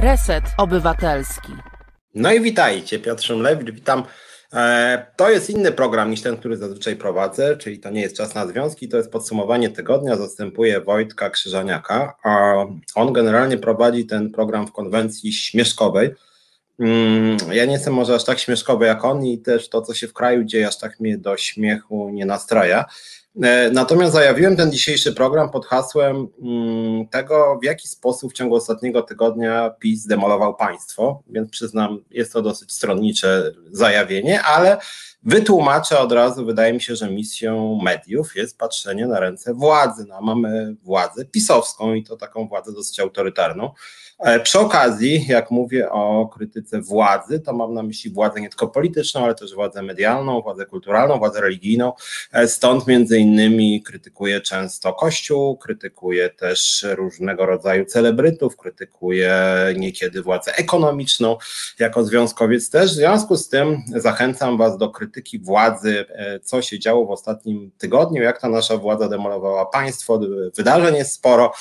Reset Obywatelski. No i witajcie, Piotr Szumlewicz, witam. E, to jest inny program niż ten, który zazwyczaj prowadzę, czyli to nie jest czas na związki, to jest podsumowanie tygodnia. Zastępuje Wojtka Krzyżaniaka, a on generalnie prowadzi ten program w konwencji śmieszkowej. Mm, ja nie jestem może aż tak śmieszkowy jak on i też to, co się w kraju dzieje, aż tak mnie do śmiechu nie nastraja. E, natomiast zajawiłem ten dzisiejszy program pod hasłem mm, tego, w jaki sposób w ciągu ostatniego tygodnia PiS demolował państwo, więc przyznam, jest to dosyć stronnicze zajawienie, ale wytłumaczę od razu, wydaje mi się, że misją mediów jest patrzenie na ręce władzy. No, mamy władzę pisowską i to taką władzę dosyć autorytarną. E, przy okazji, jak mówię o krytyce władzy, to mam na myśli władzę nie tylko polityczną, ale też władzę medialną, władzę kulturalną, władzę religijną. E, stąd między innymi krytykuje często Kościół, krytykuje też różnego rodzaju celebrytów, krytykuje niekiedy władzę ekonomiczną jako związkowiec też. W związku z tym zachęcam Was do krytyki władzy, e, co się działo w ostatnim tygodniu, jak ta nasza władza demolowała państwo. Wydarzeń jest sporo,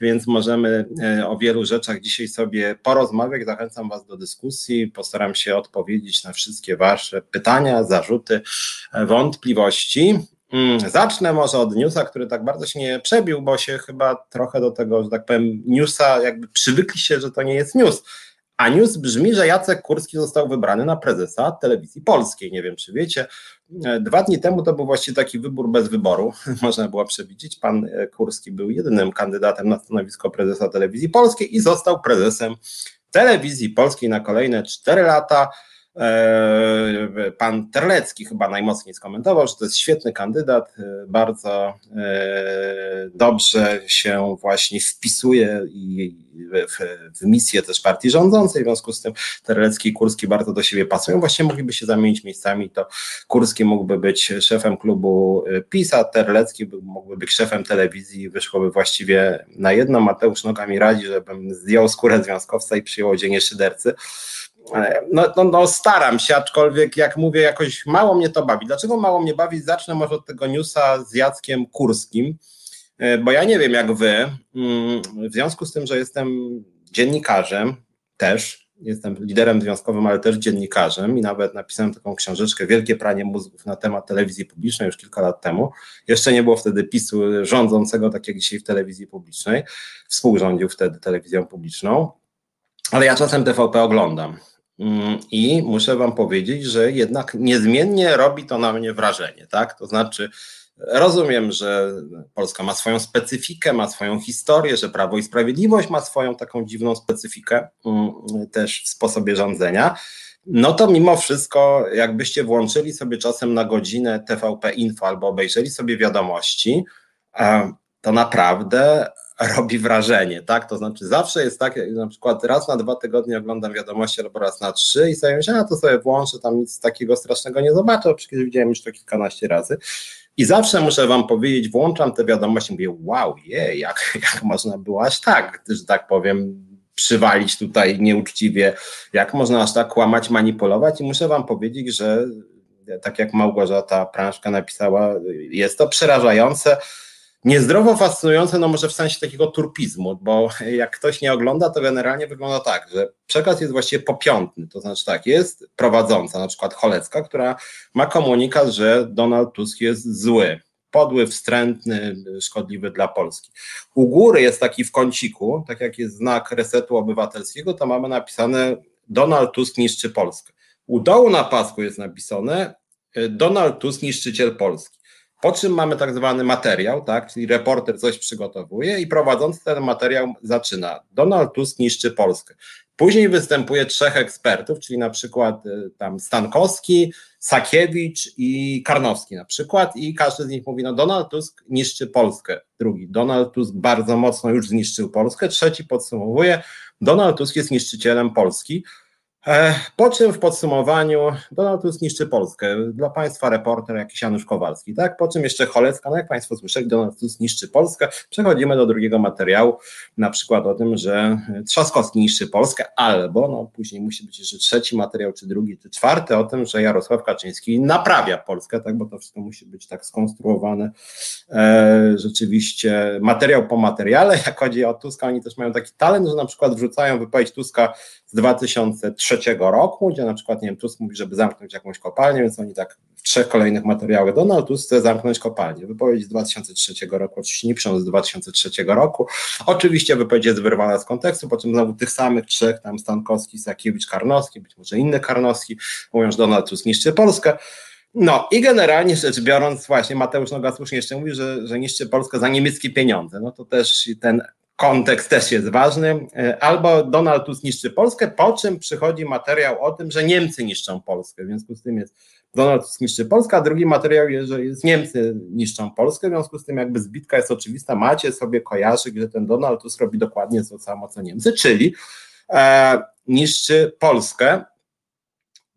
więc możemy o wielu rzeczach dzisiaj sobie porozmawiać. Zachęcam Was do dyskusji. Postaram się odpowiedzieć na wszystkie Wasze pytania, zarzuty, wątpliwości. Mm, zacznę może od newsa, który tak bardzo się nie przebił, bo się chyba trochę do tego, że tak powiem, newsa jakby przywykliście, że to nie jest news. A news brzmi, że Jacek Kurski został wybrany na prezesa telewizji polskiej. Nie wiem, czy wiecie. E, dwa dni temu to był właściwie taki wybór bez wyboru, można było przewidzieć. Pan e, Kurski był jedynym kandydatem na stanowisko prezesa telewizji polskiej i został prezesem telewizji polskiej na kolejne cztery lata. E, pan Terlecki chyba najmocniej skomentował, że to jest świetny kandydat, e, bardzo e, dobrze się właśnie wpisuje w, w misję też partii rządzącej, w związku z tym Terlecki i Kurski bardzo do siebie pasują, właśnie mogliby się zamienić miejscami, to Kurski mógłby być szefem klubu PiS, a Terlecki mógłby być szefem telewizji, wyszłoby właściwie na jedno, Mateusz Noga mi radzi, żebym zdjął skórę związkowca i przyjął dzień szydercy, no, no, no, staram się, aczkolwiek jak mówię, jakoś mało mnie to bawi. Dlaczego mało mnie bawi? Zacznę może od tego newsa z Jackiem Kurskim, e, bo ja nie wiem jak wy, mm, w związku z tym, że jestem dziennikarzem też, jestem liderem związkowym, ale też dziennikarzem i nawet napisałem taką książeczkę Wielkie pranie mózgów na temat telewizji publicznej już kilka lat temu. Jeszcze nie było wtedy PiSu rządzącego, tak jak dzisiaj w telewizji publicznej. Współrządził wtedy telewizją publiczną. Ale ja czasem TVP oglądam. Mm, I muszę Wam powiedzieć, że jednak niezmiennie robi to na mnie wrażenie, tak? To znaczy, rozumiem, że Polska ma swoją specyfikę, ma swoją historię, że Prawo i Sprawiedliwość ma swoją taką dziwną specyfikę mm, też w sposobie rządzenia. No to mimo wszystko, jakbyście włączyli sobie czasem na godzinę TVP Info albo obejrzeli sobie wiadomości, e, to naprawdę robi wrażenie, tak? To znaczy zawsze jest tak, na przykład raz na dwa tygodnie oglądam wiadomości albo raz na trzy i sobie myślę, a to sobie włączę, tam nic takiego strasznego nie zobaczę, przecież widziałem już to kilkanaście razy. I zawsze muszę wam powiedzieć, włączam te wiadomości, mówię, wow, je, jak, jak można było aż tak, że tak powiem, przywalić tutaj nieuczciwie, jak można aż tak kłamać, manipulować i muszę wam powiedzieć, że tak jak Małgorzata Prążka napisała, jest to przerażające, Niezdrowo fascynujące, no może w sensie takiego turpizmu, bo jak ktoś nie ogląda, to generalnie wygląda tak, że przekaz jest właściwie popiątny, to znaczy tak, jest prowadząca, na przykład Cholecka, która ma komunikat, że Donald Tusk jest zły, podły, wstrętny, szkodliwy dla Polski. U góry jest taki w kąciku, tak jak jest znak resetu obywatelskiego, to mamy napisane Donald Tusk niszczy Polskę. U dołu na pasku jest napisane Donald Tusk niszczyciel Polski. Po czym mamy tak zwany materiał, tak, czyli reporter coś przygotowuje i prowadzący ten materiał zaczyna. Donald Tusk niszczy Polskę. Później występuje trzech ekspertów, czyli na przykład y, tam Stankowski, Sakiewicz i Karnowski na przykład i każdy z nich mówi, no Donald Tusk niszczy Polskę. Drugi, Donald Tusk bardzo mocno już zniszczył Polskę. Trzeci podsumowuje, Donald Tusk jest niszczycielem Polski. E, po czym w podsumowaniu Donald Tusk niszczy Polskę. Dla Państwa reporter jakiś Janusz Kowalski, tak? Po czym jeszcze Cholecka, no jak Państwo słyszeli, Donald Tusk niszczy Polskę. Przechodzimy do drugiego materiału, na przykład o tym, że Trzaskowski niszczy Polskę, albo, no później musi być jeszcze trzeci materiał, czy drugi, czy czwarty, o tym, że Jarosław Kaczyński naprawia Polskę, tak? Bo to wszystko musi być tak skonstruowane e, rzeczywiście materiał po materiale. Jak chodzi o Tuska, oni też mają taki talent, że na przykład wrzucają wypowiedź Tuska z 2003 roku, gdzie na przykład, nie wiem, Tusk mówi, żeby zamknąć jakąś kopalnię, więc oni tak w trzech kolejnych materiałach Donald Tusk chce zamknąć kopalnię. Wypowiedź z 2003 roku, oczywiście piszą z 2003 roku. Oczywiście wypowiedź jest wyrwana z kontekstu, po czym znowu tych samych trzech, tam Stankowski, Sakiewicz, Karnowski, być może inny Karnowski, mówią, że Donald Tusk niszczy Polskę. No i generalnie rzecz biorąc, właśnie Mateusz Noga słusznie jeszcze mówi, że, że niszczy Polskę za niemieckie pieniądze. No to też ten kontekst też jest ważny. E, albo Donald Tusk niszczy Polskę, po czym przychodzi materiał o tym, że Niemcy niszczą Polskę. W związku z tym jest Donald Tusk niszczy Polskę, a drugi materiał jest, że jest Niemcy niszczą Polskę. W związku z tym jakby zbitka jest oczywista. Macie sobie kojarzyć, że ten Donald Tusk robi dokładnie to samo co Niemcy, czyli e, niszczy Polskę.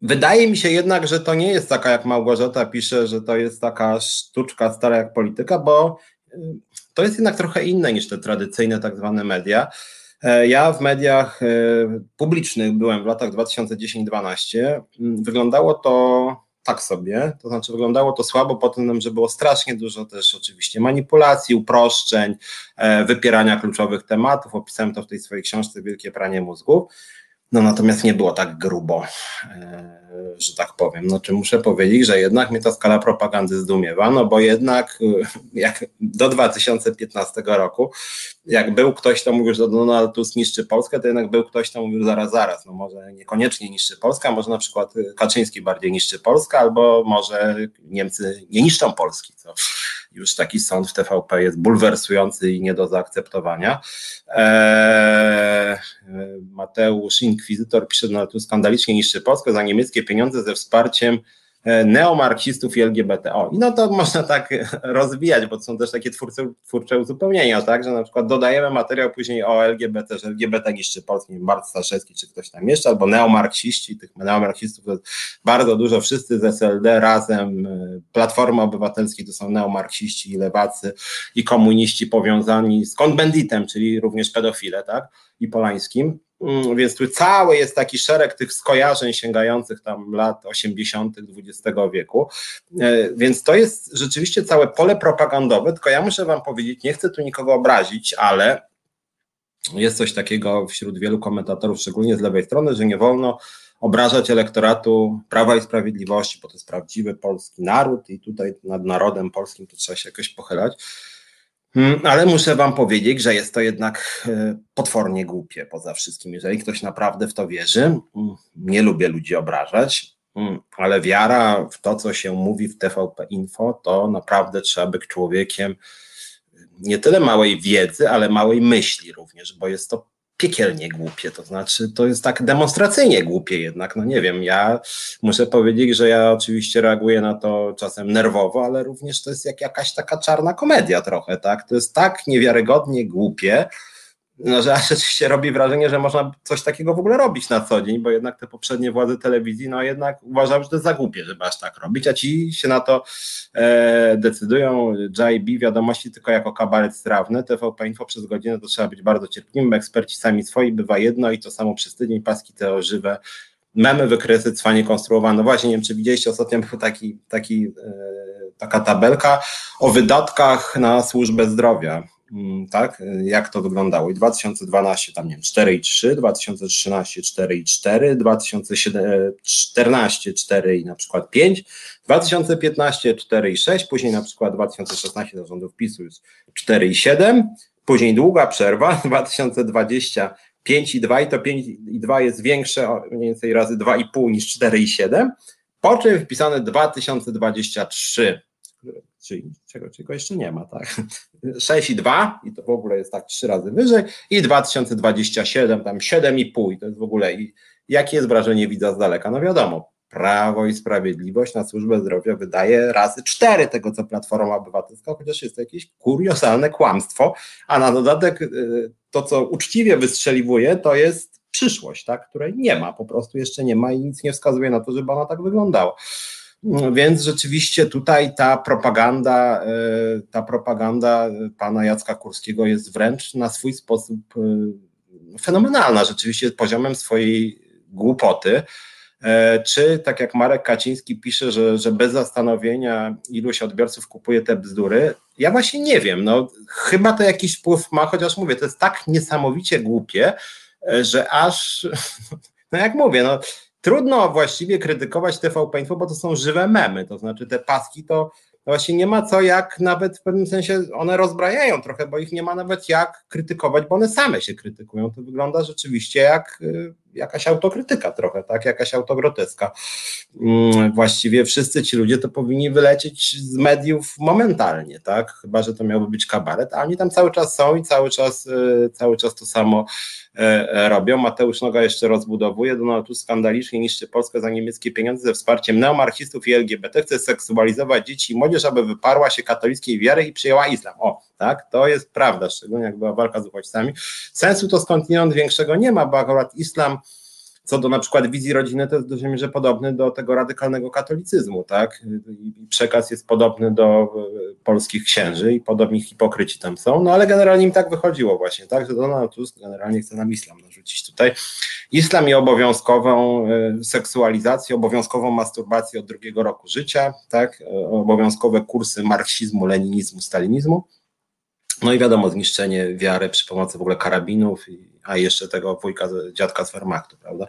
Wydaje mi się jednak, że to nie jest taka, jak Małgorzata pisze, że to jest taka sztuczka stara jak polityka, bo to jest jednak trochę inne niż te tradycyjne tak zwane media. E, ja w mediach e, publicznych byłem w latach 2010-12. Mm, wyglądało to tak sobie, to znaczy wyglądało to słabo po tym, że było strasznie dużo też oczywiście manipulacji, uproszczeń, e, wypierania kluczowych tematów. Opisałem to w tej swojej książce Wielkie Pranie Mózgów. No natomiast nie było tak grubo, e, że tak powiem. No czy muszę powiedzieć, że jednak mnie ta skala propagandy zdumiewa, no bo jednak e, jak do 2015 roku, jak był ktoś, kto mówił, że Donald Tusk niszczy Polskę, to jednak był ktoś, kto mówił zaraz, zaraz, no może niekoniecznie niszczy Polskę, może na przykład Kaczyński bardziej niszczy Polskę, albo może Niemcy nie niszczą Polski, co już taki sąd w TVP jest bulwersujący i nie do zaakceptowania. Eee, Mateusz Inkwizytor pisze, że tu skandalicznie niszczy Polskę za niemieckie pieniądze ze wsparciem neomarksistów i LGBT. O, i no to można tak rozwijać, bo to są też takie twórcze, twórcze uzupełnienia, tak, że na przykład dodajemy materiał później o LGBT, że LGBT niszczy Polski, Bart Staszewski czy ktoś tam jeszcze, albo neomarksiści, tych neomarksistów to bardzo dużo, wszyscy z SLD razem, e, Platforma Obywatelskiej to są neomarksiści i lewacy i komuniści powiązani z konbenditem, czyli również pedofile, tak, i Polańskim. Mm, więc tu cały jest taki szereg tych skojarzeń sięgających tam lat 80. XX wieku. E, więc to jest rzeczywiście całe pole propagandowe, tylko ja muszę Wam powiedzieć, nie chcę tu nikogo obrazić, ale jest coś takiego wśród wielu komentatorów, szczególnie z lewej strony, że nie wolno obrażać elektoratu Prawa i Sprawiedliwości, bo to jest prawdziwy polski naród i tutaj nad narodem polskim to trzeba się jakoś pochylać. Mm, ale muszę Wam powiedzieć, że jest to jednak e, potwornie głupie poza wszystkim. Jeżeli ktoś naprawdę w to wierzy, mm, nie lubię ludzi obrażać, mm, ale wiara w to, co się mówi w TVP Info, to naprawdę trzeba być człowiekiem nie tyle małej wiedzy, ale małej myśli również, bo jest to piekielnie głupie, to znaczy to jest tak demonstracyjnie głupie jednak, no nie wiem, ja muszę powiedzieć, że ja oczywiście reaguję na to czasem nerwowo, ale również to jest jak jakaś taka czarna komedia trochę, tak, to jest tak niewiarygodnie głupie, no, że aż rzeczywiście robi wrażenie, że można coś takiego w ogóle robić na co dzień, bo jednak te poprzednie władze telewizji, no jednak uważały, że to za głupie, żeby aż tak robić, a ci się na to e, decydują. JB wiadomości tylko jako kabaret strawny, TVP Info przez godzinę to trzeba być bardzo cierpliwym, eksperci sami swoi, bywa jedno i to samo przez tydzień, paski te żywe, memy, wykresy, cwanie konstruowane. No właśnie, nie wiem, czy widzieliście, ostatnio był taki, taki, e, taka tabelka o wydatkach na służbę zdrowia tak, jak to wyglądało. I 2012 tam nie wiem, 4,3, 2013 4,4, 2014 4 i na przykład 5, 2015 4,6, później na przykład 2016 do rządów PiSu jest 4,7, później długa przerwa, 2020 5,2 i to 5,2 jest większe mniej więcej razy 2,5 niż 4,7, po czym wpisane 2023 czyli czego, czego jeszcze nie ma, tak? 6,2 i to w ogóle jest tak trzy razy wyżej i 2027 tam 7,5 i to jest w ogóle i jakie jest wrażenie widza z daleka? No wiadomo, Prawo i Sprawiedliwość na służbę zdrowia wydaje razy cztery tego, co Platforma Obywatelska, chociaż jest to jakieś kuriozalne kłamstwo, a na dodatek y, to, co uczciwie wystrzeliwuje, to jest przyszłość, tak, której nie ma, po prostu jeszcze nie ma i nic nie wskazuje na to, żeby ona tak wyglądała. Więc rzeczywiście tutaj ta propaganda, e, ta propaganda pana Jacka Kurskiego jest wręcz na swój sposób e, fenomenalna, rzeczywiście poziomem swojej głupoty. E, czy tak jak Marek Kaciński pisze, że, że bez zastanowienia iluś odbiorców kupuje te bzdury, ja właśnie nie wiem. No, chyba to jakiś wpływ ma, chociaż mówię, to jest tak niesamowicie głupie, że aż, no jak mówię, no trudno właściwie krytykować TVP Info, bo to są żywe memy, to znaczy te paski to właśnie nie ma co jak nawet w pewnym sensie one rozbrajają trochę, bo ich nie ma nawet jak krytykować, bo one same się krytykują. To wygląda rzeczywiście jak y, jakaś autokrytyka trochę, tak, jakaś autogroteska. Mm, właściwie wszyscy ci ludzie to powinni wylecieć z mediów momentalnie, tak, chyba, że to miałby być kabaret, a oni tam cały czas są i cały czas, y, cały czas to samo e, robią. Mateusz Noga jeszcze rozbudowuje, Donald Tusk skandalicznie niszczy Polskę za niemieckie pieniądze ze wsparciem neomarchistów i LGBT, chce seksualizować dzieci i młodzież, aby wyparła się katolickiej wiary i przyjęła islam. O, tak, to jest prawda, szczególnie jak była walka z uchodźcami. Sensu to skądinąd większego nie ma, bo akurat islam co do na przykład wizji rodziny, to jest dużej mierze podobny do tego radykalnego katolicyzmu, tak? I przekaz jest podobny do e, polskich księży i podobni hipokryci tam są, no ale generalnie im tak wychodziło właśnie, tak? Że Donald Tusk generalnie chce nam islam narzucić tutaj. Islam i obowiązkową e, seksualizację, obowiązkową masturbację od drugiego roku życia, tak? E, obowiązkowe kursy marksizmu, leninizmu, stalinizmu. No i wiadomo, zniszczenie wiary przy pomocy w ogóle karabinów, a jeszcze tego wujka, dziadka z Wehrmachtu, prawda?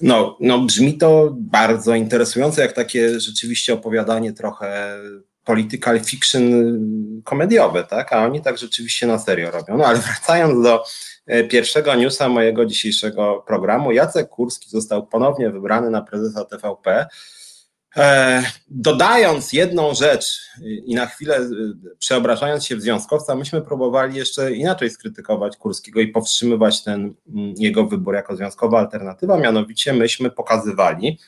No, no brzmi to bardzo interesujące, jak takie rzeczywiście opowiadanie trochę political fiction komediowe, tak? A oni tak rzeczywiście na serio robią. No ale wracając do e, pierwszego newsa mojego dzisiejszego programu, Jacek Kurski został ponownie wybrany na prezesa TVP. E, dodając jedną rzecz i na chwilę e, przeobrażając się w związkowca, myśmy próbowali jeszcze inaczej skrytykować Kurskiego i powstrzymywać ten mm, jego wybór jako związkowa alternatywa, mianowicie myśmy pokazywali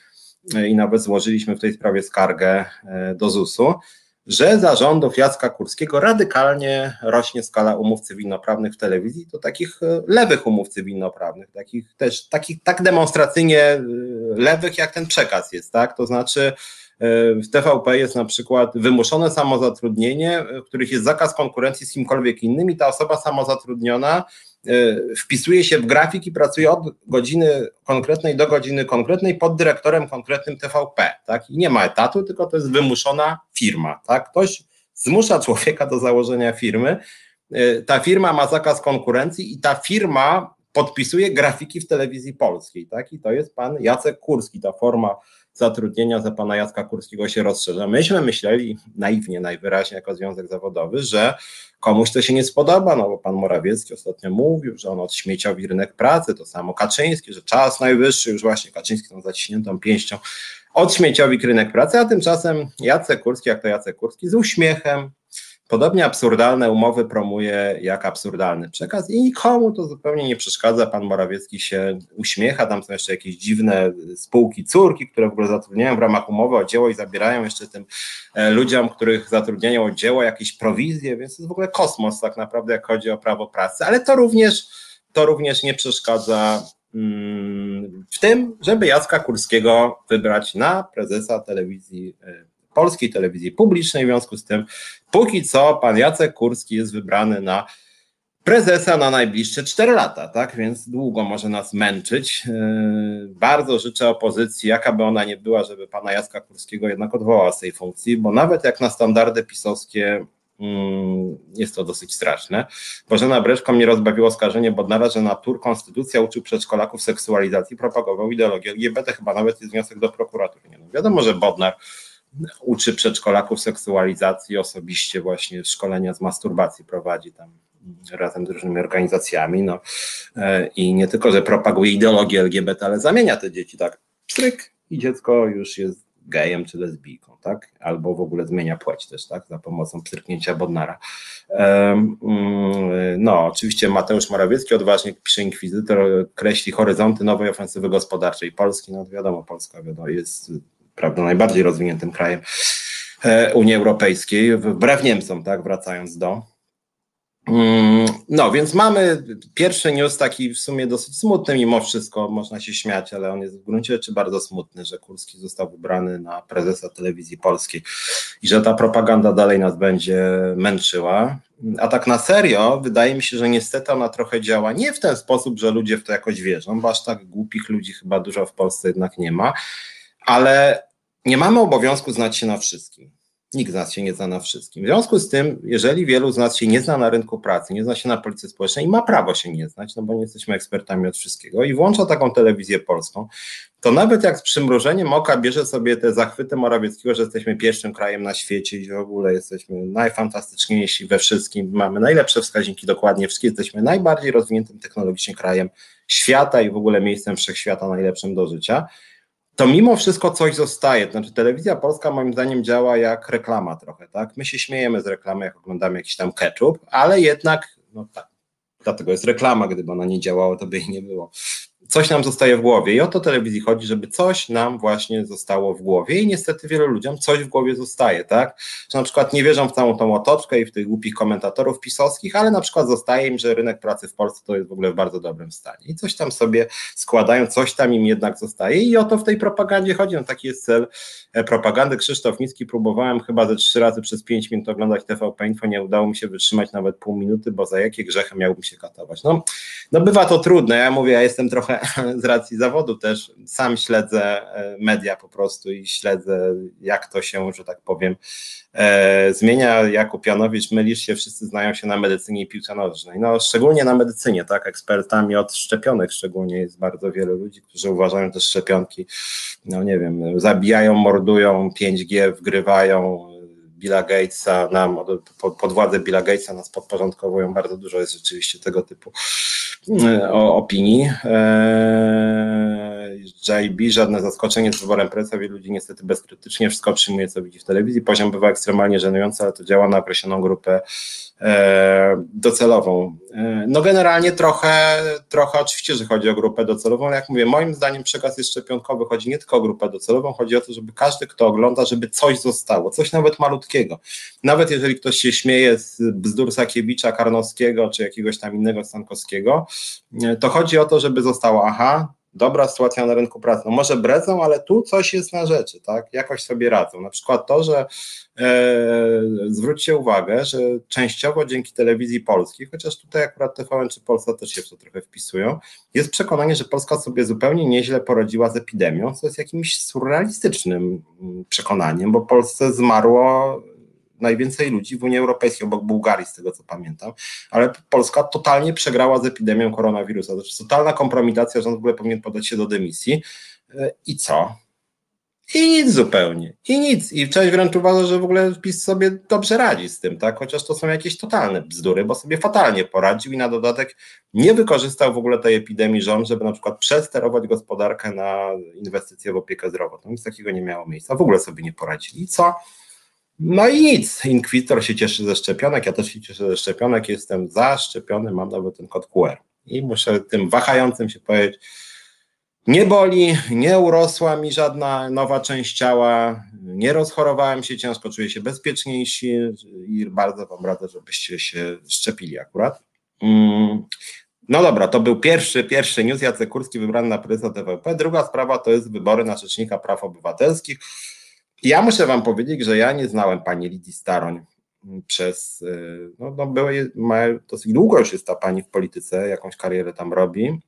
e, i nawet złożyliśmy w tej sprawie skargę do ZUS-u, że za rządów Jacka Kurskiego radykalnie rośnie skala umów cywilnoprawnych w telewizji, to takich e, lewych umów cywilnoprawnych, takich też takich tak demonstracyjnie e, lewych, jak ten przekaz jest, tak? To znaczy e, w TVP jest na przykład wymuszone samozatrudnienie, w których jest zakaz konkurencji z kimkolwiek innym i ta osoba samozatrudniona wpisuje się w grafik i pracuje od godziny konkretnej do godziny konkretnej pod dyrektorem konkretnym TVP, tak? I nie ma etatu, tylko to jest wymuszona firma, tak? Ktoś zmusza człowieka do założenia firmy. E, ta firma ma zakaz konkurencji i ta firma podpisuje grafiki w telewizji polskiej, tak? I to jest pan Jacek Kurski, ta forma zatrudnienia za pana Jacka Kurskiego się rozszerza. Myśmy myśleli naiwnie, najwyraźniej jako związek zawodowy, że komuś to się nie spodoba, no bo pan Morawiecki ostatnio mówił, że on odśmieciowi rynek pracy, to samo Kaczyński, że czas najwyższy, już właśnie Kaczyński tą zaciśniętą pięścią odśmieciowi rynek pracy, a tymczasem Jacek Kurski, jak to Jacek Kurski, z uśmiechem, Podobnie absurdalne umowy promuje jak absurdalny przekaz i nikomu to zupełnie nie przeszkadza. Pan Morawiecki się uśmiecha, tam są jeszcze jakieś dziwne spółki córki, które w ogóle zatrudniają w ramach umowy o dzieło i zabierają jeszcze tym e, ludziom, których zatrudniają o dzieło jakieś prowizje, więc to jest w ogóle kosmos tak naprawdę, jak chodzi o prawo pracy, ale to również, to również nie przeszkadza mm, w tym, żeby Jacka Kurskiego wybrać na prezesa telewizji e, polskiej telewizji publicznej. W związku z tym, póki co, pan Jacek Kurski jest wybrany na prezesa na najbliższe 4 lata, tak? Więc długo może nas męczyć. Yy, bardzo życzę opozycji, jaka by ona nie była, żeby pana Jacka Kurskiego jednak odwołała z tej funkcji, bo nawet jak na standardy pisowskie mm, jest to dosyć straszne. Bożena Breszko mnie rozbawiło oskarżenie Bodnara, że na tur konstytucja uczył przedszkolaków seksualizacji, propagował ideologię LGBT, chyba nawet jest wniosek do prokuratury. Nie no, wiadomo, że Bodnar uczy przedszkolaków seksualizacji, osobiście właśnie szkolenia z masturbacji prowadzi tam razem z różnymi organizacjami, no e, i nie tylko, że propaguje ideologię LGBT, ale zamienia te dzieci, tak, pstryk i dziecko już jest gejem czy lesbijką, tak, albo w ogóle zmienia płeć też, tak, za pomocą pstryknięcia Bodnara. Mm, no, oczywiście Mateusz Morawiecki odważnie pisze inkwizytor, kreśli horyzonty nowej ofensywy gospodarczej Polski, no wiadomo, Polska wiadomo, jest prawda, najbardziej rozwiniętym krajem e, Unii Europejskiej, wbrew Niemcom, tak, wracając do. Mm, no, więc mamy pierwszy news taki w sumie dosyć smutny, mimo wszystko można się śmiać, ale on jest w gruncie rzeczy bardzo smutny, że Kurski został wybrany na prezesa telewizji polskiej i że ta propaganda dalej nas będzie męczyła. A tak na serio, wydaje mi się, że niestety ona trochę działa nie w ten sposób, że ludzie w to jakoś wierzą, bo aż tak głupich ludzi chyba dużo w Polsce jednak nie ma, ale nie mamy obowiązku znać się na wszystkim. Nikt z nas się nie zna na wszystkim. W związku z tym, jeżeli wielu z nas się nie zna na rynku pracy, nie zna się na policji społecznej i ma prawo się nie znać, no bo nie jesteśmy ekspertami od wszystkiego i włącza taką telewizję polską, to nawet jak z przymrużeniem oka bierze sobie te zachwyty Morawieckiego, że jesteśmy pierwszym krajem na świecie i w ogóle jesteśmy najfantastyczniejsi we wszystkim, mamy najlepsze wskaźniki dokładnie wszystkie, jesteśmy najbardziej rozwiniętym technologicznie krajem świata i w ogóle miejscem wszechświata najlepszym do życia, to mimo wszystko coś zostaje. Znaczy, telewizja polska moim zdaniem działa jak reklama trochę, tak? My się śmiejemy z reklamy, jak oglądamy jakiś tam ketchup, ale jednak, no tak, dlatego jest reklama, gdyby ona nie działała, to by jej nie było coś nam zostaje w głowie. I o to telewizji chodzi, żeby coś nam właśnie zostało w głowie. I niestety wielu ludziom coś w głowie zostaje, tak? Że na przykład nie wierzą w całą tą otoczkę i w tych głupich komentatorów pisowskich, ale na przykład zostaje im, że rynek pracy w Polsce to jest w ogóle w bardzo dobrym stanie. I coś tam sobie składają, coś tam im jednak zostaje. I o to w tej propagandzie chodzi. No, taki jest cel e, propagandy. Krzysztof Nicki próbowałem chyba ze trzy razy przez pięć minut oglądać TVP Info, nie udało mi się wytrzymać nawet pół minuty, bo za jakie grzechy miałbym się katować. No, no bywa to trudne. Ja mówię, ja jestem trochę z racji zawodu też sam śledzę e, media po prostu i śledzę, jak to się, że tak powiem, e, zmienia. Jakub Janowicz, mylisz się, wszyscy znają się na medycynie i piłce nożnej. No, szczególnie na medycynie, tak, ekspertami od szczepionek szczególnie jest bardzo wielu ludzi, którzy uważają, że szczepionki, no nie wiem, zabijają, mordują, 5G wgrywają, Billa Gatesa, nam, pod władzę Billa Gatesa nas podporządkowują, bardzo dużo jest rzeczywiście tego typu e, opinii. E, JB, żadne zaskoczenie z wyborem prezesa, wielu ludzi niestety bezkrytycznie wszystko przyjmuje, co widzi w telewizji. Poziom bywa ekstremalnie żenujący, ale to działa na określoną grupę docelową. No generalnie trochę, trochę oczywiście, że chodzi o grupę docelową, ale jak mówię, moim zdaniem przekaz jest szczepionkowy, chodzi nie tylko o grupę docelową, chodzi o to, żeby każdy, kto ogląda, żeby coś zostało, coś nawet malutkiego. Nawet jeżeli ktoś się śmieje z bzdur Sakiewicza, Karnowskiego, czy jakiegoś tam innego Stankowskiego, to chodzi o to, żeby zostało, aha, dobra sytuacja na rynku pracy. No może bredzą, ale tu coś jest na rzeczy, tak? Jakoś sobie radzą. Na przykład to, że e, zwróćcie uwagę, że częściowo dzięki telewizji polskiej, chociaż tutaj akurat TVN czy Polska też się w to trochę wpisują, jest przekonanie, że Polska sobie zupełnie nieźle poradziła z epidemią, co jest jakimś surrealistycznym mm, przekonaniem, bo Polsce zmarło najwięcej ludzi w Unii Europejskiej, obok Bułgarii, z tego co pamiętam, ale Polska totalnie przegrała z epidemią koronawirusa. Jest totalna kompromitacja, on w ogóle powinien podać się do dymisji. E, I co? I nic zupełnie. I nic. I część wręcz uważa, że w ogóle PiS sobie dobrze radzi z tym, tak? Chociaż to są jakieś totalne bzdury, bo sobie fatalnie poradził i na dodatek nie wykorzystał w ogóle tej epidemii rząd, żeby na przykład przesterować gospodarkę na inwestycje w opiekę zdrowotną. Nic takiego nie miało miejsca. W ogóle sobie nie poradzili. I co? No i nic, Inkwizytor się cieszy ze szczepionek, ja też się cieszę ze szczepionek, jestem zaszczepiony, mam nawet ten kod QR. I muszę tym wahającym się powiedzieć, nie boli, nie urosła mi żadna nowa część ciała, nie rozchorowałem się ciężko, czuję się bezpieczniejsi i bardzo Wam radzę, żebyście się szczepili akurat. Mm. No dobra, to był pierwszy, pierwszy news, Jacek Kurski wybrany na prezesa TVP. Druga sprawa to jest wybory na Rzecznika Praw Obywatelskich. Ja muszę wam powiedzieć, że ja nie znałem pani Lidii Staroń przez, y, no, no były, ma, dosyć długo już jest ta pani w polityce, jakąś karierę tam robi.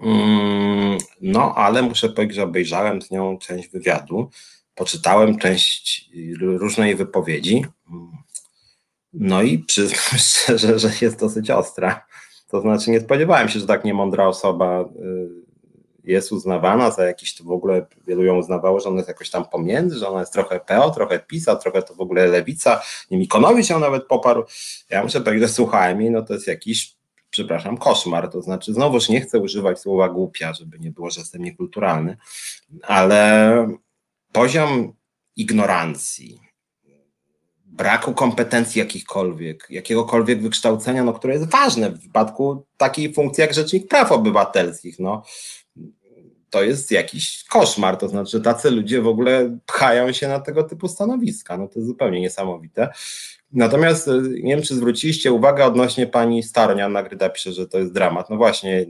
Mm, no, ale muszę powiedzieć, że obejrzałem z nią część wywiadu, poczytałem część różnej wypowiedzi. No i przyznam szczerze, że jest dosyć ostra. To znaczy, nie spodziewałem się, że tak niemądra osoba y, jest uznawana za jakiś, to w ogóle wielu ją uznawało, że ona jest jakoś tam pomiędzy, że ona jest trochę PO, trochę PiSa, trochę to w ogóle lewica, nie Mikonowicz ją nawet poparł. Ja muszę powiedzieć, że słuchałem jej, no to jest jakiś, przepraszam, koszmar, to znaczy znowuż nie chcę używać słowa głupia, żeby nie było, że jestem niekulturalny, ale poziom ignorancji, braku kompetencji jakichkolwiek, jakiegokolwiek wykształcenia, no, które jest ważne w przypadku takiej funkcji jak Rzecznik Praw Obywatelskich. No, to jest jakiś koszmar. To znaczy, tacy ludzie w ogóle pchają się na tego typu stanowiska. No to jest zupełnie niesamowite. Natomiast e, nie wiem, czy zwróciliście uwagę odnośnie pani Staroń, Anna Gryda pisze, że to jest dramat. No właśnie,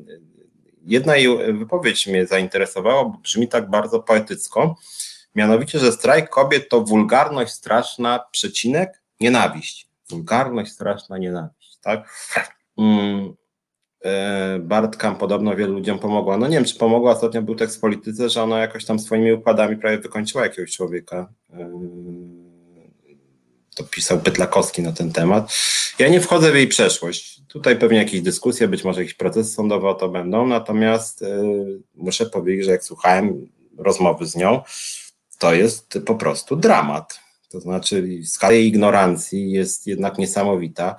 jedna jej wypowiedź mnie zainteresowała, bo brzmi tak bardzo poetycko. Mianowicie, że strajk kobiet to wulgarność straszna, przecinek, nienawiść. Wulgarność straszna, nienawiść, tak? Mm. E, Bartkam podobno wielu ludziom pomogła. No nie wiem, czy pomogła, ostatnio był tekst w polityce, że ona jakoś tam swoimi układami prawie wykończyła jakiegoś człowieka. E, to pisał Pytlakowski na ten temat. Ja nie wchodzę w jej przeszłość. Tutaj pewnie jakieś dyskusje, być może jakieś procesy sądowe o to będą, natomiast e, muszę powiedzieć, że jak słuchałem rozmowy z nią, to jest po prostu dramat. To znaczy skala jej ignorancji jest jednak niesamowita.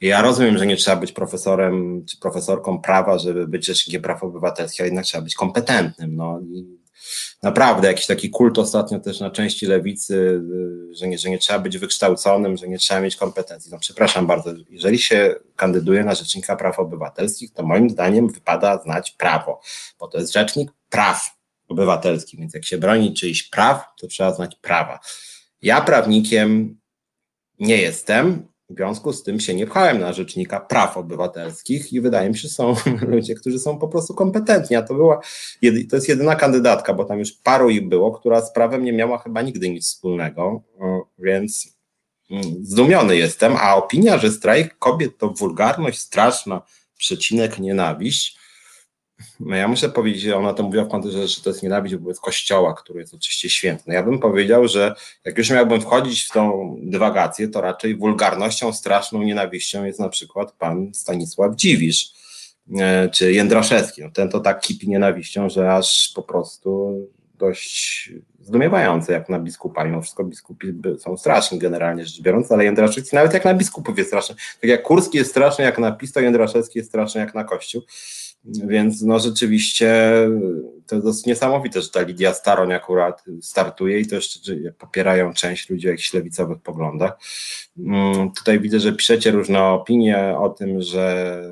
Ja rozumiem, że nie trzeba być profesorem czy profesorką prawa, żeby być rzecznikiem praw obywatelskich, ale jednak trzeba być kompetentnym. No. I naprawdę jakiś taki kult ostatnio też na części lewicy, że nie, że nie trzeba być wykształconym, że nie trzeba mieć kompetencji. No przepraszam bardzo, jeżeli się kandyduje na rzecznika praw obywatelskich, to moim zdaniem wypada znać prawo, bo to jest rzecznik praw obywatelskich, więc jak się broni czyichś praw, to trzeba znać prawa. Ja prawnikiem nie jestem, w związku z tym się nie pchałem na rzecznika praw obywatelskich i wydaje mi się, że są ludzie, którzy są po prostu kompetentni. A to była, to jest jedyna kandydatka, bo tam już paru ich było, która z prawem nie miała chyba nigdy nic wspólnego, więc mm, zdumiony jestem. A opinia, że strajk kobiet to wulgarność straszna, przecinek nienawiść, no ja muszę powiedzieć, że ona to mówiła w kontekście, że to jest nienawiść wobec kościoła, który jest oczywiście święty. No ja bym powiedział, że jak już miałbym wchodzić w tą dywagację, to raczej wulgarnością, straszną nienawiścią jest na przykład pan Stanisław Dziwisz e, czy Jędraszewski. No ten to tak kipi nienawiścią, że aż po prostu dość zdumiewające jak na biskupa. Mimo wszystko biskupi są straszni generalnie rzecz biorąc, ale Jędraszewski nawet jak na biskupów jest straszny. Tak jak Kurski jest straszny jak na PiS, to Jędraszewski jest straszny jak na Kościół. Więc no rzeczywiście to jest dosyć niesamowite, że ta Lidia Staroń akurat startuje i to jeszcze popierają część ludzi o jakichś lewicowych poglądach. Mm, tutaj widzę, że piszecie różne opinie o tym, że,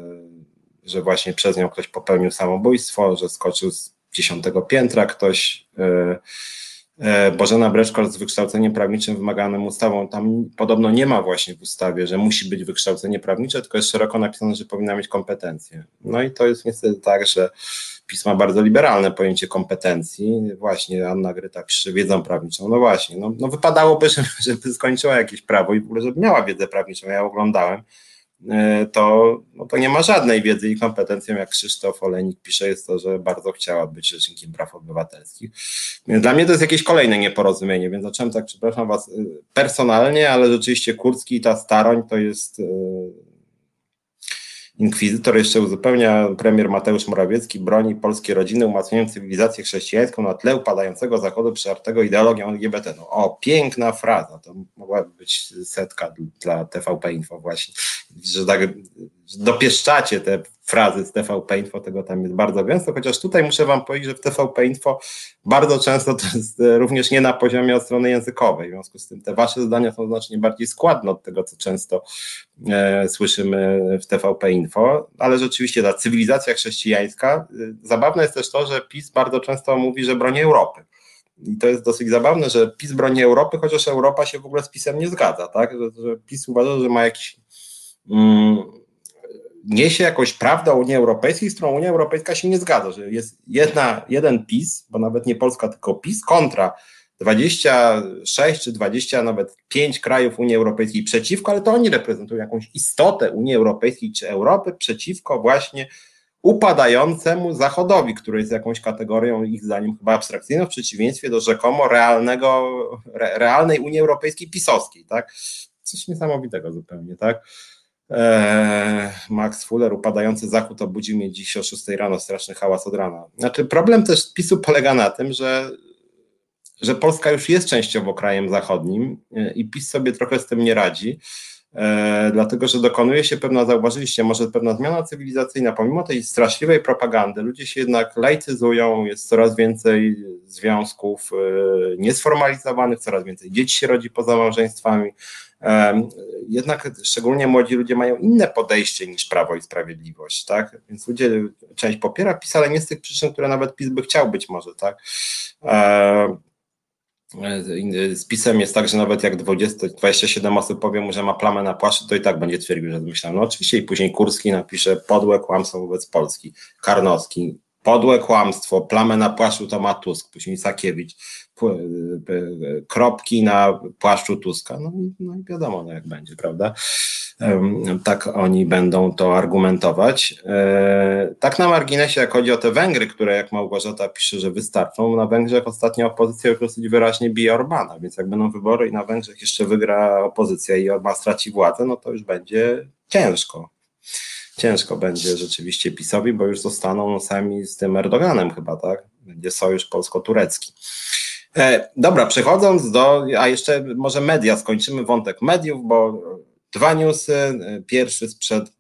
że właśnie przez nią ktoś popełnił samobójstwo, że skoczył z dziesiątego piętra ktoś. Yy, Bożena Breczkol z wykształceniem prawniczym wymaganym ustawą, tam podobno nie ma właśnie w ustawie, że musi być wykształcenie prawnicze, tylko jest szeroko napisane, że powinna mieć kompetencje. No i to jest niestety tak, że PiS ma bardzo liberalne pojęcie kompetencji. Właśnie Anna Gryta pisze wiedzą prawniczą. No właśnie, no, no wypadałoby, żeby, żeby skończyła jakieś prawo i w ogóle, żeby miała wiedzę prawniczą. Ja oglądałem E, to, no to nie ma żadnej wiedzy i kompetencją, jak Krzysztof Olenik pisze, jest to, że bardzo chciała być rzecznikiem praw obywatelskich. Dla mnie to jest jakieś kolejne nieporozumienie, więc zacząłem tak, przepraszam Was, y, personalnie, ale rzeczywiście Kurski i ta Staroń to jest y, Inkwizytor jeszcze uzupełnia, premier Mateusz Morawiecki broni polskiej rodziny, umacniając cywilizację chrześcijańską na tle upadającego zachodu przyartego ideologią LGBT. No, o, piękna fraza, to mogłaby być setka dla TVP Info właśnie, że tak dopieszczacie te frazy z TVP Info, tego tam jest bardzo gęsto, chociaż tutaj muszę Wam powiedzieć, że w TVP Info bardzo często to jest e, również nie na poziomie od strony językowej, w związku z tym te Wasze zdania są znacznie bardziej składne od tego, co często e, słyszymy w TVP Info, ale rzeczywiście ta cywilizacja chrześcijańska, e, zabawne jest też to, że PiS bardzo często mówi, że broni Europy. I to jest dosyć zabawne, że PiS broni Europy, chociaż Europa się w ogóle z PiSem nie zgadza, tak? Że, że PiS uważa, że ma jakiś mm, niesie jakąś prawdę o Unii Europejskiej, z którą Unia Europejska się nie zgadza, że jest jedna, jeden PiS, bo nawet nie Polska, tylko PiS, kontra 26 czy 20, nawet 5 krajów Unii Europejskiej przeciwko, ale to oni reprezentują jakąś istotę Unii Europejskiej czy Europy przeciwko właśnie upadającemu Zachodowi, który jest jakąś kategorią, ich zdaniem chyba abstrakcyjną, w przeciwieństwie do rzekomo realnego, re, realnej Unii Europejskiej pisowskiej, tak? Coś niesamowitego zupełnie, tak? Eee, Max Fuller, upadający zachód obudził mnie dziś o 6 rano, straszny hałas od rana. Znaczy problem też PiSu polega na tym, że, że Polska już jest częściowo krajem zachodnim e, i PiS sobie trochę z tym nie radzi, e, dlatego że dokonuje się pewna, zauważyliście, może pewna zmiana cywilizacyjna, pomimo tej straszliwej propagandy, ludzie się jednak laicyzują, jest coraz więcej związków e, niesformalizowanych, coraz więcej dzieci się rodzi poza małżeństwami, jednak szczególnie młodzi ludzie mają inne podejście niż Prawo i Sprawiedliwość, tak? Więc ludzie część popiera PiS, ale nie z tych przyczyn, które nawet PiS by chciał być może, tak? Z pisem jest tak, że nawet jak 20, 27 osób powie mu, że ma plamę na płaszczu, to i tak będzie twierdził, że zmyślam. No oczywiście i później Kurski napisze podłe kłamstwo wobec Polski. Karnowski, podłe kłamstwo, plamę na płaszczu to ma Tusk, później Sakiewicz, kropki na płaszczu Tuska. No, no i wiadomo, no jak będzie, prawda? Tak oni będą to argumentować. E, tak na marginesie, jak chodzi o te Węgry, które jak Małgorzata pisze, że wystarczą, na Węgrzech ostatnio opozycja już dosyć wyraźnie bije Orbana, więc jak będą wybory i na Węgrzech jeszcze wygra opozycja i Orban straci władzę, no to już będzie ciężko. Ciężko będzie rzeczywiście PiSowi, bo już zostaną sami z tym Erdoganem chyba, tak? Będzie sojusz polsko-turecki. E, dobra, przechodząc do, a jeszcze może media, skończymy wątek mediów, bo dwa newsy. Pierwszy sprzed,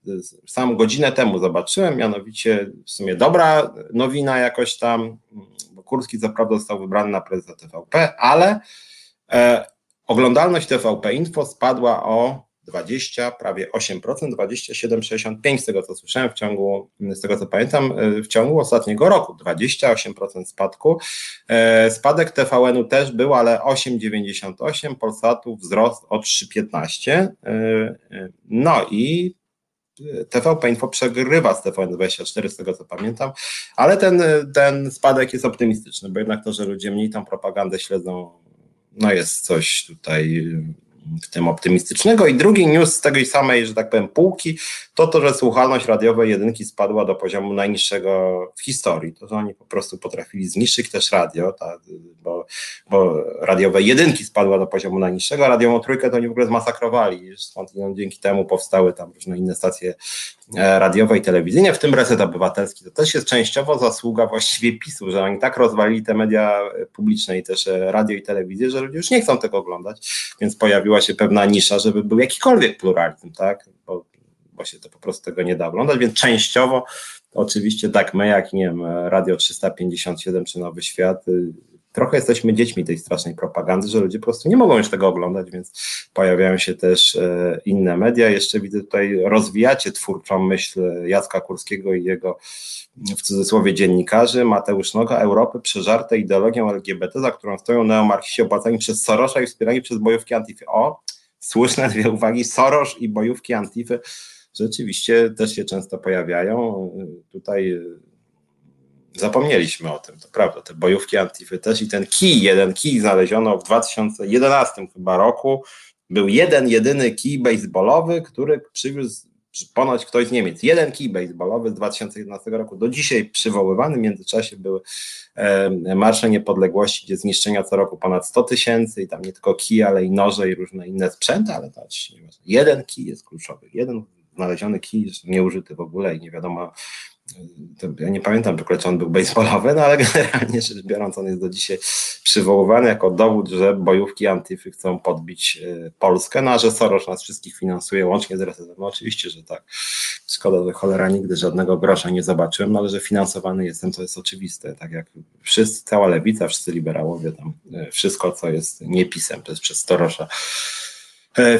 sam godzinę temu zobaczyłem, mianowicie w sumie dobra nowina jakoś tam, bo Kurski co prawda został wybrany na prezesa TVP, ale e, oglądalność TVP Info spadła o 20, prawie 8%, 27,65 z tego co słyszałem w ciągu, z tego co pamiętam, e, w ciągu ostatniego roku, 28% spadku. E, spadek TVN-u też był, ale 8,98, Polsatu wzrost o 3,15. E, no i TVP Info przegrywa z TVN24 z tego co pamiętam, ale ten, ten spadek jest optymistyczny, bo jednak to, że ludzie mniej tą propagandę śledzą, no jest coś tutaj w tym optymistycznego. I drugi news z tej samej, że tak powiem, półki, to to, że słuchalność radiowej jedynki spadła do poziomu najniższego w historii. To, że oni po prostu potrafili zniszczyć też radio, ta, bo, bo radiowe jedynki spadła do poziomu najniższego, a radiową trójkę to oni w ogóle zmasakrowali. Stąd dzięki temu powstały tam różne inne stacje radiowe i telewizyjne, w tym Reset Obywatelski. To też jest częściowo zasługa właściwie PiSu, że oni tak rozwalili te media publiczne i też e, radio i telewizję, że ludzie już nie chcą tego oglądać, więc pojawiła się pewna nisza, żeby był jakikolwiek pluralizm, tak? Bo bo się to po prostu tego nie da oglądać, więc częściowo oczywiście tak my, jak nie wiem, Radio 357 czy Nowy Świat, y, trochę jesteśmy dziećmi tej strasznej propagandy, że ludzie po prostu nie mogą już tego oglądać, więc pojawiają się też e, inne media. Jeszcze widzę tutaj, rozwijacie twórczą myśl Jacka Kurskiego i jego w cudzysłowie dziennikarzy, Mateusz Noga, Europy przeżarte ideologią LGBT, za którą stoją neomarksiści opłacani przez Sorosza i wspierani przez bojówki Antify. O, słuszne dwie uwagi, Soros i bojówki Antify rzeczywiście też się często pojawiają. Tutaj zapomnieliśmy o tym, to prawda, te bojówki Antify też i ten kij, jeden kij znaleziono w 2011 chyba roku, był jeden, jedyny kij baseballowy, który przywiózł ponoć ktoś z Niemiec. Jeden kij baseballowy z 2011 roku, do dzisiaj przywoływany, w międzyczasie były e, Marsze Niepodległości, gdzie zniszczenia co roku ponad 100 tysięcy i tam nie tylko kij, ale i noże i różne inne sprzęty, ale to jeden kij jest kluczowy, jeden znaleziony kij, nieużyty w ogóle i nie wiadomo, ja nie pamiętam tylko, czy on był baseballowy, no ale generalnie rzecz biorąc, on jest do dzisiaj przywoływany jako dowód, że bojówki Antyfy chcą podbić e, Polskę, no a że Soros nas wszystkich finansuje łącznie z resetem. No oczywiście, że tak. Szkoda, że cholera nigdy żadnego grosza nie zobaczyłem, no ale że finansowany jestem, to jest oczywiste. Tak jak wszyscy, cała lewica, wszyscy liberałowie, tam e, wszystko, co jest niepisem, to jest przez Sorosza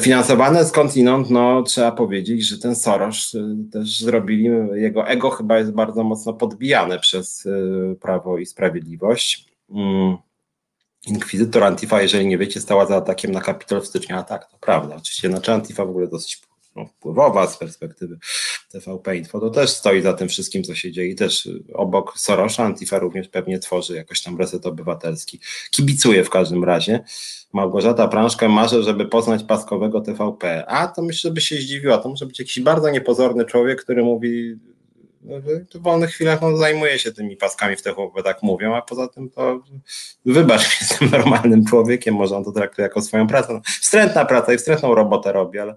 finansowane skądinąd, no trzeba powiedzieć, że ten Soros e, też zrobili, jego ego chyba jest bardzo mocno podbijane przez e, Prawo i Sprawiedliwość. Mm. Inkwizytor Antifa, jeżeli nie wiecie, stała za atakiem na Kapitol w styczniu, a tak, to prawda. Oczywiście, znaczy Antifa w ogóle dosyć no, wpływowa z perspektywy TVP Info, to też stoi za tym wszystkim, co się dzieje. I też obok Sorosza Antifa również pewnie tworzy jakoś tam reset obywatelski. Kibicuje w każdym razie. Małgorzata Prążka marzy, żeby poznać paskowego TVP. A to myślę, by się zdziwiła. To może być jakiś bardzo niepozorny człowiek, który mówi no, w wolnych chwilach on zajmuje się tymi paskami w TVP, tak mówią, a poza tym to wybacz, jestem normalnym człowiekiem, może on to traktuje jako swoją pracę. No, wstrętna praca i wstrętną robotę robi, ale,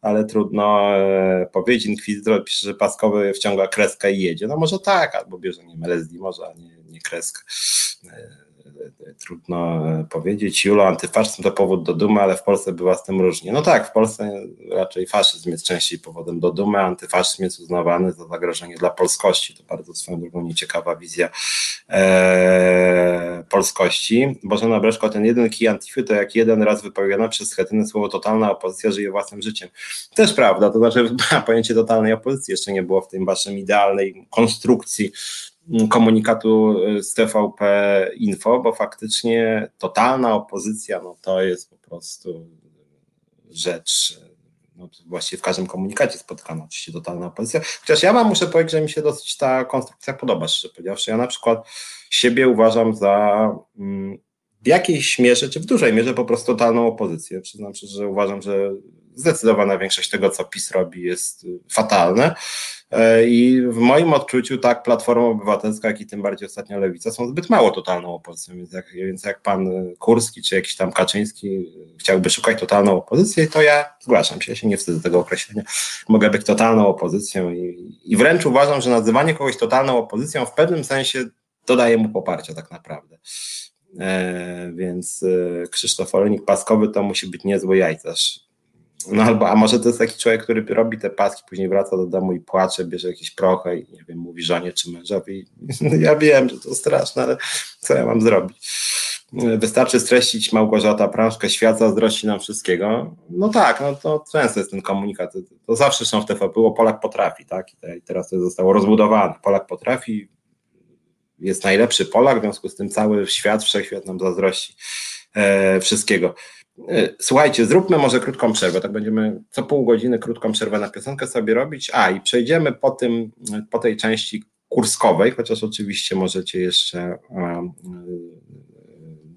ale trudno e, powiedzieć. Inkwizytor pisze, że paskowy wciąga kreskę i jedzie. No może tak, albo bierze nie LSD, może, a nie, nie kreskę. E, trudno powiedzieć. Julo, antyfaszyzm to powód do dumy, ale w Polsce bywa z tym różnie. No tak, w Polsce raczej faszyzm jest częściej powodem do dumy, antyfaszyzm jest uznawany za zagrożenie dla polskości. To bardzo swoją drogą nieciekawa wizja e, polskości. Bożena Breszko, ten jeden kij antify to jak jeden raz wypowiedziane przez Schetynę słowo totalna opozycja żyje własnym życiem. Też prawda, to znaczy pojęcie totalnej opozycji jeszcze nie było w tym waszym idealnej konstrukcji komunikatu z TVP Info, bo faktycznie totalna opozycja, no to jest po prostu rzecz, no właściwie w każdym komunikacie spotykana oczywiście totalna opozycja, chociaż ja wam muszę powiedzieć, że mi się dosyć ta konstrukcja podoba, szczerze powiedziawszy. Ja na przykład siebie uważam za mm, w jakiejś mierze, czy w dużej mierze po prostu totalną opozycję. Przyznam się, że uważam, że zdecydowana większość tego, co PiS robi, jest fatalne. E, I w moim odczuciu tak Platforma Obywatelska, jak i tym bardziej ostatnio Lewica są zbyt mało totalną opozycją, więc jak, więc jak pan Kurski czy jakiś tam Kaczyński chciałby szukać totalną opozycję, to ja zgłaszam się, ja się nie wstydzę tego określenia. Mogę być totalną opozycją i, i wręcz uważam, że nazywanie kogoś totalną opozycją w pewnym sensie dodaje mu poparcia tak naprawdę. E, więc e, Krzysztof Olenik Paskowy to musi być niezły jajcarz no albo, a może to jest taki człowiek, który robi te paski, później wraca do domu i płacze, bierze jakieś prochy i nie wiem, mówi żonie czy mężowi. Ja wiem, że to straszne, ale co ja mam zrobić? Wystarczy streścić Małgorzata Prążkę, świat zazdrości nam wszystkiego. No tak, no to często jest ten komunikat. To, zawsze są w TVP, było Polak potrafi, tak? I teraz to zostało rozbudowane. Polak potrafi, jest najlepszy Polak, w związku z tym cały świat, wszechświat nam zazdrości e, wszystkiego. E, słuchajcie, zróbmy może krótką przerwę, tak będziemy co pół godziny krótką przerwę na piosenkę sobie robić. A i przejdziemy po, tym, po tej części kurskowej, chociaż oczywiście możecie jeszcze e,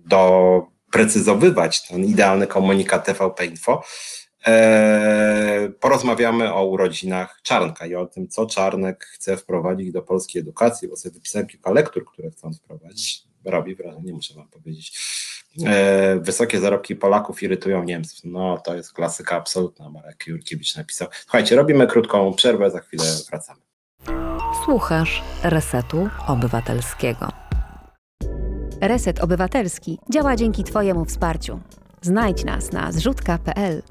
doprecyzowywać ten idealny komunikat TVP Info. E, porozmawiamy o urodzinach Czarnka i o tym, co Czarnek chce wprowadzić do polskiej edukacji, bo sobie wypisałem kilka lektur, które chcą wprowadzić. Robi wrażenie, muszę wam powiedzieć E, wysokie zarobki Polaków irytują Niemców. No to jest klasyka absolutna, Marek Jurkiewicz napisał. Słuchajcie, robimy krótką przerwę, za chwilę wracamy. Słuchasz Resetu Obywatelskiego. Reset Obywatelski działa dzięki Twojemu wsparciu. Znajdź nas na zrzutka.pl.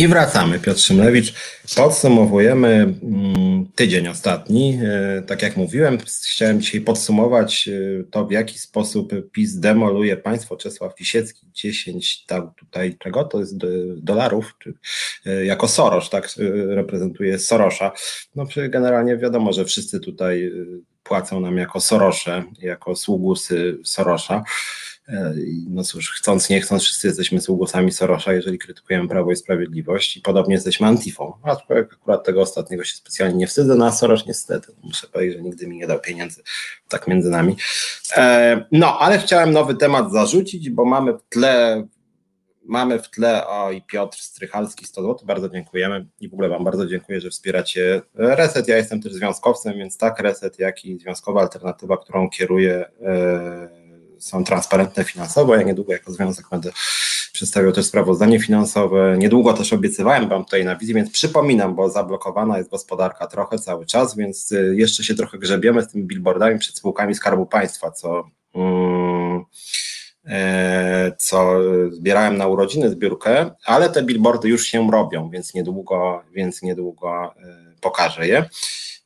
I wracamy, Piotr Szymlewicz. Podsumowujemy mm, tydzień ostatni. E, tak jak mówiłem, chciałem dzisiaj podsumować e, to, w jaki sposób PiS demoluje państwo. Czesław Lisiecki 10 dał tutaj czego? To jest dolarów, czy, e, jako Soros, tak reprezentuje Sorosza. No generalnie wiadomo, że wszyscy tutaj płacą nam jako Sorosze, jako sługusy Sorosza. E, no cóż, chcąc, nie chcąc, wszyscy jesteśmy sługusami Sorosza, jeżeli krytykujemy Prawo i Sprawiedliwość i podobnie jesteśmy antifą. A akurat tego ostatniego się specjalnie nie wstydzę, no a Soros niestety, muszę powiedzieć, że nigdy mi nie dał pieniędzy, tak między nami. E, no, ale chciałem nowy temat zarzucić, bo mamy w tle mamy w tle, o i Piotr Strychalski 100 zł, bardzo dziękujemy i w ogóle Wam bardzo dziękuję, że wspieracie Reset. Ja jestem też związkowcem, więc tak Reset, jak i związkowa alternatywa, którą kieruję, e, są transparentne finansowo. Ja niedługo jako związek będę przedstawiał też sprawozdanie finansowe. Niedługo też obiecywałem Wam tutaj na wizji, więc przypominam, bo zablokowana jest gospodarka trochę cały czas, więc y, jeszcze się trochę grzebiemy z tymi billboardami przed spółkami Skarbu Państwa, co. Mm, e, co zbierałem na urodziny zbiórkę, ale te billboardy już się robią, więc niedługo, więc niedługo e, pokażę je.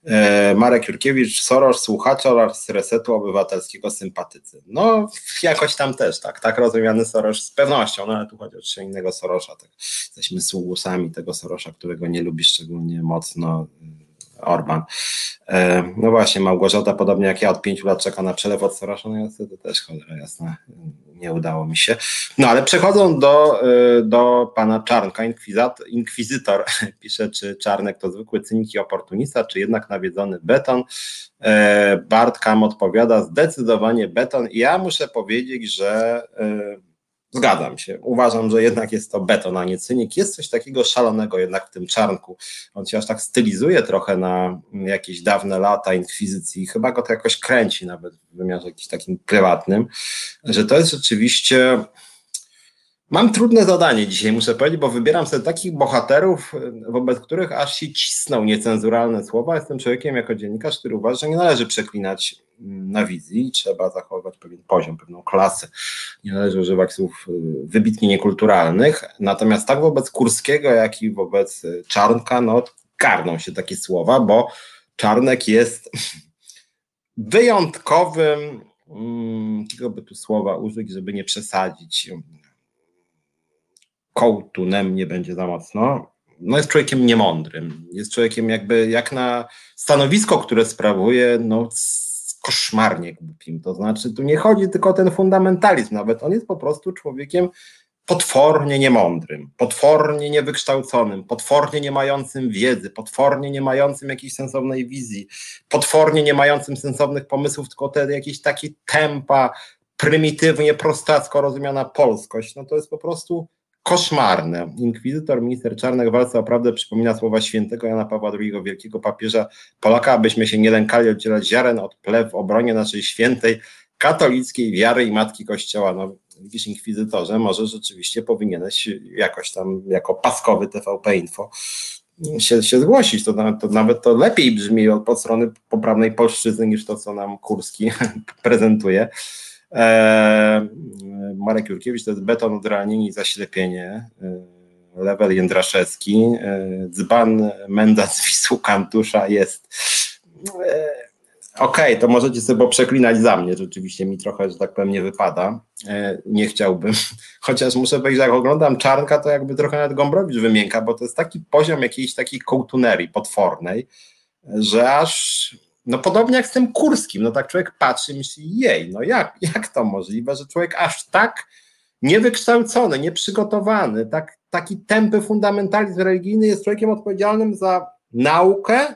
E, Marek Jurkiewicz, Soros, słuchacz oraz Resetu Obywatelskiego sympatycy. No, jakoś tam też, tak, tak rozumiany Soros z pewnością, no ale tu chodzi o innego Sorosza, tak. Jesteśmy sługusami tego Sorosza, którego nie lubi szczególnie mocno Orban. E, no właśnie, Małgorzata, podobnie jak ja, od pięciu lat czeka na przelew od niestety też cholera jasna, nie udało mi się. No ale przechodząc do, e, do pana Czarnka, inkwizytor pisze, czy Czarnek to zwykły cynik i oportunista, czy jednak nawiedzony beton. E, Bart Kam odpowiada, zdecydowanie beton i ja muszę powiedzieć, że Zgadzam się. Uważam, że jednak jest to beton, a nie cynik. Jest coś takiego szalonego jednak w tym czarnku. On się aż tak stylizuje trochę na jakieś dawne lata inkwizycji. Chyba go to jakoś kręci nawet w wymiarze jakimś takim prywatnym, że to jest rzeczywiście. Mam trudne zadanie dzisiaj, muszę powiedzieć, bo wybieram sobie takich bohaterów, wobec których aż się cisną niecenzuralne słowa. Jestem człowiekiem jako dziennikarz, który uważa, że nie należy przeklinać na wizji, trzeba zachować pewien poziom, pewną klasę. Nie należy używać słów y, wybitnie niekulturalnych. Natomiast tak wobec Kurskiego, jak i wobec Czarnka, no karną się takie słowa, bo Czarnek jest wyjątkowym, hmm, jakiego by tu słowa użyć, żeby nie przesadzić, kołtunem nie będzie za mocno, no jest człowiekiem niemądrym. Jest człowiekiem jakby jak na stanowisko, które sprawuje, no koszmarnie głupim. To znaczy, tu nie chodzi tylko o ten fundamentalizm, nawet on jest po prostu człowiekiem potwornie niemądrym, potwornie niewykształconym, potwornie nie mającym wiedzy, potwornie nie mającym jakiejś sensownej wizji, potwornie nie mającym sensownych pomysłów, tylko te jakieś takie tempa, prymitywnie, prostacko rozumiana polskość, no to jest po prostu koszmarne. Inkwizytor, minister Czarnek w walce o prawdę przypomina słowa świętego Jana Pawła II, wielkiego papieża Polaka, abyśmy się nie lękali oddzielać ziaren od plew w obronie naszej świętej katolickiej wiary i Matki Kościoła. No, widzisz, inkwizytorze, może rzeczywiście powinieneś jakoś tam jako paskowy TVP Info się, się zgłosić. To, to nawet to lepiej brzmi od, od strony poprawnej polszczyzny niż to, co nam Kurski prezentuje. E, Marek Jurkiewicz to jest beton, odrealnienie i zaślepienie. E, Level Jędraszewski, e, dzban Menda z Wisłu Kantusza jest Okej, okay, to możecie sobie przeklinać za mnie, rzeczywiście mi trochę, że tak powiem, nie wypada. Nie chciałbym. Chociaż muszę powiedzieć, że jak oglądam Czarnka, to jakby trochę nawet Gombrowicz wymienka, bo to jest taki poziom jakiejś takiej kołtunerii potwornej, że aż no podobnie jak z tym Kurskim, no tak człowiek patrzy i myśli, jej, no jak, jak to możliwe, że człowiek aż tak niewykształcony, nieprzygotowany, tak, taki tępy fundamentalizm religijny jest człowiekiem odpowiedzialnym za naukę,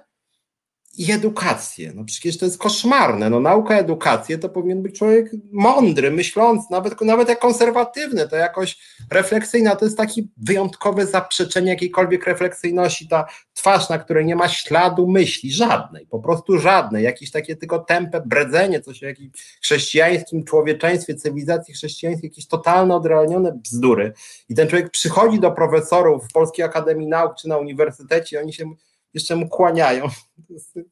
i edukację. No przecież to jest koszmarne. No nauka, edukację to powinien być człowiek mądry, myślący, nawet, nawet jak konserwatywny, to jakoś refleksyjna. To jest takie wyjątkowe zaprzeczenie jakiejkolwiek refleksyjności. Ta twarz, na której nie ma śladu myśli, żadnej, po prostu żadnej. Jakieś takie tylko tępe bredzenie, coś o jakimś chrześcijańskim człowieczeństwie, cywilizacji chrześcijańskiej, jakieś totalne, odrealnione bzdury. I ten człowiek przychodzi do profesorów w Polskiej Akademii Nauk czy na uniwersytecie, oni się jeszcze mu kłaniają.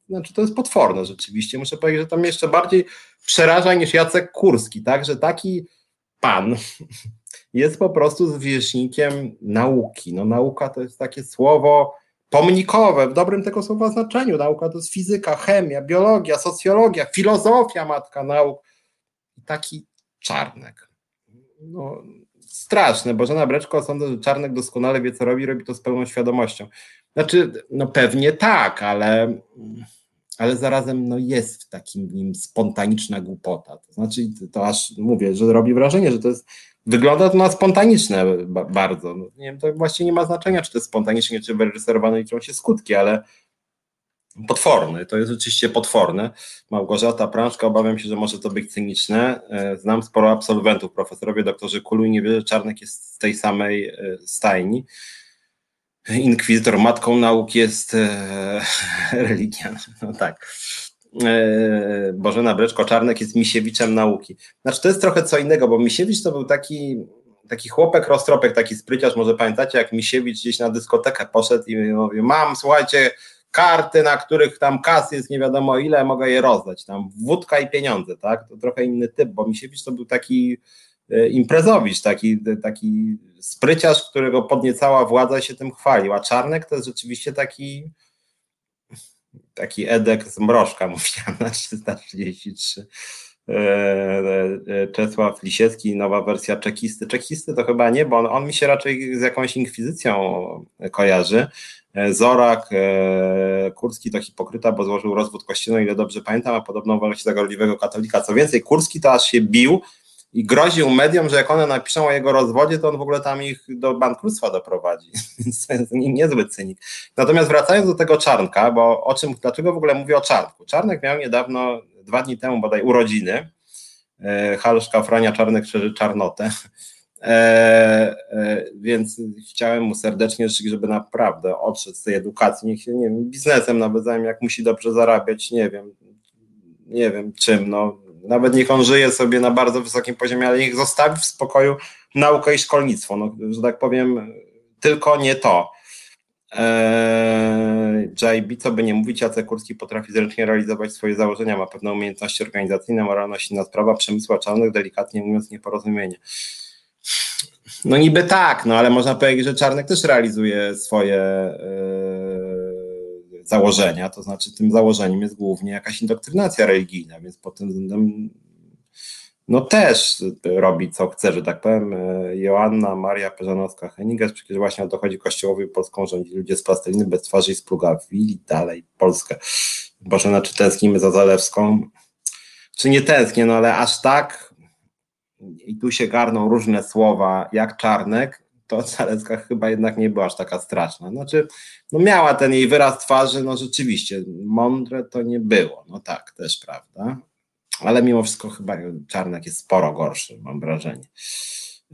Znaczy, to jest potworne rzeczywiście. Muszę powiedzieć, że mnie jeszcze bardziej przeraża niż Jacek Kurski, tak? Że taki pan jest po prostu zwierzchnikiem nauki. No nauka to jest takie słowo pomnikowe, w dobrym tego słowa znaczeniu. Nauka to jest fizyka, chemia, biologia, socjologia, filozofia matka nauk. Taki czarnek. No, straszne. Bożena Breczko, sądzę, że Czarnek doskonale wie, co robi, robi to z pełną świadomością. Znaczy, no pewnie tak, ale, ale zarazem no jest w takim nim spontaniczna głupota. To znaczy, to aż mówię, że robi wrażenie, że to jest, wygląda to na spontaniczne bardzo. No, nie wiem, to właściwie nie ma znaczenia, czy to jest spontanicznie, czy wyreżyserowane, liczą się skutki, ale potworny, to jest rzeczywiście potworne. Małgorzata Prążka, obawiam się, że może to być cyniczne. E, znam sporo absolwentów, profesorowie, doktorzy i nie wierzę, że Czarnek jest z tej samej e, stajni inkwizytor matką nauk jest e, religia. No tak. E, Bożena Breczko-Czarnek jest Misiewiczem nauki. Znaczy to jest trochę co innego, bo Misiewicz to był taki, taki chłopek, roztropek, taki spryciarz, może pamiętacie, jak Misiewicz gdzieś na dyskotekę poszedł i mówił, mam, słuchajcie, karty, na których tam kas jest nie wiadomo ile, mogę je rozdać, tam wódka i pieniądze, tak? To trochę inny typ, bo Misiewicz to był taki E, imprezowicz, taki, taki spryciarz, którego podniecała władza się tym chwalił, a Czarnek to jest rzeczywiście taki taki Edek z Mrożka, mówiłem na 333. E, e, Czesław Lisiecki, nowa wersja czekisty. Czekisty to chyba nie, bo on, on mi się raczej z jakąś inkwizycją kojarzy. Zorak, Kurski to hipokryta, bo złożył rozwód kościelny, ile dobrze pamiętam, a podobno uważa się za gorliwego katolika. Co więcej, Kurski to aż się bił i groził mediom, że jak one napiszą o jego rozwodzie, to on w ogóle tam ich do bankructwa doprowadzi. Więc to jest niezły cynik. Natomiast wracając do tego Czarnka, bo o czym, dlaczego w ogóle mówię o Czarnku? Czarnek miał niedawno, dwa dni temu bodaj urodziny. E, Halszka Frania Czarnek szerzy czarnotę. E, e, więc chciałem mu serdecznie życzyć, żeby naprawdę odszedł z tej edukacji, niech się, nie wiem, biznesem nawet zajmie, jak musi dobrze zarabiać, nie wiem, nie wiem czym, no nawet niech on żyje sobie na bardzo wysokim poziomie, ale niech zostawi w spokoju naukę i szkolnictwo, no, że tak powiem, tylko nie to. Eee, JB, co by nie mówić, Jacek Kurski potrafi zręcznie realizować swoje założenia, ma pewne umiejętności organizacyjne, moralność inna sprawa, przemysł czarnych, delikatnie mówiąc nieporozumienie. No niby tak, no ale można powiedzieć, że Czarnek też realizuje swoje yy, założenia, to znaczy tym założeniem jest głównie jakaś indoktrynacja religijna, więc pod tym względem no też robi co chce, że tak powiem. E, Joanna Maria Peżanowska-Heniges, przecież właśnie o to chodzi Kościołowi Polską rządzi ludzie z plasteliny bez twarzy i z plugawili, dalej Polskę. Boże, znaczy tęsknimy za Zalewską. Czy nie tęsknię, no ale aż tak i tu się garną różne słowa jak Czarnek, to Zalewska chyba jednak nie była aż taka straszna. Znaczy, no miała ten jej wyraz twarzy, no rzeczywiście, mądre to nie było, no tak, też prawda, ale mimo wszystko chyba Czarnek jest sporo gorszy, mam wrażenie.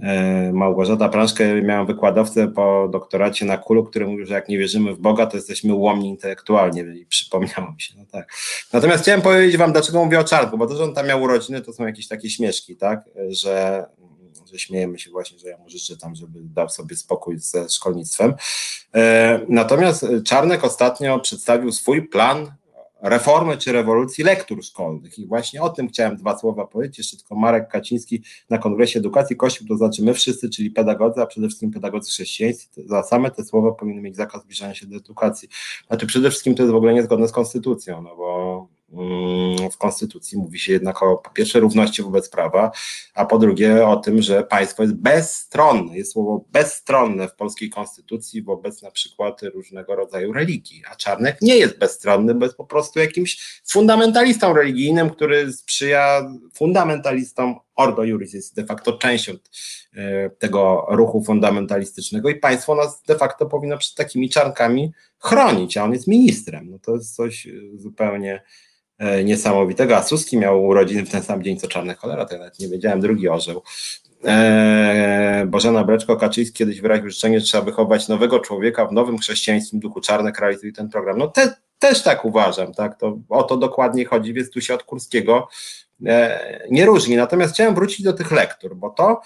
E, Małgorzata Prążkę miałam wykładowcę po doktoracie na Kulu, który mówił, że jak nie wierzymy w Boga, to jesteśmy ułomni intelektualnie i przypomniało mi się, no tak. Natomiast chciałem powiedzieć wam, dlaczego mówię o Czarnku, bo to, że on tam miał urodziny, to są jakieś takie śmieszki, tak, że, że śmiejemy się właśnie, że ja mu życzę tam, żeby dał sobie spokój ze szkolnictwem. E, natomiast Czarnek ostatnio przedstawił swój plan reformy czy rewolucji lektur szkolnych. I właśnie o tym chciałem dwa słowa powiedzieć. Jeszcze tylko Marek Kaciński na Kongresie Edukacji Kościół, to znaczy my wszyscy, czyli pedagodzy, a przede wszystkim pedagodzy chrześcijańscy, za same te słowa powinny mieć zakaz zbliżania się do edukacji. Znaczy przede wszystkim to jest w ogóle niezgodne z konstytucją, no bo w Konstytucji mówi się jednak o po pierwsze równości wobec prawa, a po drugie o tym, że państwo jest bezstronne. Jest słowo bezstronne w polskiej Konstytucji wobec na przykład różnego rodzaju religii. A Czarnek nie jest bezstronny, bo jest po prostu jakimś fundamentalistą religijnym, który sprzyja fundamentalistom. Ordo Juris jest de facto częścią e, tego ruchu fundamentalistycznego i państwo nas de facto powinno przed takimi czarnkami chronić, a on jest ministrem. No to jest coś zupełnie E, niesamowitego, a Suski miał urodziny w ten sam dzień co Czarny Cholera, to nawet nie wiedziałem, drugi orzeł. Eee, Bożena Breczko-Kaczyński kiedyś wyraził życzenie, że trzeba wychować nowego człowieka w nowym chrześcijańskim duchu. Czarnek realizuje ten program. No te, też tak uważam, tak, to o to dokładnie chodzi, więc tu się od Kurskiego e, nie różni. Natomiast chciałem wrócić do tych lektur, bo to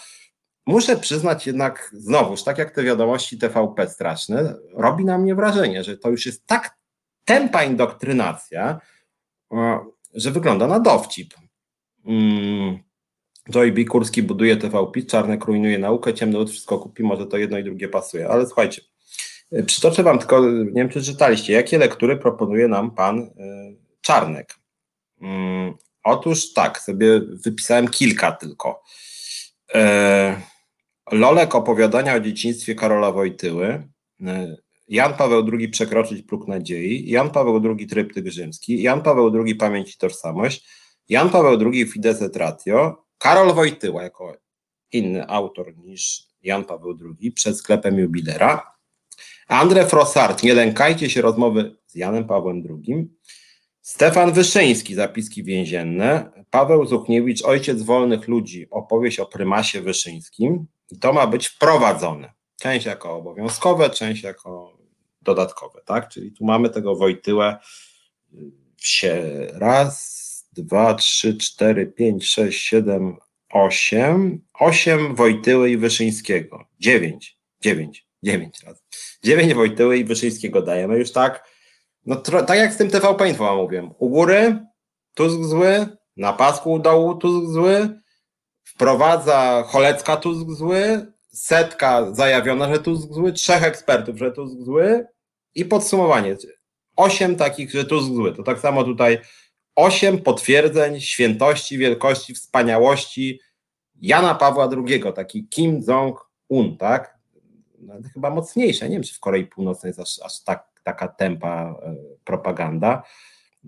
muszę przyznać jednak znowuż, tak jak te wiadomości TVP straszne, robi na mnie wrażenie, że to już jest tak tempa indoktrynacja, że wygląda na dowcip. Mm. Joy B. Kurski buduje TVP, Czarnek rujnuje naukę, Ciemny Lud wszystko kupi, może to jedno i drugie pasuje. Ale słuchajcie, y, przytoczę wam tylko, nie wiem czy czytaliście, jakie lektury proponuje nam pan y, Czarnek. Mm, otóż tak, sobie wypisałem kilka tylko. E, Lolek opowiadania o dzieciństwie Karola Wojtyły, y, Jan Paweł II przekroczyć próg nadziei, Jan Paweł II tryptyk rzymski, Jan Paweł II pamięć i tożsamość, Jan Paweł II Fides et Ratio, Karol Wojtyła jako inny autor niż Jan Paweł II przed sklepem jubilera, André Frossard, nie lękajcie się rozmowy z Janem Pawłem II, Stefan Wyszyński, zapiski więzienne, Paweł Zuchniewicz, ojciec wolnych ludzi, opowieść o prymasie Wyszyńskim i to ma być wprowadzone. Część jako obowiązkowe, część jako dodatkowe, tak? Czyli tu mamy tego Wojtyłę się raz, dwa, trzy, cztery, pięć, sześć, siedem, osiem, osiem Wojtyły i Wyszyńskiego, dziewięć, dziewięć, dziewięć razy, dziewięć Wojtyły i Wyszyńskiego dajemy już tak, no tak jak z tym TVP Info mówię, u góry Tusk zły, na pasku u dołu Tusk zły, wprowadza Cholecka Tusk zły, setka zajawiona, że Tusk zły, trzech ekspertów, że Tusk zły, i podsumowanie. Osiem takich, że tu zły. To tak samo tutaj osiem potwierdzeń świętości, wielkości, wspaniałości Jana Pawła II, taki Kim Jong-un, tak? No, chyba mocniejsze. Nie wiem, czy w Korei Północnej jest aż, aż tak, taka tempa e, propaganda.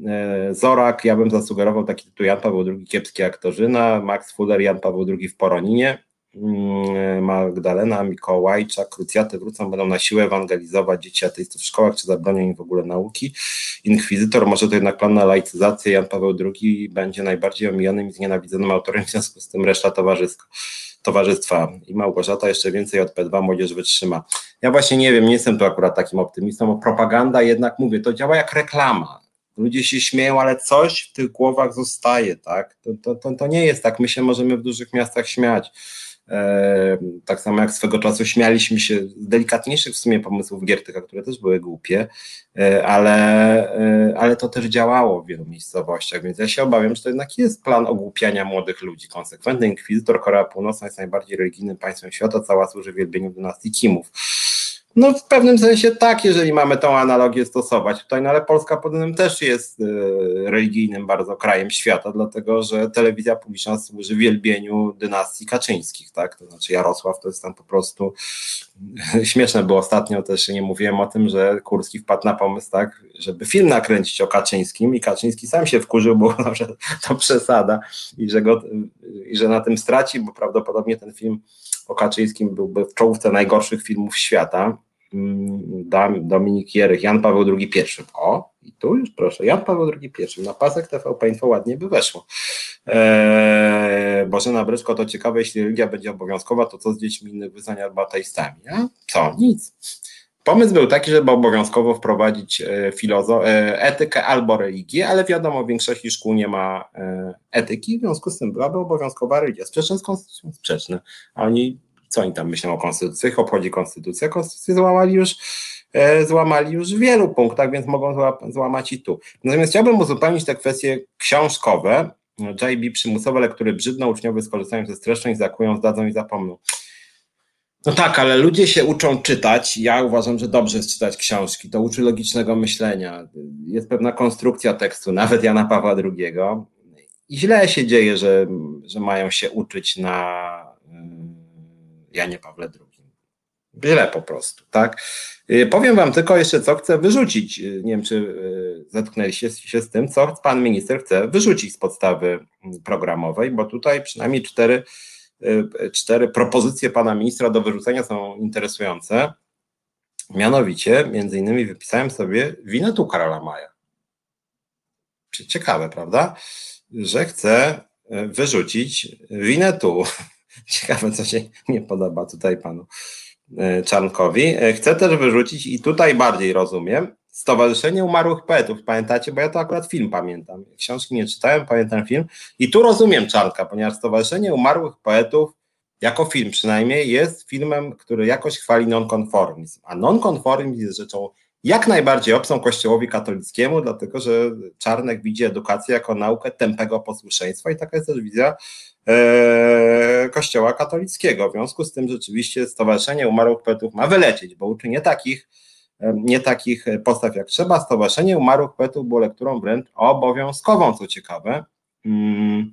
E, Zorak, ja bym zasugerował taki tytuł Jan Paweł II, kiepskie aktorzyna, Max Fuller, Jan Paweł II w Poroninie. Mm, Magdalena, Mikołajczak, krucjaty wrócą, będą na siłę ewangelizować dzieci ateistów w szkołach, czy zabronią im w ogóle nauki. Inkwizytor, może to jednak plan na laicyzację, Jan Paweł II będzie najbardziej omijanym i znienawidzonym autorem, w związku z tym reszta towarzyska towarzystwa i Małgorzata jeszcze więcej od P2 młodzież wytrzyma. Ja właśnie nie wiem, nie jestem tu akurat takim optymistą, bo propaganda jednak, mówię, to działa jak reklama. Ludzie się śmieją, ale coś w tych głowach zostaje, tak? To, to, to, to nie jest tak, my się możemy w dużych miastach śmiać Tak samo jak swego czasu śmialiśmy się z delikatniejszych w sumie pomysłów Giertyka, które też były głupie, ale, ale to też działało w wielu miejscowościach, więc ja się obawiam, że to jednak jest plan ogłupiania młodych ludzi. Konsekwentny inkwizytor Korea Północna jest najbardziej religijnym państwem świata, cała służy wielbieniu dynastii Kimów. No w pewnym sensie tak, jeżeli mamy tą analogię stosować. Tutaj, no ale Polska potem też jest y, religijnym bardzo krajem świata, dlatego że telewizja publiczna służy wielbieniu dynastii Kaczyńskich, tak, to znaczy Jarosław to jest tam po prostu śmieszne było ostatnio też, nie mówiłem o tym, że Kurski wpadł na pomysł tak, żeby film nakręcić o Kaczyńskim i Kaczyński sam się wkurzył, bo to przesada i że, go, i że na tym straci, bo prawdopodobnie ten film o Kaczyńskim byłby w czołówce najgorszych filmów świata. Mm, Dominik Jerych, Jan Paweł II pierwszy. O, i tu już proszę, Jan Paweł II pierwszy. Na pasek TVP Info ładnie by weszło. Eee, Bożena Bryczko, to ciekawe, jeśli religia będzie obowiązkowa, to co z dziećmi innych wyznań albo ateistami? A? Co? Nic. Pomysł był taki, żeby obowiązkowo wprowadzić e, filozo- e, etykę albo religię, ale wiadomo, w większości szkół nie ma e, etyki, w związku z tym byłaby obowiązkowa religia. Sprzeczne z konstytucją, sprzeczne. A oni, co oni tam myślą o konstytucji? Ich obchodzi konstytucja, konstytucję złamali już, złamali już w wielu punktach, więc mogą złamać i tu. Natomiast chciałbym uzupełnić te kwestie książkowe, JB przymusowe lektury brzydno, uczniowie skorzystają ze streszczeń, zakują, zdadzą i zapomną. No tak, ale ludzie się uczą czytać. Ja uważam, że dobrze jest czytać książki. To uczy logicznego myślenia. Jest pewna konstrukcja tekstu, nawet Jana Pawła II. I źle się dzieje, że, że mają się uczyć na y, Janie Pawle II. Źle po prostu, tak? Y, powiem wam tylko jeszcze, co chcę wyrzucić. Y, nie wiem, czy zetknęliście się z tym, co pan minister chce wyrzucić z podstawy programowej, bo tutaj przynajmniej cztery cztery propozycje pana ministra do wyrzucenia są interesujące. Mianowicie, między innymi wypisałem sobie Winetu Karola Maja. Ciekawe, prawda? Że chce y, wyrzucić Winetu. Ciekawe, co się nie podoba tutaj panu y, Czarnkowi. Chce też wyrzucić, i tutaj bardziej rozumiem, Stowarzyszenie Umarłych Poetów, pamiętacie? Bo ja to akurat film pamiętam. Książki nie czytałem, pamiętam film. I tu rozumiem Czarnka, ponieważ Stowarzyszenie Umarłych Poetów, jako film przynajmniej, jest filmem, który jakoś chwali nonkonformizm. A nonkonformizm jest rzeczą jak najbardziej obcą Kościołowi katolickiemu, dlatego że Czarnek widzi edukację jako naukę tępego posłuszeństwa i taka jest też wizja e, Kościoła katolickiego. W związku z tym rzeczywiście Stowarzyszenie Umarłych Poetów ma wylecieć, bo uczy nie takich nie takich postaw jak trzeba. Stowarzyszenie Umarłych Poetów było lekturą wręcz obowiązkową, co ciekawe. Mm,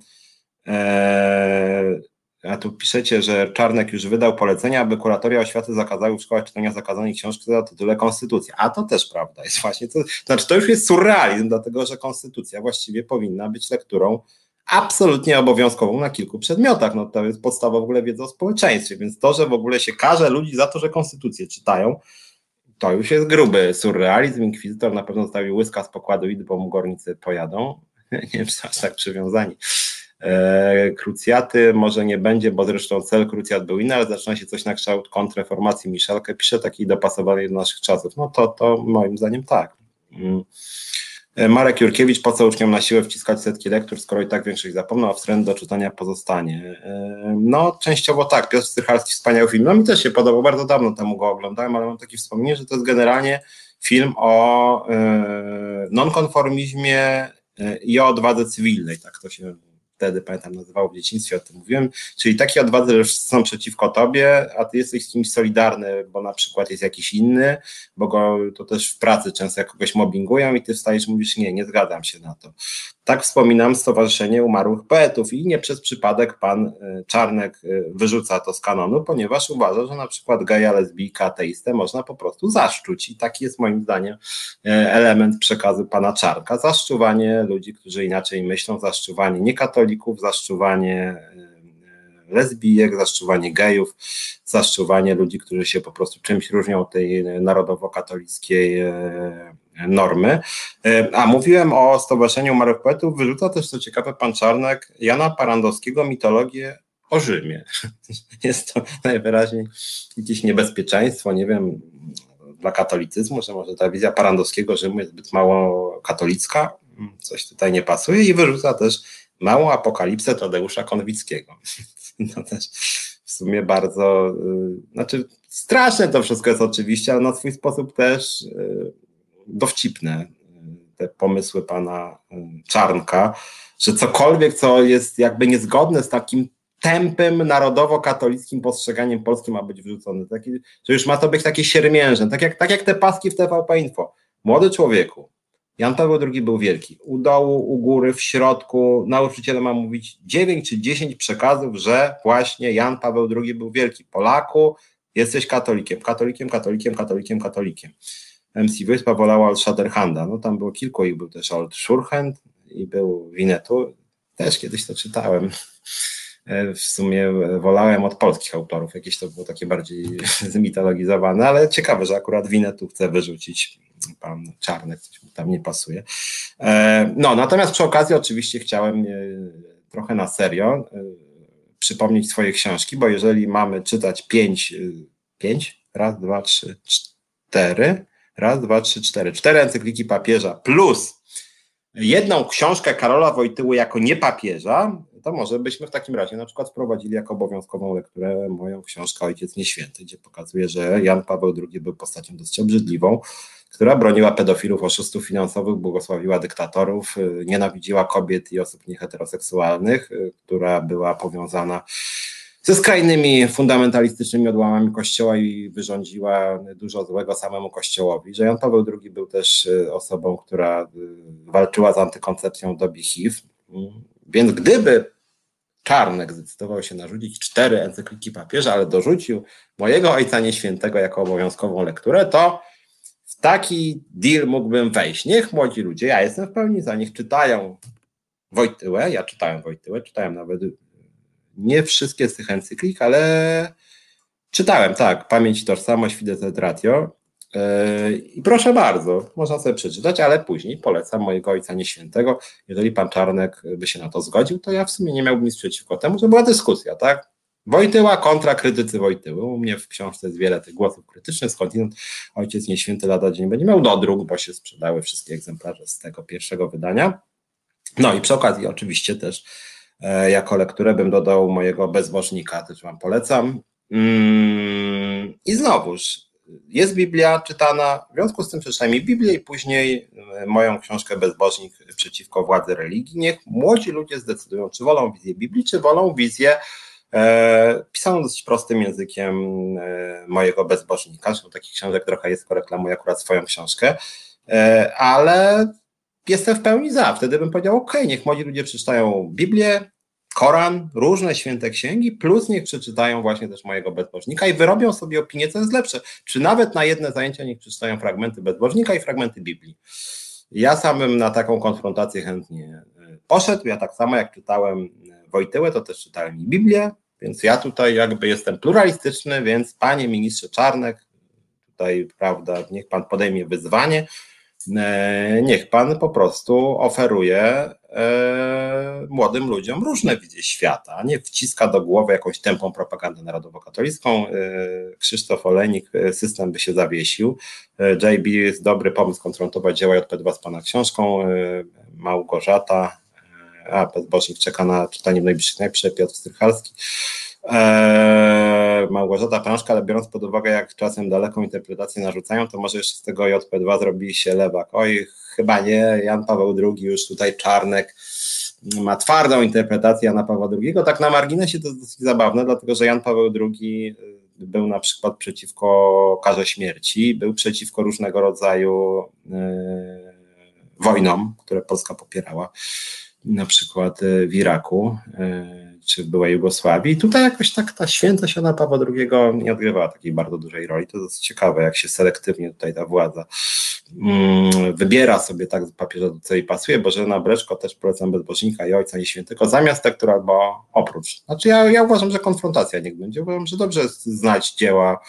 e, a tu piszecie, że Czarnek już wydał polecenia, aby kuratoria oświaty zakazały w szkołach czytania zakazanej książki za tytule Konstytucja. A to też prawda jest właśnie. To, znaczy to już jest surrealizm, dlatego że Konstytucja właściwie powinna być lekturą absolutnie obowiązkową na kilku przedmiotach. No to jest podstawa w ogóle wiedzy o społeczeństwie, więc to, że w ogóle się każe ludzi za to, że konstytucję czytają, to już jest gruby surrealizm. Inkwizytor na pewno zostawił łyska z pokładu id, bo mu górnicy pojadą. nie wiem, czy aż tak przywiązani. E, krucjaty może nie będzie, bo zresztą cel krucjat był inny, ale zaczyna się coś na kształt kontrreformacji Michalkę, pisze taki dopasowany do naszych czasów. No to, to moim zdaniem tak. E, Marek Jurkiewicz, po co uczniom na siłę wciskać setki lektur, skoro i tak większość zapomną, a wstręt do czytania pozostanie? E, no, częściowo tak. Piotr Strychalski, wspaniały film. No mi też się podobał, bardzo dawno temu go oglądałem, ale mam takie wspomnienie, że to jest generalnie film o e, nonkonformizmie i o odwadze cywilnej, tak to się wtedy, pamiętam, nazywało w dzieciństwie, o tym mówiłem, czyli takie odwadze, że są przeciwko tobie, a ty jesteś z kimś solidarny, bo na przykład jest jakiś inny, bo go to też w pracy często jak kogoś mobbingują i ty wstajesz i mówisz, nie, nie zgadzam się na to. Tak wspominam Stowarzyszenie Umarłych Poetów i nie przez przypadek pan e, Czarnek e, wyrzuca to z kanonu, ponieważ uważa, że na przykład geja, lesbijka, ateistę można po prostu zaszczuć. I taki jest moim zdaniem e, element przekazu pana Czarka, zaszczuwanie ludzi, którzy inaczej myślą, zaszczuwanie niekatolików, zaszczuwanie lesbijek, zaszczuwanie gejów, zaszczuwanie ludzi, którzy się po prostu czymś różnią od tej narodowo-katolickiej normy. E, a mówiłem o Stowarzyszeniu Umarłych Poetów, wyrzuca też, co ciekawe, pan Czarnek Jana Parandowskiego mitologię o Rzymie. Jest to najwyraźniej jakieś niebezpieczeństwo, nie wiem, dla katolicyzmu, że może ta wizja Parandowskiego Rzymu jest zbyt mało katolicka, coś tutaj nie pasuje i wyrzuca też małą apokalipsę Tadeusza Konwickiego. To też w sumie bardzo, y, znaczy straszne to wszystko jest oczywiście, ale na swój sposób też y, dowcipne te pomysły pana Czarnka, że cokolwiek, co jest jakby niezgodne z takim tępym, narodowo-katolickim postrzeganiem polskim ma być wrzucone. Taki, że już ma to być takie siermiężne, tak jak, tak jak te paski w TVP Info. Młody człowieku, Jan Paweł II był wielki. U dołu, u góry, w środku, nauczyciele ma mówić 9 czy 10 przekazów, że właśnie Jan Paweł II był wielki. Polaku, jesteś katolikiem, katolikiem, katolikiem, katolikiem, katolikiem. MC Wyspa wolała Shatterhanda. No tam było kilku i był też Old Shurhand i był Winetu. Też kiedyś to czytałem. E, w sumie wolałem od polskich autorów, jakieś to było takie bardziej zmitologizowane, ale ciekawe, że akurat Winetu chce wyrzucić pan Czarnek, coś mu tam nie pasuje. E, no, natomiast przy okazji oczywiście chciałem e, trochę na serio przypomnieć swoje książki, bo jeżeli mamy czytać pięć, pięć, raz, dwa, trzy, cztery, raz, dwa, trzy, cztery, cztery encykliki papieża plus jedną książkę Karola Wojtyły jako nie papieża, to może byśmy w takim razie na przykład wprowadzili jako obowiązkową lekturę moją książkę Ojciec Nieświęty, gdzie pokazuje, że Jan Paweł II był postacią dosyć obrzydliwą, która broniła pedofilów, oszustów finansowych, błogosławiła dyktatorów, nienawidziła kobiet i osób nieheteroseksualnych, która była powiązana ze skrajnymi fundamentalistycznymi odłamami Kościoła i wyrządziła dużo złego samemu Kościołowi, że Jan Paweł II był też y, osobą, która y, walczyła z antykoncepcją doby HIV, więc gdyby Czarnek zdecydował się narzucić cztery encykliki papieża, ale dorzucił mojego Ojca Nieświętego jako obowiązkową lekturę, to taki deal mógłbym wejść. Niech młodzi ludzie, ja jestem w pełni za nich, czytają Wojtyłę, ja czytałem Wojtyłę, czytałem nawet nie wszystkie z tych encyklik, ale czytałem, tak, Pamięć i Tożsamość, Fides et Ratio yy, i proszę bardzo, można sobie przeczytać, ale później polecam mojego Ojca Nieświętego. Jeżeli pan Czarnek by się na to zgodził, to ja w sumie nie miałbym nic przeciwko temu, że była dyskusja, tak? Wojtyła kontra krytycy Wojtyły. U mnie w książce jest wiele tych głosów krytycznych, skądinąd Ojciec Nieświęty lada dzień będzie miał dodruk, bo się sprzedały wszystkie egzemplarze z tego pierwszego wydania. No i przy okazji oczywiście też E, jako lekturę bym dodał mojego bezbożnika, też Wam polecam. Mm, I znowuż, jest Biblia czytana, w związku z tym przeczytajmy Biblię i później e, moją książkę Bezbożnik przeciwko władzy religii. Niech młodzi ludzie zdecydują, czy wolą wizję Biblii, czy wolą wizję e, pisaną dosyć prostym językiem e, mojego bezbożnika. Zresztą takich książek trochę jest, reklamuję akurat swoją książkę, e, ale jestem w pełni za. Wtedy bym powiedział, ok, niech młodzi ludzie przeczytają Biblię, Koran, różne święte księgi, plus niech przeczytają właśnie też mojego bezbożnika i wyrobią sobie opinię, co jest lepsze. Czy nawet na jedne zajęcia niech przeczytają fragmenty bezbożnika i fragmenty Biblii. Ja samym na taką konfrontację chętnie poszedł. Ja tak samo jak czytałem Wojtyłę, to też czytałem i Biblię, więc ja tutaj jakby jestem pluralistyczny, więc panie ministrze Czarnek, tutaj prawda, niech pan podejmie wyzwanie, E, niech pan po prostu oferuje e, młodym ludziom różne wizje świata, nie wciska do głowy jakąś tępą propagandę narodowo-katolicką. E, Krzysztof Olenik, system by się zawiesił. JB jest dobry pomysł konfrontować dzieła JP2 z pana książką. Małgorzata, a bezbożnik czeka na czytanie w najbliższych dniach, Piotr Strychalski. Eee, Małgorzata Prążka, ale biorąc pod uwagę, jak czasem daleką interpretację narzucają, to może jeszcze z tego JP2 zrobi się lewak. Oj, chyba nie, Jan Paweł II, już tutaj Czarnek ma twardą interpretację Jana Pawła II. Tak na marginesie to jest dosyć zabawne, dlatego że Jan Paweł II y, był na przykład przeciwko karze śmierci, był przeciwko różnego rodzaju yy, wojnom, które Polska popierała, na przykład y, w Iraku. Yy, czy w byłej Jugosławii. I tutaj jakoś tak ta świętość Jana Pawła II nie odgrywała takiej bardzo dużej roli. To jest ciekawe, jak się selektywnie tutaj ta władza mm, wybiera sobie tak papieża, do jej pasuje. Bożena Breczko też polecam bezbożnika i Ojca Nieświętego zamiast tektura, albo oprócz. Znaczy ja, ja uważam, że konfrontacja niech będzie. Uważam, że dobrze znać dzieła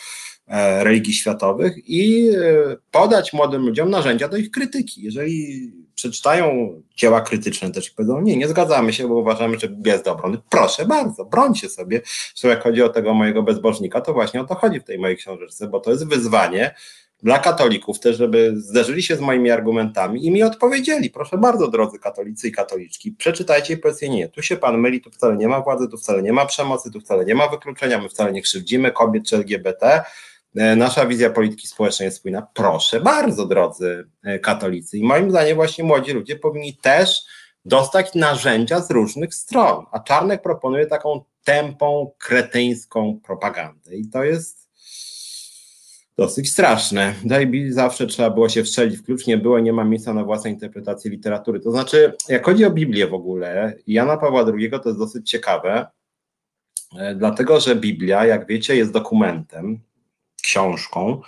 e, religii światowych i e, podać młodym ludziom narzędzia do ich krytyki. Jeżeli przeczytają dzieła krytyczne też i powiedzą, nie, nie zgadzamy się, bo uważamy, że Biblia jest dobrą. No proszę bardzo, brońcie sobie. Zresztą jak chodzi o tego mojego bezbożnika, to właśnie o to chodzi w tej mojej książeczce, bo to jest wyzwanie dla katolików też, żeby zderzyli się z moimi argumentami i mi odpowiedzieli. Proszę bardzo, drodzy katolicy i katoliczki, przeczytajcie i powiedzcie nie, tu się pan myli, tu wcale nie ma władzy, tu wcale nie ma przemocy, tu wcale nie ma wykluczenia, my wcale nie krzywdzimy kobiet czy LGBT. E, nasza wizja polityki społecznej jest spójna. Proszę bardzo, drodzy e, katolicy. I moim zdaniem właśnie młodzi ludzie powinni też dostać narzędzia z różnych stron. A Czarnek proponuje taką tępą, kretyńską propagandę. I to jest dosyć straszne. Dajbi zawsze trzeba było się wszczelić w klucz, nie było, nie ma miejsca na własne interpretacje literatury. To znaczy, jak chodzi o Biblię w ogóle, Jana Pawła II to jest dosyć ciekawe, e, dlatego że Biblia, jak wiecie, jest dokumentem, książką,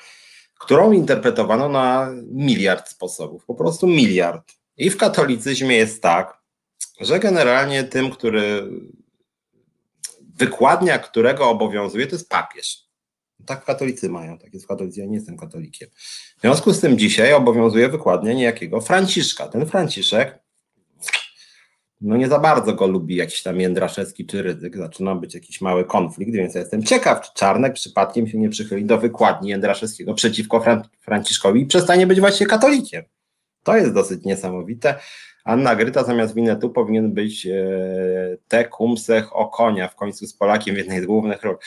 którą interpretowano na miliard sposobów, po prostu miliard. I w katolicyzmie jest tak, że generalnie tym, który wykładnia którego obowiązuje, to jest papież. Tak katolicy mają, tak jest w katolicy, ja nie jestem katolikiem. W związku z tym dzisiaj obowiązuje wykładnia niejakiego Franciszka. Ten Franciszek, no nie za bardzo go lubi jakiś tam Jędraszewski czy Rydzyk, zaczyna być jakiś mały konflikt, więc ja jestem ciekaw, czy Czarnek przypadkiem się nie przychyli do wykładni Jędraszewskiego przeciwko Fran Franciszkowi i przestanie być właśnie katolikiem. To jest dosyć niesamowite. Anna Gryta zamiast winetu powinien być e, te kumsech o konia w końcu z Polakiem w jednej z głównych ról.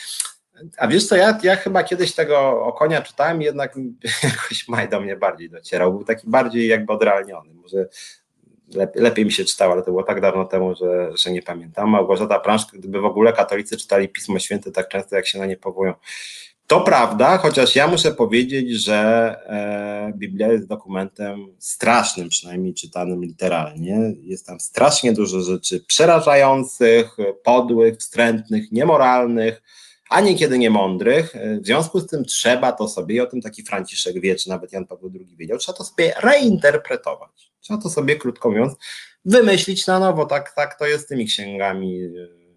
A wiesz co, ja, ja chyba kiedyś tego o konia czytałem, jednak jakoś Maj do mnie bardziej docierał. Był taki bardziej jakby odrealniony. Może lepiej, lepiej mi się czytało, ale to było tak dawno temu, że, że nie pamiętam. Małgorzata Prążka, gdyby w ogóle katolicy czytali Pismo Święte tak często, jak się na nie powołują. To prawda, chociaż ja muszę powiedzieć, że e, Biblia jest dokumentem strasznym, przynajmniej czytanym literalnie. Jest tam strasznie dużo rzeczy przerażających, podłych, wstrętnych, niemoralnych, a niekiedy niemądrych. W związku z tym trzeba to sobie, i o tym taki Franciszek wie, czy nawet Jan Paweł II wiedział, trzeba to sobie reinterpretować. Trzeba to sobie, krótko mówiąc, wymyślić na nowo. Tak, tak to jest z tymi księgami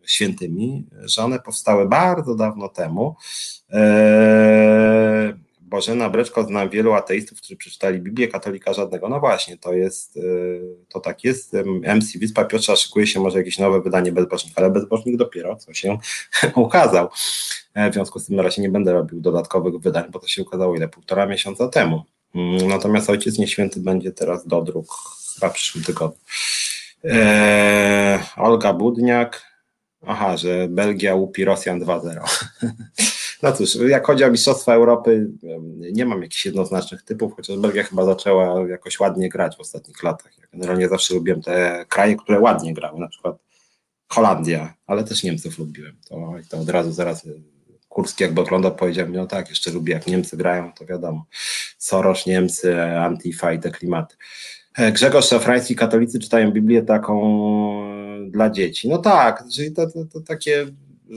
świętymi, że one powstały bardzo dawno temu. Eee, Bożena Breczko zna wielu ateistów, którzy przeczytali Biblię, katolika żadnego. No właśnie, to jest, e, to tak jest. MC Wyspa Piotrza szykuje się może jakieś nowe wydanie Bezbożnika, ale Bezbożnik dopiero co się ukazał. E, w związku z tym na razie nie będę robił dodatkowych wydań, bo to się ukazało ile? Półtora miesiąca temu. Natomiast Ojciec Nieświęty będzie teraz do dróg chyba w przyszłym tygodniu. Eee, Olga Budniak, Aha, że Belgia łupi Rosjan 2-0. No cóż, jak chodzi o Mistrzostwa Europy, nie mam jakichś jednoznacznych typów, chociaż Belgia chyba zaczęła jakoś ładnie grać w ostatnich latach. Ja generalnie zawsze lubiłem te kraje, które ładnie grały, na przykład Holandia, ale też Niemców lubiłem. To, to od razu zaraz Kurski jak oglądał powiedział mi, no tak, jeszcze lubię jak Niemcy grają, to wiadomo. Soros, Niemcy, Antifa i te klimaty. E, Grzegorz Szafrański, katolicy czytają Biblię taką dla dzieci. No tak, czyli to, to, to takie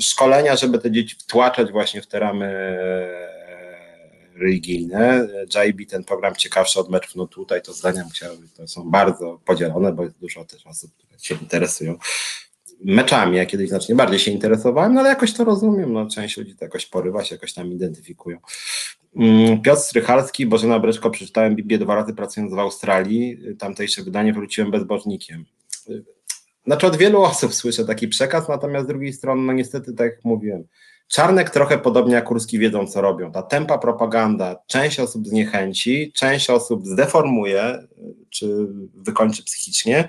szkolenia, żeby te dzieci wtłaczać właśnie w te ramy e, religijne. JB, ten program ciekawszy od meczów, no tutaj to zdania musiały, to są bardzo podzielone, bo jest dużo też osób, które się interesują meczami. Ja kiedyś znacznie bardziej się interesowałem, no ale jakoś to rozumiem. No, część ludzi to jakoś porywa się, jakoś tam identyfikują. Mm, Piotr Strychalski, Bożena Breczko, przeczytałem Biblię dwa razy pracując w Australii. Tamtejsze wydanie wróciłem bezbożnikiem. Znaczy od wielu osób słyszę taki przekaz, natomiast z drugiej strony, no niestety, tak jak mówiłem, Czarnek trochę podobnie jak Kurski wiedzą, co robią. Ta tempa propaganda, część osób zniechęci, część osób zdeformuje, czy wykończy psychicznie,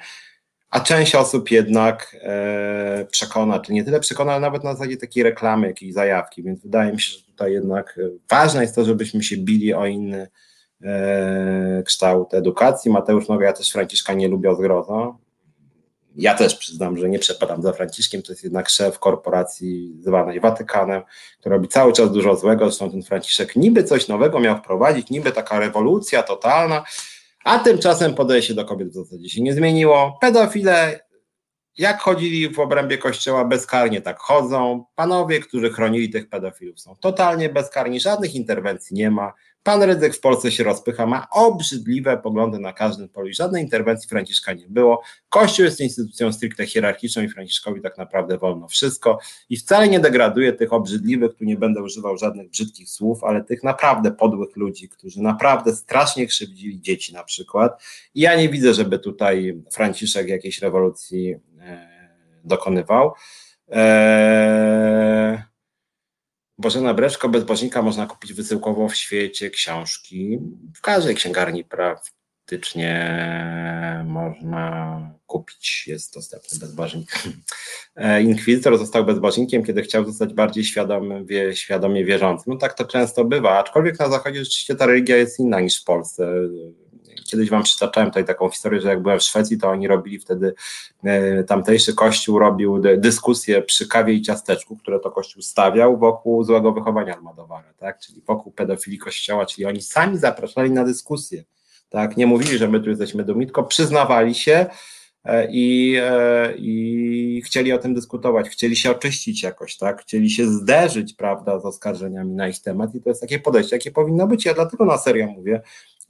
a część osób jednak e, przekona, czy nie tyle przekona, ale nawet na zasadzie takiej reklamy, jakiejś zajawki, więc wydaje mi się, że tutaj jednak e, ważne jest to, żebyśmy się bili o inny e, kształt edukacji. Mateusz Noga, ja też Franciszka nie lubię zgrozo, ja też przyznam, że nie przepadam za Franciszkiem, to jest jednak szef korporacji zwanej Watykanem, który robi cały czas dużo złego, zresztą ten Franciszek niby coś nowego miał wprowadzić, niby taka rewolucja totalna, a tymczasem podejście do kobiet w zasadzie się nie zmieniło. Pedofile, jak chodzili w obrębie kościoła bezkarnie, tak chodzą. Panowie, którzy chronili tych pedofilów są totalnie bezkarni, żadnych interwencji nie ma. Pan Rydzyk w Polsce się rozpycha, ma obrzydliwe poglądy na każdym polu i żadnej interwencji Franciszka nie było. Kościół jest instytucją stricte hierarchiczną i Franciszkowi tak naprawdę wolno wszystko i wcale nie degraduje tych obrzydliwych, tu nie będę używał żadnych brzydkich słów, ale tych naprawdę podłych ludzi, którzy naprawdę strasznie krzywdzili dzieci na przykład. I ja nie widzę, żeby tutaj Franciszek jakiejś rewolucji e, dokonywał. Eee Bożena Breszko, bezbożnika można kupić wysyłkowo w świecie książki, w każdej księgarni praktycznie można kupić, jest dostępny bezbożnik. E, inkwizytor został bezbożnikiem, kiedy chciał zostać bardziej świadomy, wie, świadomie wierzącym. No tak to często bywa, aczkolwiek na zachodzie rzeczywiście ta religia jest inna niż w Polsce kiedyś wam przytaczałem tutaj taką historię, że jak byłem w Szwecji, to oni robili wtedy, e, tamtejszy kościół robił dyskusję przy kawie i ciasteczku, które to kościół stawiał wokół złego wychowania Almadowara, tak, czyli wokół pedofilii kościoła, czyli oni sami zapraszali na dyskusję, tak, nie mówili, że my tu jesteśmy dumni, tylko przyznawali się, e, i, e, i chcieli o tym dyskutować, chcieli się oczyścić jakoś, tak? Chcieli się zderzyć, prawda, z oskarżeniami na ich temat i to jest takie podejście, jakie powinno być. Ja dlatego na serio mówię,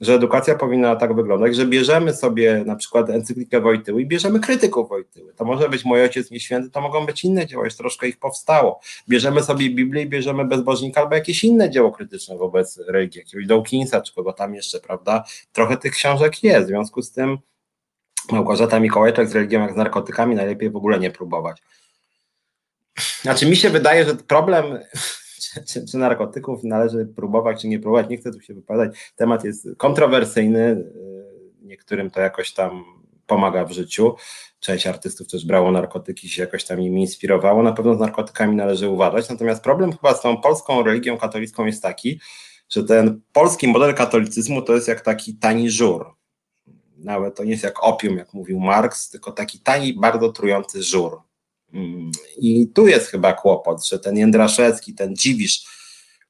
że edukacja powinna tak wyglądać, że bierzemy sobie na przykład encyklikę Wojtyły i bierzemy krytyków Wojtyły. To może być Mój Ojciec Nieświęty, to mogą być inne dzieła, już troszkę ich powstało. Bierzemy sobie Biblię i bierzemy Bezbożnika albo jakieś inne dzieło krytyczne wobec religii, jakiegoś Dawkinsa czy kogo tam jeszcze, prawda? Trochę tych książek jest, w związku z tym Małgorzata Mikołajczak z religią jak z narkotykami najlepiej w ogóle nie próbować. Znaczy mi się wydaje, że problem czy, czy, narkotyków należy próbować, czy nie próbować. Nie chcę tu się wypowiadać. Temat jest kontrowersyjny. Y, niektórym to jakoś tam pomaga w życiu. Część artystów też brało narkotyki, się jakoś tam nimi inspirowało. Na pewno z narkotykami należy uważać. Natomiast problem chyba z tą polską religią katolicką jest taki, że ten polski model katolicyzmu to jest jak taki tani żur. Nawet to nie jest jak opium, jak mówił Marx, tylko taki tani, bardzo trujący żur i tu jest chyba kłopot, że ten Jędraszewski, ten Dziwisz,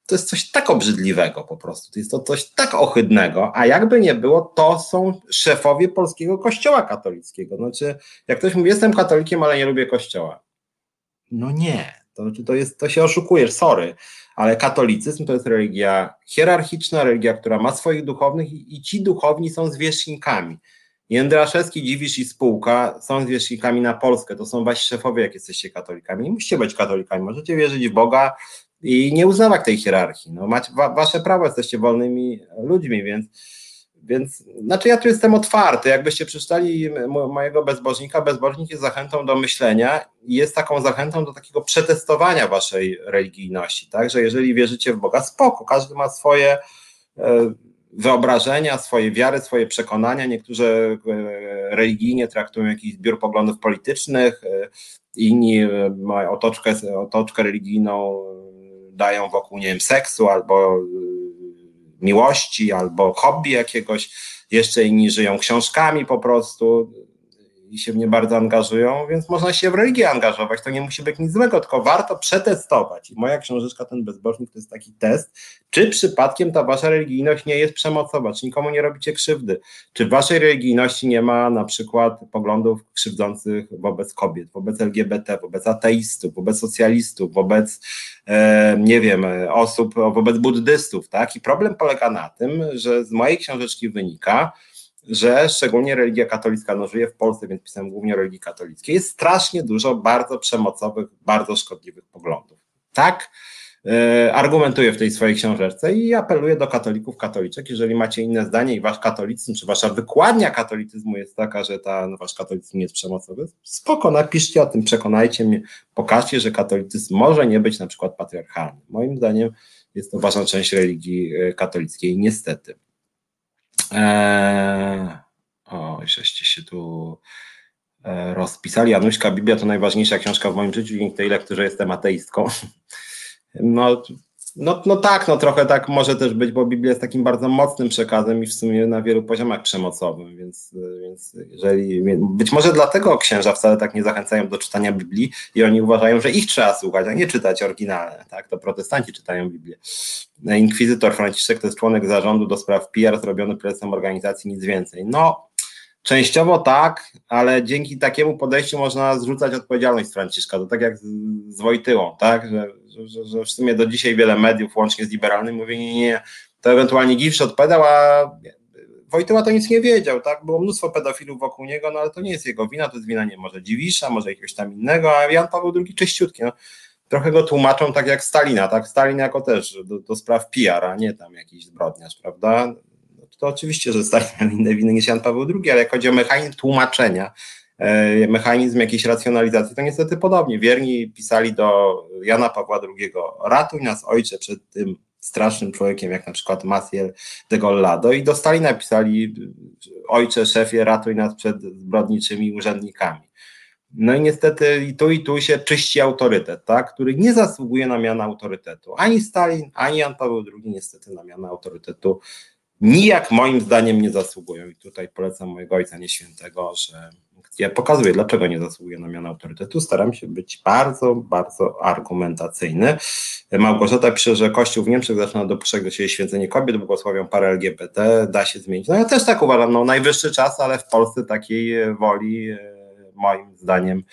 to jest coś tak obrzydliwego po prostu, to jest to coś tak ohydnego, a jakby nie było, to są szefowie polskiego kościoła katolickiego. Znaczy, jak ktoś mówi, jestem katolikiem, ale nie lubię kościoła. No nie, to, to, jest, to się oszukujesz, sorry, ale katolicyzm to jest religia hierarchiczna, religia, która ma swoich duchownych i, i ci duchowni są zwierzchnikami. Jędraszewski, Dziwisz i spółka są zwierzchnikami na Polskę. To są wasi szefowie, jak jesteście katolikami. Nie musicie być katolikami, możecie wierzyć w Boga i nie uznawać tej hierarchii. No, macie wa, wasze prawo, jesteście wolnymi ludźmi, więc, więc znaczy ja tu jestem otwarty. Jakbyście przeczytali mojego bezbożnika, bezbożnik jest zachętą do myślenia i jest taką zachętą do takiego przetestowania waszej religijności. Tak, że jeżeli wierzycie w Boga, spoko, każdy ma swoje. E, wyobrażenia, swoje wiary, swoje przekonania. Niektórzy e, religijnie traktują jakiś zbiór poglądów politycznych, e, inni e, mają otoczkę, otoczkę religijną, dają wokół, nie wiem, seksu albo miłości, albo hobby jakiegoś. Jeszcze inni żyją książkami po prostu i się w nie bardzo angażują, więc można się w religię angażować. To nie musi być nic złego, tylko warto przetestować. I moja książeczka, ten bezbożnik, to jest taki test, czy przypadkiem ta wasza religijność nie jest przemocowa, czy nikomu nie robicie krzywdy, czy w waszej religijności nie ma na przykład poglądów krzywdzących wobec kobiet, wobec LGBT, wobec ateistów, wobec socjalistów, wobec, e, nie wiem, osób, wobec buddystów, tak? I problem polega na tym, że z mojej książeczki wynika, że szczególnie religia katolicka, no w Polsce, więc pisałem głównie o religii katolickiej, jest strasznie dużo bardzo przemocowych, bardzo szkodliwych poglądów. Tak e, argumentuję w tej swojej książeczce i apeluję do katolików, katoliczek, jeżeli macie inne zdanie i wasz katolicyzm, czy wasza wykładnia katolicyzmu jest taka, że ta, no, wasz katolicyzm jest przemocowy, spoko, napiszcie o tym, przekonajcie mnie, pokażcie, że katolicyzm może nie być na przykład patriarchalny. Moim zdaniem jest to ważna część religii e, katolickiej, niestety. Eee, o, żeście się tu e, rozpisali. Januśka Biblia to najważniejsza książka w moim życiu, dzięki tej lekturze jestem ateistką. No, no, no tak, no trochę tak może też być, bo Biblia jest takim bardzo mocnym przekazem i w sumie na wielu poziomach przemocowym, więc, więc jeżeli, być może dlatego księża wcale tak nie zachęcają do czytania Biblii i oni uważają, że ich trzeba słuchać, a nie czytać oryginalne, tak, to protestanci czytają Biblię. Inkwizytor Franciszek to jest członek zarządu do spraw PR zrobiony prezesem organizacji, nic więcej. No, Częściowo tak, ale dzięki takiemu podejściu można zrzucać odpowiedzialność Franciszka. To tak jak z, z Wojtyłą, tak? Że, że, że, w sumie do dzisiaj wiele mediów, łącznie z liberalnymi, mówi, nie, nie, to ewentualnie Giwsz odpowiadał, a Wojtyła to nic nie wiedział, tak? Było mnóstwo pedofilów wokół niego, no ale to nie jest jego wina, to jest wina nie może Dziwisza, może jakiegoś tam innego, a Jan Paweł II czyściutki, no. Trochę go tłumaczą tak jak Stalina, tak? Stalin jako też do, do spraw PR, a nie tam jakiś zbrodniarz, prawda? to oczywiście, że Stalin miał inne winy niż Jan Paweł II, ale jak chodzi o mechanizm tłumaczenia mechanizm jakiejś racjonalizacji, to niestety podobnie. Wierni pisali do Jana Pawła II, ratuj nas ojcze przed tym strasznym człowiekiem, jak na przykład Maciel de Gollado i do Stalina napisali ojcze, szefie, ratuj nas przed zbrodniczymi urzędnikami. No i niestety i tu i tu się czyści autorytet, tak, który nie zasługuje na mianę autorytetu. Ani Stalin, ani Jan Paweł II niestety na mianę autorytetu nijak moim zdaniem nie zasługują. I tutaj polecam mojego ojca nieświętego, że ja pokazuję, dlaczego nie zasługuje na mianę autorytetu. Staram się być bardzo, bardzo argumentacyjny. Małgorzata pisze, że Kościół w Niemczech zaczyna dopuszczać do siebie święcenie kobiet, błogosławią parę LGBT, da się zmienić. No ja też tak uważam, no najwyższy czas, ale w Polsce takiej woli e, moim zdaniem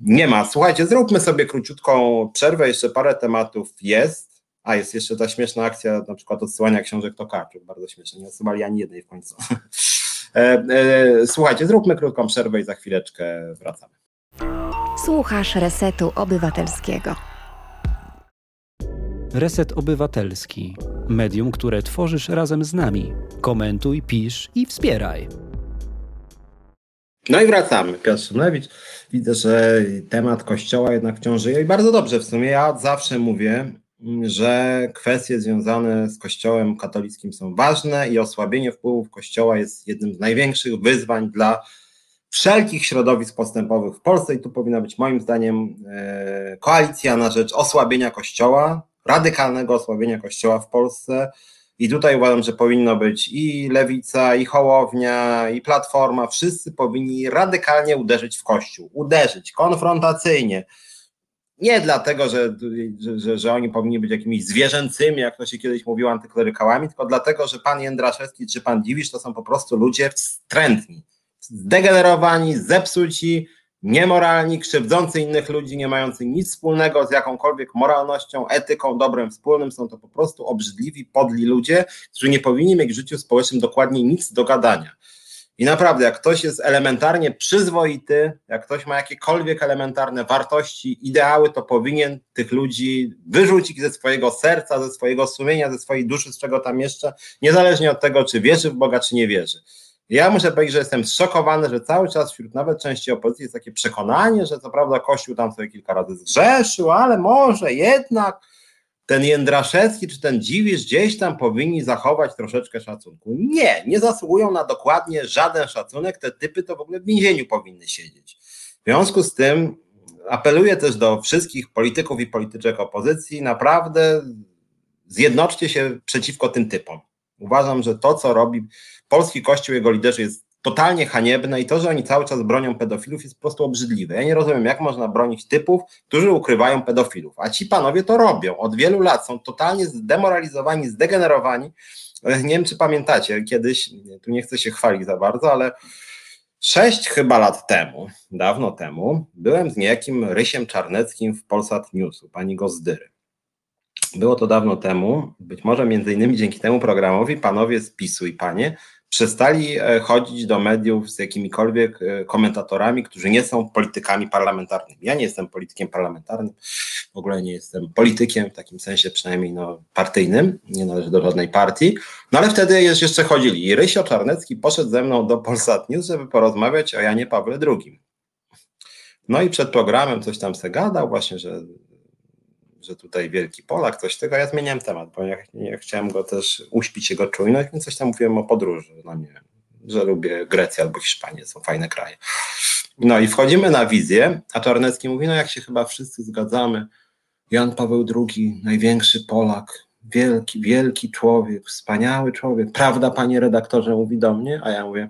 nie ma. Słuchajcie, zróbmy sobie króciutką przerwę, jeszcze parę tematów jest. A, jest jeszcze ta śmieszna akcja, na przykład odsyłania książek Tokarczuk, bardzo śmieszne, nie odsyłali ani jednej w końcu. E, e, słuchajcie, zróbmy krótką przerwę i za chwileczkę wracamy. Słuchasz Resetu Obywatelskiego. Reset Obywatelski. Medium, które tworzysz razem z nami. Komentuj, pisz i wspieraj. No i wracamy. Piotr Szymlewicz. Widzę, że temat kościoła jednak wciąż żyje i bardzo dobrze w sumie. Ja zawsze mówię, że kwestie związane z Kościołem katolickim są ważne i osłabienie wpływów Kościoła jest jednym z największych wyzwań dla wszelkich środowisk postępowych w Polsce i tu powinna być moim zdaniem e, koalicja na rzecz osłabienia Kościoła, radykalnego osłabienia Kościoła w Polsce. I tutaj uważam, że powinno być i lewica, i hołownia, i platforma, wszyscy powinni radykalnie uderzyć w Kościół, uderzyć konfrontacyjnie, nie dlatego, że, że, że, oni powinni być jakimiś zwierzęcymi, jak to się kiedyś mówiło, antyklerykałami, tylko dlatego, że pan Jędraszewski czy pan Dziwisz to są po prostu ludzie wstrętni, zdegenerowani, zepsuci, niemoralni, krzywdzący innych ludzi, nie mający nic wspólnego z jakąkolwiek moralnością, etyką, dobrem wspólnym. Są to po prostu obrzydliwi, podli ludzie, którzy nie powinni mieć w życiu społecznym dokładnie nic do gadania. I naprawdę, jak ktoś jest elementarnie przyzwoity, jak ktoś ma jakiekolwiek elementarne wartości, ideały, to powinien tych ludzi wyrzucić ze swojego serca, ze swojego sumienia, ze swojej duszy, z czego tam jeszcze, niezależnie od tego, czy wierzy w Boga, czy nie wierzy. Ja muszę powiedzieć, że jestem zszokowany, że cały czas wśród nawet części opozycji jest takie przekonanie, że co prawda Kościół tam sobie kilka razy zgrzeszył, ale może jednak ten Jędraszewski czy ten Dziwisz gdzieś tam powinni zachować troszeczkę szacunku. Nie, nie zasługują na dokładnie żaden szacunek, te typy to w ogóle w więzieniu powinny siedzieć. W związku z tym apeluję też do wszystkich polityków i polityczek opozycji, naprawdę zjednoczcie się przeciwko tym typom. Uważam, że to, co robi polski kościół, jego liderzy jest totalnie haniebne i to, że oni cały czas bronią pedofilów jest po prostu obrzydliwe. Ja nie rozumiem, jak można bronić typów, którzy ukrywają pedofilów, a ci panowie to robią. Od wielu lat są totalnie zdemoralizowani, zdegenerowani. Nie wiem, czy pamiętacie, kiedyś, tu nie chcę się chwalić za bardzo, ale sześć chyba lat temu, dawno temu, byłem z niejakim Rysiem Czarneckim w Polsat Newsu, pani Gozdyry. Było to dawno temu, być może między innymi dzięki temu programowi panowie z PiSu i panie przestali e, chodzić do mediów z jakimikolwiek e, komentatorami, którzy nie są politykami parlamentarnymi. Ja nie jestem politykiem parlamentarnym, w ogóle nie jestem politykiem, w takim sensie przynajmniej no, partyjnym, nie należę do żadnej partii, no ale wtedy jeszcze chodzili. I Rysio Czarnecki poszedł ze mną do Polsat News, żeby porozmawiać o Janie Pawle II. No i przed programem coś tam se gadał, właśnie, że że tutaj wielki Polak, coś tego, ja zmieniałem temat, bo ja, ja chciałem go też uśpić jego czujność, więc coś tam mówiłem o podróży, no nie wiem, że lubię Grecję albo Hiszpanię, są fajne kraje. No i wchodzimy na wizję, a Czarnecki mówi, no jak się chyba wszyscy zgadzamy, Jan Paweł II, największy Polak, wielki, wielki człowiek, wspaniały człowiek, prawda panie redaktorze, mówi do mnie, a ja mówię,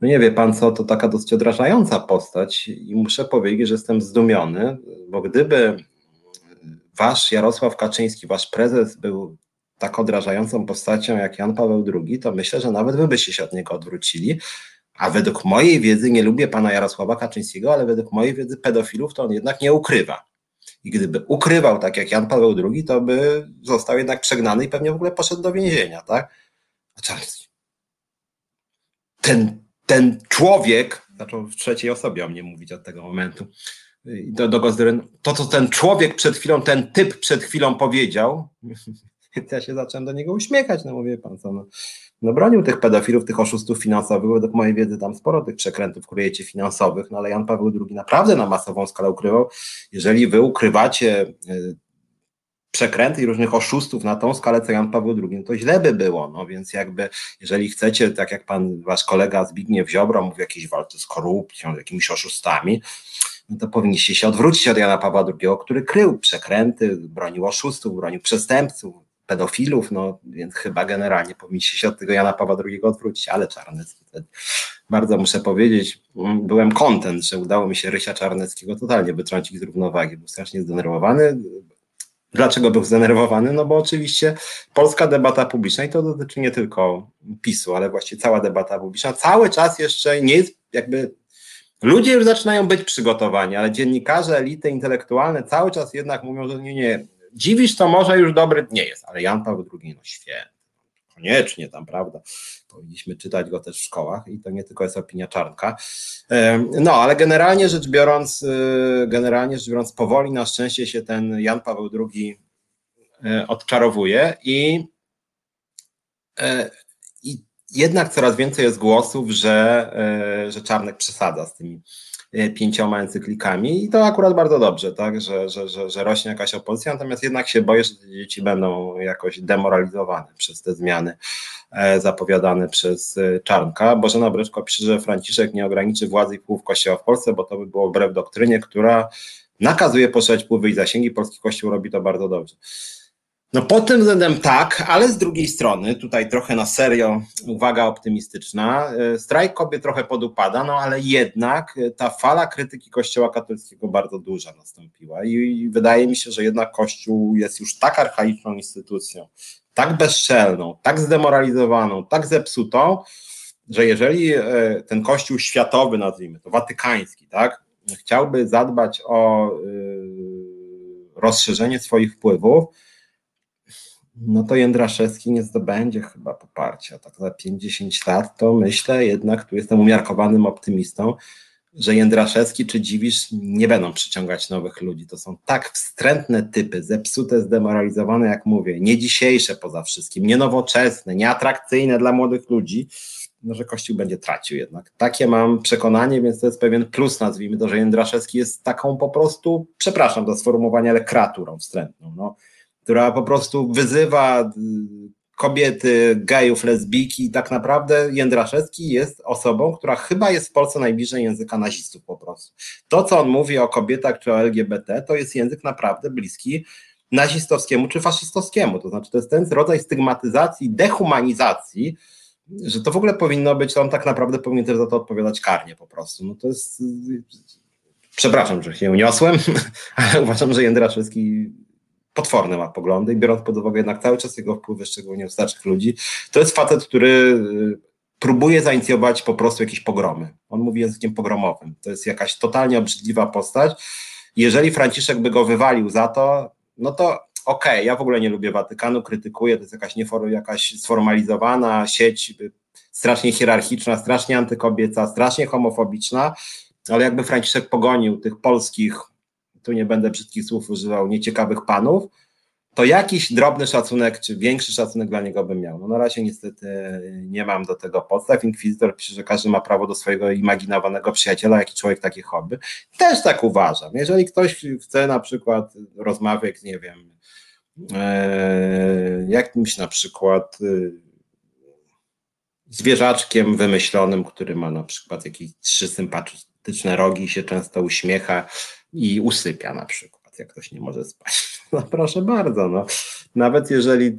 no nie wie pan co, to taka dosyć odrażająca postać i muszę powiedzieć, że jestem zdumiony, bo gdyby wasz Jarosław Kaczyński, wasz prezes był tak odrażającą postacią jak Jan Paweł II, to myślę, że nawet wy byście się od niego odwrócili. A według mojej wiedzy, nie lubię pana Jarosława Kaczyńskiego, ale według mojej wiedzy pedofilów to on jednak nie ukrywa. I gdyby ukrywał tak jak Jan Paweł II, to by został jednak przegnany i pewnie w ogóle poszedł do więzienia, tak? Czarski. Ten, ten człowiek, zaczął w trzeciej osobie o mnie mówić od tego momentu, do, do Gozdyry, to co ten człowiek przed chwilą, ten typ przed chwilą powiedział, ja się zacząłem do niego uśmiechać, no mówię pan co, no, no bronił tych pedofilów, tych oszustów finansowych, według mojej wiedzy tam sporo tych przekrętów kryjecie finansowych, no ale Jan Paweł II naprawdę na masową skalę ukrywał. Jeżeli wy ukrywacie y, przekręty i różnych oszustów na tą skalę, co Jan Paweł II, no to źle by było, no więc jakby, jeżeli chcecie, tak jak pan, wasz kolega Zbigniew Ziobro mówi o jakiejś walce z korupcją, z jakimiś oszustami, to powinniście się odwrócić od Jana Pawła II, który krył przekręty, bronił oszustów, bronił przestępców, pedofilów, no więc chyba generalnie powinniście się od tego Jana Pawła II odwrócić, ale Czarnecki bardzo muszę powiedzieć, byłem kontent, że udało mi się Rysia Czarneckiego totalnie wytrącić z równowagi, był strasznie zdenerwowany, Dlaczego był zdenerwowany? No bo oczywiście polska debata publiczna, i to dotyczy nie tylko PiSu, ale właściwie cała debata publiczna, cały czas jeszcze nie jest jakby. Ludzie już zaczynają być przygotowani, ale dziennikarze, elity intelektualne cały czas jednak mówią, że nie, nie, dziwisz to może już dobry nie jest, ale Jan Paweł II, no świetnie, koniecznie tam, prawda? Powinniśmy czytać go też w szkołach i to nie tylko jest opinia czarnka. No, ale generalnie rzecz biorąc, y, generalnie rzecz biorąc, powoli na szczęście się ten Jan Paweł II y, odczarowuje i, i jednak coraz więcej jest głosów, że, że Czarnek przesadza z tymi pięcioma encyklikami i to akurat bardzo dobrze, tak, że, że, że, że rośnie jakaś opozycja, natomiast jednak się boję, że te dzieci będą jakoś demoralizowane przez te zmiany e, zapowiadane przez e, Czarnka. Bożena Breczko pisze, że Franciszek nie ograniczy władzy i wpływów Kościoła w Polsce, bo to by było wbrew doktrynie, która nakazuje poszerzać wpływy i zasięgi. Polski Kościół robi to bardzo dobrze. No pod tym względem tak, ale z drugiej strony, tutaj trochę na serio, uwaga optymistyczna, e, strajk kobiet trochę podupada, no ale jednak e, ta fala krytyki Kościoła katolickiego bardzo duża nastąpiła i wydaje mi się, że jednak Kościół jest już tak archaiczną instytucją, tak bezczelną, tak zdemoralizowaną, tak zepsutą, że jeżeli e, ten Kościół światowy, nazwijmy to, watykański, tak, chciałby zadbać o rozszerzenie swoich wpływów, no to Jędraszewski nie zdobędzie chyba poparcia. Tak za 50 lat to myślę jednak, tu jestem umiarkowanym optymistą, że Jędraszewski czy Dziwisz nie będą przyciągać nowych ludzi. To są tak wstrętne typy, zepsute, zdemoralizowane, jak mówię, nie dzisiejsze poza wszystkim, nie nowoczesne, nieatrakcyjne dla młodych ludzi, no, że Kościół będzie tracił jednak. Takie mam przekonanie, więc to jest pewien plus, nazwijmy to, że Jędraszewski jest taką po prostu, przepraszam do sformułowania, ale kreaturą wstrętną. No która po prostu wyzywa y, kobiety, gejów, lesbijki i tak naprawdę Jędraszewski jest osobą, która chyba jest w Polsce najbliżej języka nazistów po prostu. To, co on mówi o kobietach czy o LGBT, to jest język naprawdę bliski nazistowskiemu czy faszystowskiemu. To znaczy, to jest ten rodzaj stygmatyzacji, dehumanizacji, że to w ogóle powinno być, on tak naprawdę powinien też za to odpowiadać karnie po prostu. No to jest, przepraszam, że się uniosłem, ale uważam, że Jędraszewski potworne ma poglądy i biorąc pod uwagę jednak cały czas jego wpływy, szczególnie u starszych ludzi, to jest facet, który y, próbuje zainicjować po prostu jakieś pogromy. On mówi językiem pogromowym. To jest jakaś totalnie obrzydliwa postać. Jeżeli Franciszek by go wywalił za to, no to okej, okay, ja w ogóle nie lubię Watykanu, krytykuję, to jest jakaś, niefor, jakaś sformalizowana sieć, y, strasznie hierarchiczna, strasznie antykobieca, strasznie homofobiczna, ale jakby Franciszek pogonił tych polskich tu nie będę brzydkich słów używał, nieciekawych panów, to jakiś drobny szacunek, czy większy szacunek dla niego bym miał. No na razie niestety nie mam do tego podstaw. Inkwizytor pisze, że każdy ma prawo do swojego imaginowanego przyjaciela, jaki człowiek takie hobby. Też tak uważam. Jeżeli ktoś chce na przykład rozmawiać, nie wiem, e, jakimś na przykład e, zwierzaczkiem wymyślonym, który ma na przykład jakieś trzy sympatyczne rogi, się często uśmiecha, i usypia na przykład, jak ktoś nie może spać. No proszę bardzo, no. Nawet jeżeli,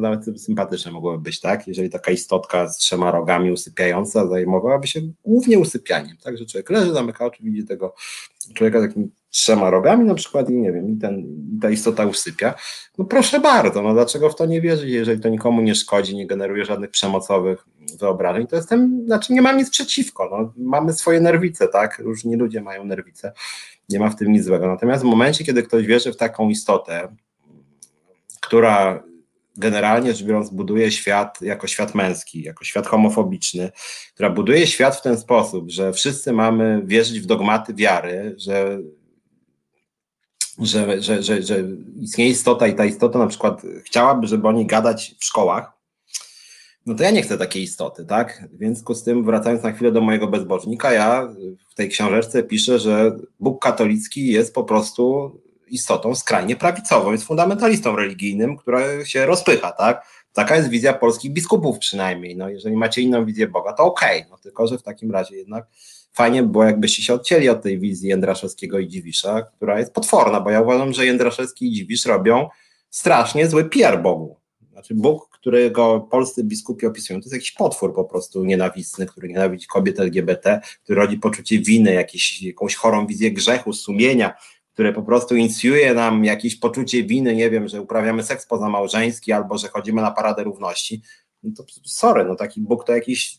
nawet sympatyczne mogłoby być, tak? Jeżeli taka istotka z trzema rogami usypiająca zajmowałaby się głównie usypianiem, tak? Że człowiek leży, zamyka oczy, widzi tego człowieka takimi trzema rogami na przykład i nie wiem, i, ten, i ta istota usypia. No proszę bardzo, no dlaczego w to nie wierzyć, jeżeli to nikomu nie szkodzi, nie generuje żadnych przemocowych wyobrażeń, to jestem, znaczy nie mam nic przeciwko, no, mamy swoje nerwice, tak? Różni ludzie mają nerwice nie ma w tym nic złego. Natomiast w momencie, kiedy ktoś wierzy w taką istotę, która generalnie rzecz biorąc buduje świat jako świat męski, jako świat homofobiczny, która buduje świat w ten sposób, że wszyscy mamy wierzyć w dogmaty wiary, że że, że, że, że istnieje istota i ta istota na przykład chciałaby, żeby oni gadać w szkołach, no to ja nie chcę takiej istoty, tak? W związku z tym, wracając na chwilę do mojego bezbożnika, ja w tej książeczce piszę, że Bóg katolicki jest po prostu istotą skrajnie prawicową, jest fundamentalistą religijnym, która się rozpycha, tak? Taka jest wizja polskich biskupów przynajmniej. No, jeżeli macie inną wizję Boga, to okej, okay. no tylko, że w takim razie jednak fajnie by było, jakbyście się odcięli od tej wizji Jędraszewskiego i Dziwisza, która jest potworna, bo ja uważam, że Jędraszewski i Dziwisz robią strasznie zły PR Bogu. Znaczy Bóg, którego polscy biskupi opisują, to jest jakiś potwór po prostu nienawistny, który nienawidzi kobiet LGBT, który rodzi poczucie winy, jakieś, jakąś chorą wizję grzechu, sumienia, które po prostu inicjuje nam jakieś poczucie winy, nie wiem, że uprawiamy seks pozamałżeński albo że chodzimy na paradę równości, no to sorry, no taki Bóg to jakiś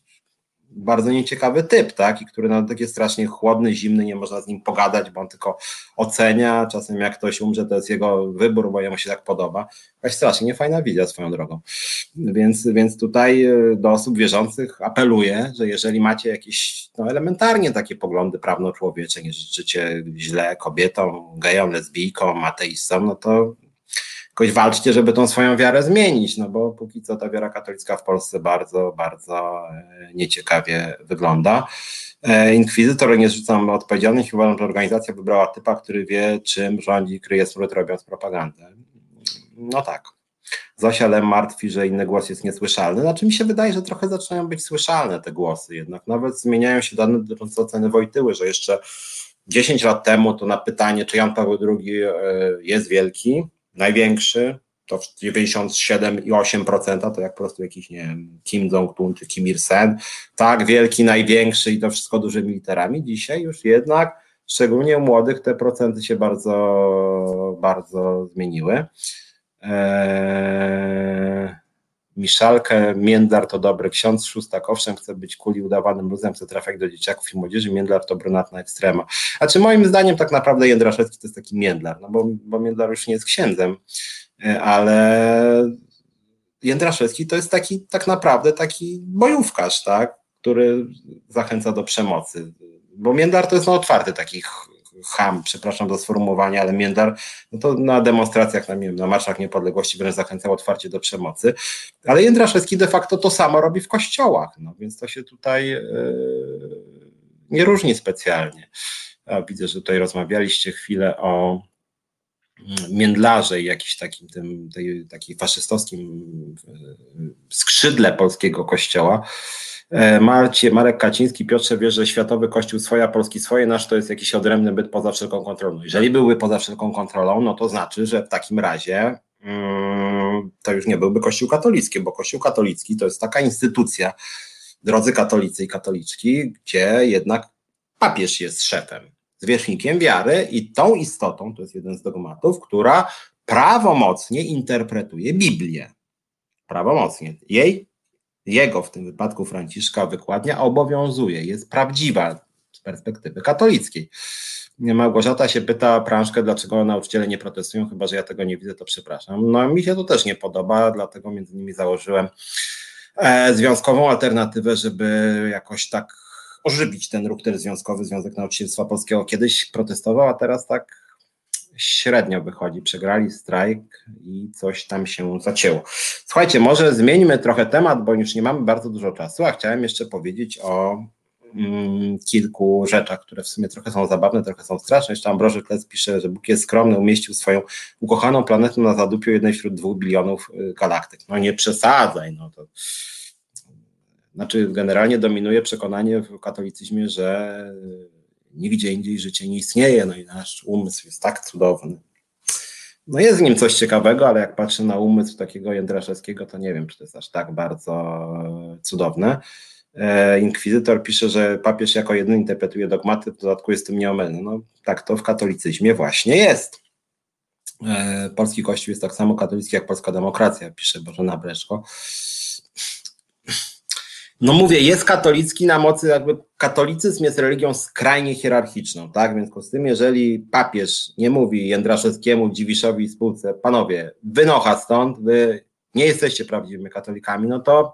bardzo nieciekawy typ, tak, i który no, taki strasznie chłodny, zimny, nie można z nim pogadać, bo on tylko ocenia, czasem jak ktoś umrze, to jest jego wybór, bo jemu się tak podoba. Jakaś strasznie niefajna wizja swoją drogą. Więc, więc tutaj e, do osób wierzących apeluję, że jeżeli macie jakieś no, elementarnie takie poglądy prawno-człowiecze, nie życzycie źle kobietom, gejom, lesbijkom, ateistom, no to jakoś walczcie, żeby tą swoją wiarę zmienić, no bo póki co ta wiara katolicka w Polsce bardzo, bardzo e, nieciekawie wygląda. E, inkwizytor, nie zrzucam odpowiedzialności, uważam, że organizacja wybrała typa, który wie, czym rządzi, kryje smród, robiąc propagandę. No tak. Zosia Lem martwi, że inny głos jest niesłyszalny. Znaczy mi się wydaje, że trochę zaczynają być słyszalne te głosy jednak. Nawet zmieniają się dane dotyczące oceny Wojtyły, że jeszcze 10 lat temu to na pytanie, czy Jan Paweł II e, jest wielki, największy, to 97,8% to jak po prostu jakiś, nie wiem, Kim Jong-un czy Kim Il-sen, tak, wielki, największy i to wszystko dużymi literami. Dzisiaj już jednak, szczególnie u młodych, te procenty się bardzo, bardzo zmieniły. Eee, Miszalkę, Międlar to dobry ksiądz, Szóstak. Owszem chce być kuli udawanym luzem, chce trafiać do dzieciaków i młodzieży, Międlar to brunatna ekstrema. A czy moim zdaniem tak naprawdę Jędraszewski to jest taki Międlar, no bo, bo Międlar już nie jest księdzem, e, ale Jędraszewski to jest taki tak naprawdę taki bojówkarz, tak, który zachęca do przemocy, bo Międlar to jest no otwarty takich ham, przepraszam za sformułowanie, ale Międar, no to na demonstracjach, na, na marszach niepodległości wręcz zachęcał otwarcie do przemocy, ale Jędraszewski de facto to samo robi w kościołach, no więc to się tutaj yy, nie różni specjalnie. Widzę, że tutaj rozmawialiście chwilę o mm, międlarze i jakimś takim tym, tej, takiej faszystowskim e, skrzydle polskiego kościoła. E, Marcie, Marek Kaciński, Piotrze wie, że światowy kościół swoja, polski swoje, nasz to jest jakiś odrębny byt poza wszelką kontrolą. Jeżeli byłby poza wszelką kontrolą, no to znaczy, że w takim razie mm, to już nie byłby kościół katolicki, bo kościół katolicki to jest taka instytucja, drodzy katolicy i katoliczki, gdzie jednak papież jest szefem, zwierzchnikiem wiary i tą istotą, to jest jeden z dogmatów, która prawomocnie interpretuje Biblię. Prawomocnie. Jej jego w tym wypadku Franciszka wykładnia obowiązuje, jest prawdziwa z perspektywy katolickiej. Małgorzata się pyta prążkę, dlaczego nauczyciele nie protestują, chyba że ja tego nie widzę, to przepraszam. No mi się to też nie podoba, dlatego między innymi założyłem e, związkową alternatywę, żeby jakoś tak ożywić ten ruch związkowy, Związek Nauczycielstwa Polskiego. Kiedyś protestował, a teraz tak średnio wychodzi. Przegrali strajk i coś tam się zacięło. Słuchajcie, może zmieńmy trochę temat, bo już nie mamy bardzo dużo czasu, a chciałem jeszcze powiedzieć o mm, kilku rzeczach, które w sumie trochę są zabawne, trochę są straszne. Jeszcze Ambroży Klec pisze, że Bóg jest skromny, umieścił swoją ukochaną planetę na zadupiu jednej wśród dwóch bilionów y, galaktyk. No nie przesadzaj, no to znaczy generalnie dominuje przekonanie w katolicyzmie, że nigdzie indziej życie nie istnieje, no i nasz umysł jest tak cudowny. No jest w nim coś ciekawego, ale jak patrzę na umysł takiego Jędraszewskiego, to nie wiem, czy to jest aż tak bardzo cudowne. E, inkwizytor pisze, że papież jako jedyny interpretuje dogmaty, w dodatku jest tym nieomylny. No tak to w katolicyzmie właśnie jest. E, polski Kościół jest tak samo katolicki jak polska demokracja, pisze Bożena Breszko. No mówię, jest katolicki na mocy, jakby katolicyzm jest religią skrajnie hierarchiczną, tak? Więc z tym, jeżeli papież nie mówi Jędraszewskiemu, Dziwiszowi i spółce, panowie, wynocha stąd, wy nie jesteście prawdziwymi katolikami, no to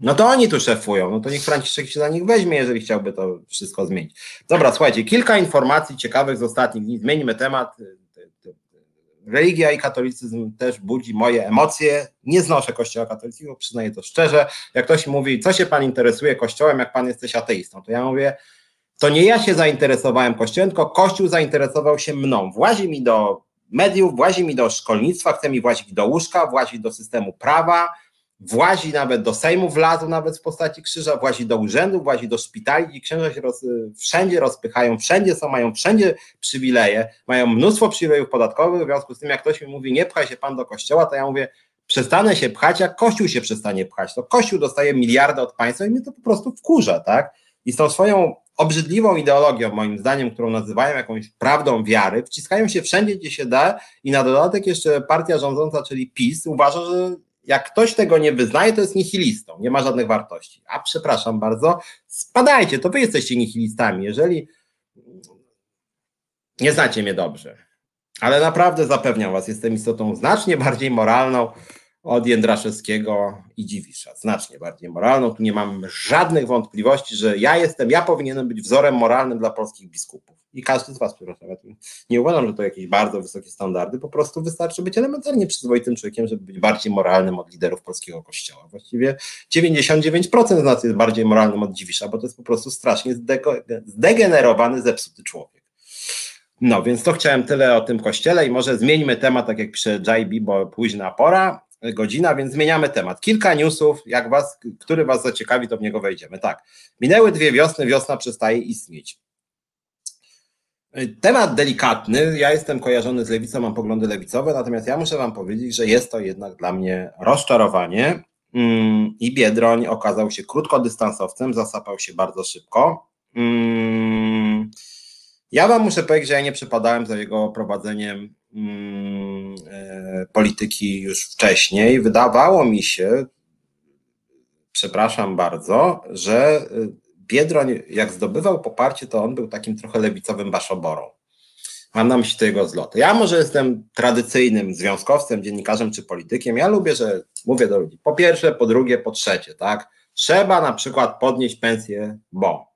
No to oni tu szefują, no to niech Franciszek się za nich weźmie, jeżeli chciałby to wszystko zmienić. Dobra, słuchajcie, kilka informacji ciekawych z ostatnich dni. Zmieńmy temat. Religia i katolicyzm też budzi moje emocje. Nie znoszę kościoła katolickiego, przyznaję to szczerze. Jak ktoś mówi, co się pan interesuje kościołem, jak pan jesteś ateistą, to ja mówię, to nie ja się zainteresowałem kościołem, tylko kościół zainteresował się mną. Włazi mi do mediów, włazi mi do szkolnictwa, chce mi włazić do łóżka, włazi do systemu prawa, włazi nawet do Sejmu, wlazł nawet w postaci krzyża, włazi do urzędu, włazi do szpitali i księża się roz, wszędzie rozpychają, wszędzie są, mają wszędzie przywileje, mają mnóstwo przywilejów podatkowych, w związku z tym jak ktoś mi mówi, nie pchaj się pan do kościoła, to ja mówię, przestanę się pchać, jak kościół się przestanie pchać, to kościół dostaje miliardy od państwa i mnie to po prostu wkurza, tak? I z tą swoją obrzydliwą ideologią, moim zdaniem, którą nazywają jakąś prawdą wiary, wciskają się wszędzie, gdzie się da i na dodatek jeszcze partia rządząca, czyli PiS, uważa, że jak ktoś tego nie wyznaje, to jest nihilistą, nie ma żadnych wartości. A przepraszam bardzo, spadajcie, to wy jesteście nihilistami. Jeżeli nie znacie mnie dobrze, ale naprawdę zapewniam was, jestem istotą znacznie bardziej moralną od Jędraszewskiego i Dziwisza. Znacznie bardziej moralną. Tu nie mam żadnych wątpliwości, że ja jestem, ja powinienem być wzorem moralnym dla polskich biskupów. I każdy z Was, przepraszam, ja nie uważam, że to jakieś bardzo wysokie standardy, po prostu wystarczy być elementarnie przyzwoitym człowiekiem, żeby być bardziej moralnym od liderów polskiego kościoła. Właściwie 99% z nas jest bardziej moralnym od Dziwisza, bo to jest po prostu strasznie zdegenerowany, zepsuty człowiek. No, więc to chciałem tyle o tym kościele i może zmieńmy temat, tak jak pisze JB, bo późna pora godzina, więc zmieniamy temat. Kilka newsów, jak was, który was zaciekawi, to w niego wejdziemy. Tak, minęły dwie wiosny, wiosna przestaje istnieć. Temat delikatny, ja jestem kojarzony z lewicą, mam poglądy lewicowe, natomiast ja muszę wam powiedzieć, że jest to jednak dla mnie rozczarowanie mm, i Biedroń okazał się krótkodystansowcem, zasapał się bardzo szybko. Ja wam muszę powiedzieć, że ja nie przypadałem za jego prowadzeniem Mm, e, polityki już wcześniej, wydawało mi się, przepraszam bardzo, że e, Biedroń, jak zdobywał poparcie, to on był takim trochę lewicowym baszoborą. Mam na myśli tego zlotu. Ja może jestem tradycyjnym związkowcem, dziennikarzem czy politykiem. Ja lubię, że mówię do ludzi po pierwsze, po drugie, po trzecie, tak? Trzeba na przykład podnieść pensję, bo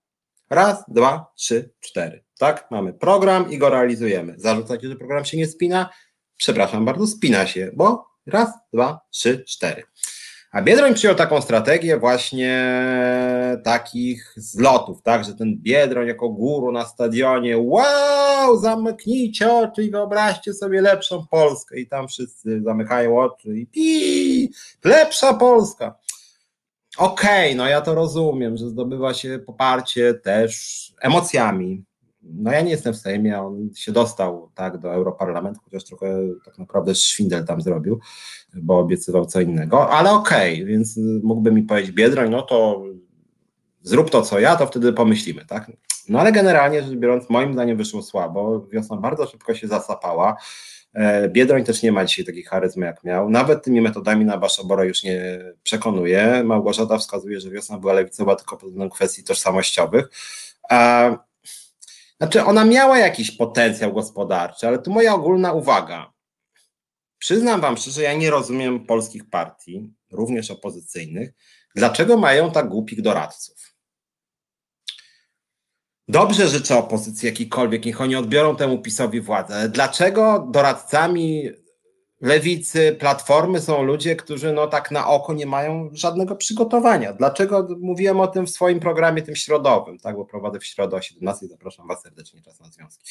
raz, dwa, trzy, cztery. Tak? Mamy program i go realizujemy. Zarzucacie, że program się nie spina? Przepraszam bardzo, spina się, bo raz, dwa, trzy, cztery. A Biedroń przyjął taką strategię właśnie takich zlotów, tak, że ten Biedroń jako guru na stadionie, wow, zamknijcie oczy i wyobraźcie sobie lepszą Polskę i tam wszyscy zamykają oczy i pi, lepsza Polska. Okej, okay, no ja to rozumiem, że zdobywa się poparcie też emocjami, no ja nie jestem w Sejmie, on się dostał tak do Europarlamentu, chociaż trochę tak naprawdę szwindel tam zrobił, bo obiecywał co innego, ale okej, okay, więc mógłby mi powiedzieć Biedroń, no to zrób to co ja, to wtedy pomyślimy, tak? No ale generalnie rzecz biorąc, moim zdaniem wyszło słabo, wiosna bardzo szybko się zasapała, e, Biedroń też nie ma dzisiaj takiej charyzmy jak miał. Nawet tymi metodami na Baszobora już nie przekonuje. Małgorzata wskazuje, że wiosna była lewicowa tylko pod względem kwestii tożsamościowych. Znaczy, ona miała jakiś potencjał gospodarczy, ale tu moja ogólna uwaga. Przyznam Wam szczerze, ja nie rozumiem polskich partii, również opozycyjnych, dlaczego mają tak głupich doradców. Dobrze życzę opozycji jakikolwiek, niech oni odbiorą temu PiSowi władzę, ale dlaczego doradcami lewicy, platformy są ludzie, którzy no tak na oko nie mają żadnego przygotowania. Dlaczego mówiłem o tym w swoim programie tym środowym, tak, bo prowadzę w środę o 17 i zapraszam Was serdecznie czas na związki.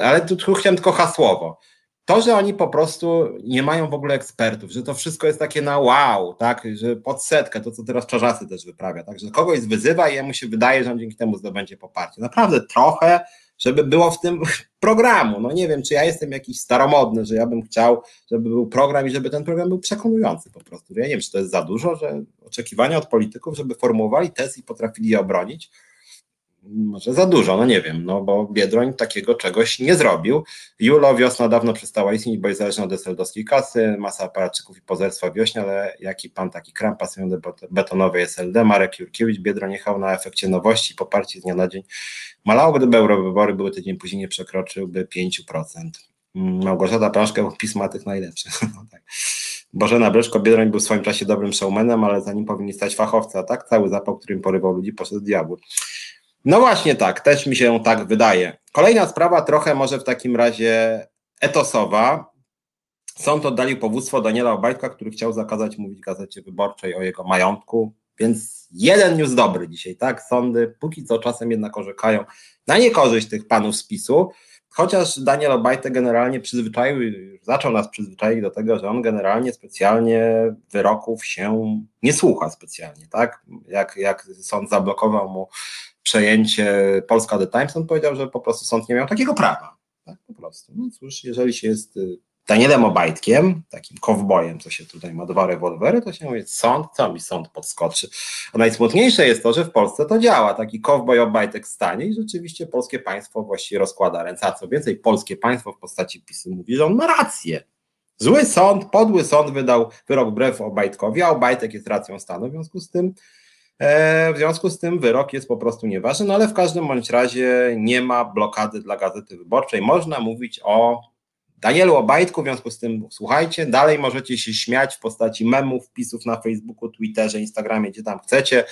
Ale tu chciałem tylko hasłowo. To, że oni po prostu nie mają w ogóle ekspertów, że to wszystko jest takie na wow, tak, że pod setkę, to co teraz Czarzasy też wyprawia, tak, że kogoś wyzywa i jemu się wydaje, że on dzięki temu zdobędzie poparcie. Naprawdę trochę żeby było w tym programu. No nie wiem, czy ja jestem jakiś staromodny, że ja bym chciał, żeby był program i żeby ten program był przekonujący po prostu. Ja nie wiem, czy to jest za dużo, że oczekiwania od polityków, żeby formułowali tez i potrafili je obronić, może za dużo, no nie wiem, no bo Biedroń takiego czegoś nie zrobił. Julo wiosna dawno przestała istnieć, bo jest zależna od eseldowskiej kasy, masa aparatczyków i pozerstwa wiośnie, ale jaki pan taki kram pasują do betonowej SLD, Marek Jurkiewicz, Biedroń jechał na efekcie nowości, poparcie z dnia na dzień. Malało, gdyby eurowybory były tydzień później, nie przekroczyłby 5%. Małgorzata Prążka pisma tych najlepszych. No tak. Bożena Breszko, Biedroń był w swoim czasie dobrym showmanem, ale za nim powinni stać fachowcy, a tak cały zapał, którym porywał ludzi, poszedł diabły. No właśnie tak, też mi się tak wydaje. Kolejna sprawa, trochę może w takim razie etosowa. Sąd oddalił powództwo Daniela Obajtka, który chciał zakazać mówić Gazecie Wyborczej o jego majątku, więc jeden news dobry dzisiaj, tak? Sądy póki co czasem jednak orzekają na niekorzyść tych panów z PiSu, chociaż Daniel Obajtek generalnie przyzwyczaił, zaczął nas przyzwyczaić do tego, że on generalnie specjalnie wyroków się nie słucha specjalnie, tak? Jak, jak sąd zablokował mu przejęcie Polska The Times, on powiedział, że po prostu sąd nie miał takiego prawa. Tak, po prostu. No cóż, jeżeli się jest y, Danielem Obajtkiem, takim kowbojem, co się tutaj ma dwa rewolwery, to się mówi, sąd, co mi sąd podskoczy. A najsmutniejsze jest to, że w Polsce to działa. Taki kowboj Obajtek stanie i rzeczywiście polskie państwo właściwie rozkłada ręce. A co więcej, polskie państwo w postaci PiSu mówi, że on ma rację. Zły sąd, podły sąd wydał wyrok wbrew Obajtkowi, a Obajtek jest racją stanu, w związku z tym w związku z tym wyrok jest po prostu nieważny, no ale w każdym bądź razie nie ma blokady dla Gazety Wyborczej. Można mówić o Danielu Obajtku, w związku z tym słuchajcie, dalej możecie się śmiać w postaci memów, wpisów na Facebooku, Twitterze, Instagramie, gdzie tam chcecie.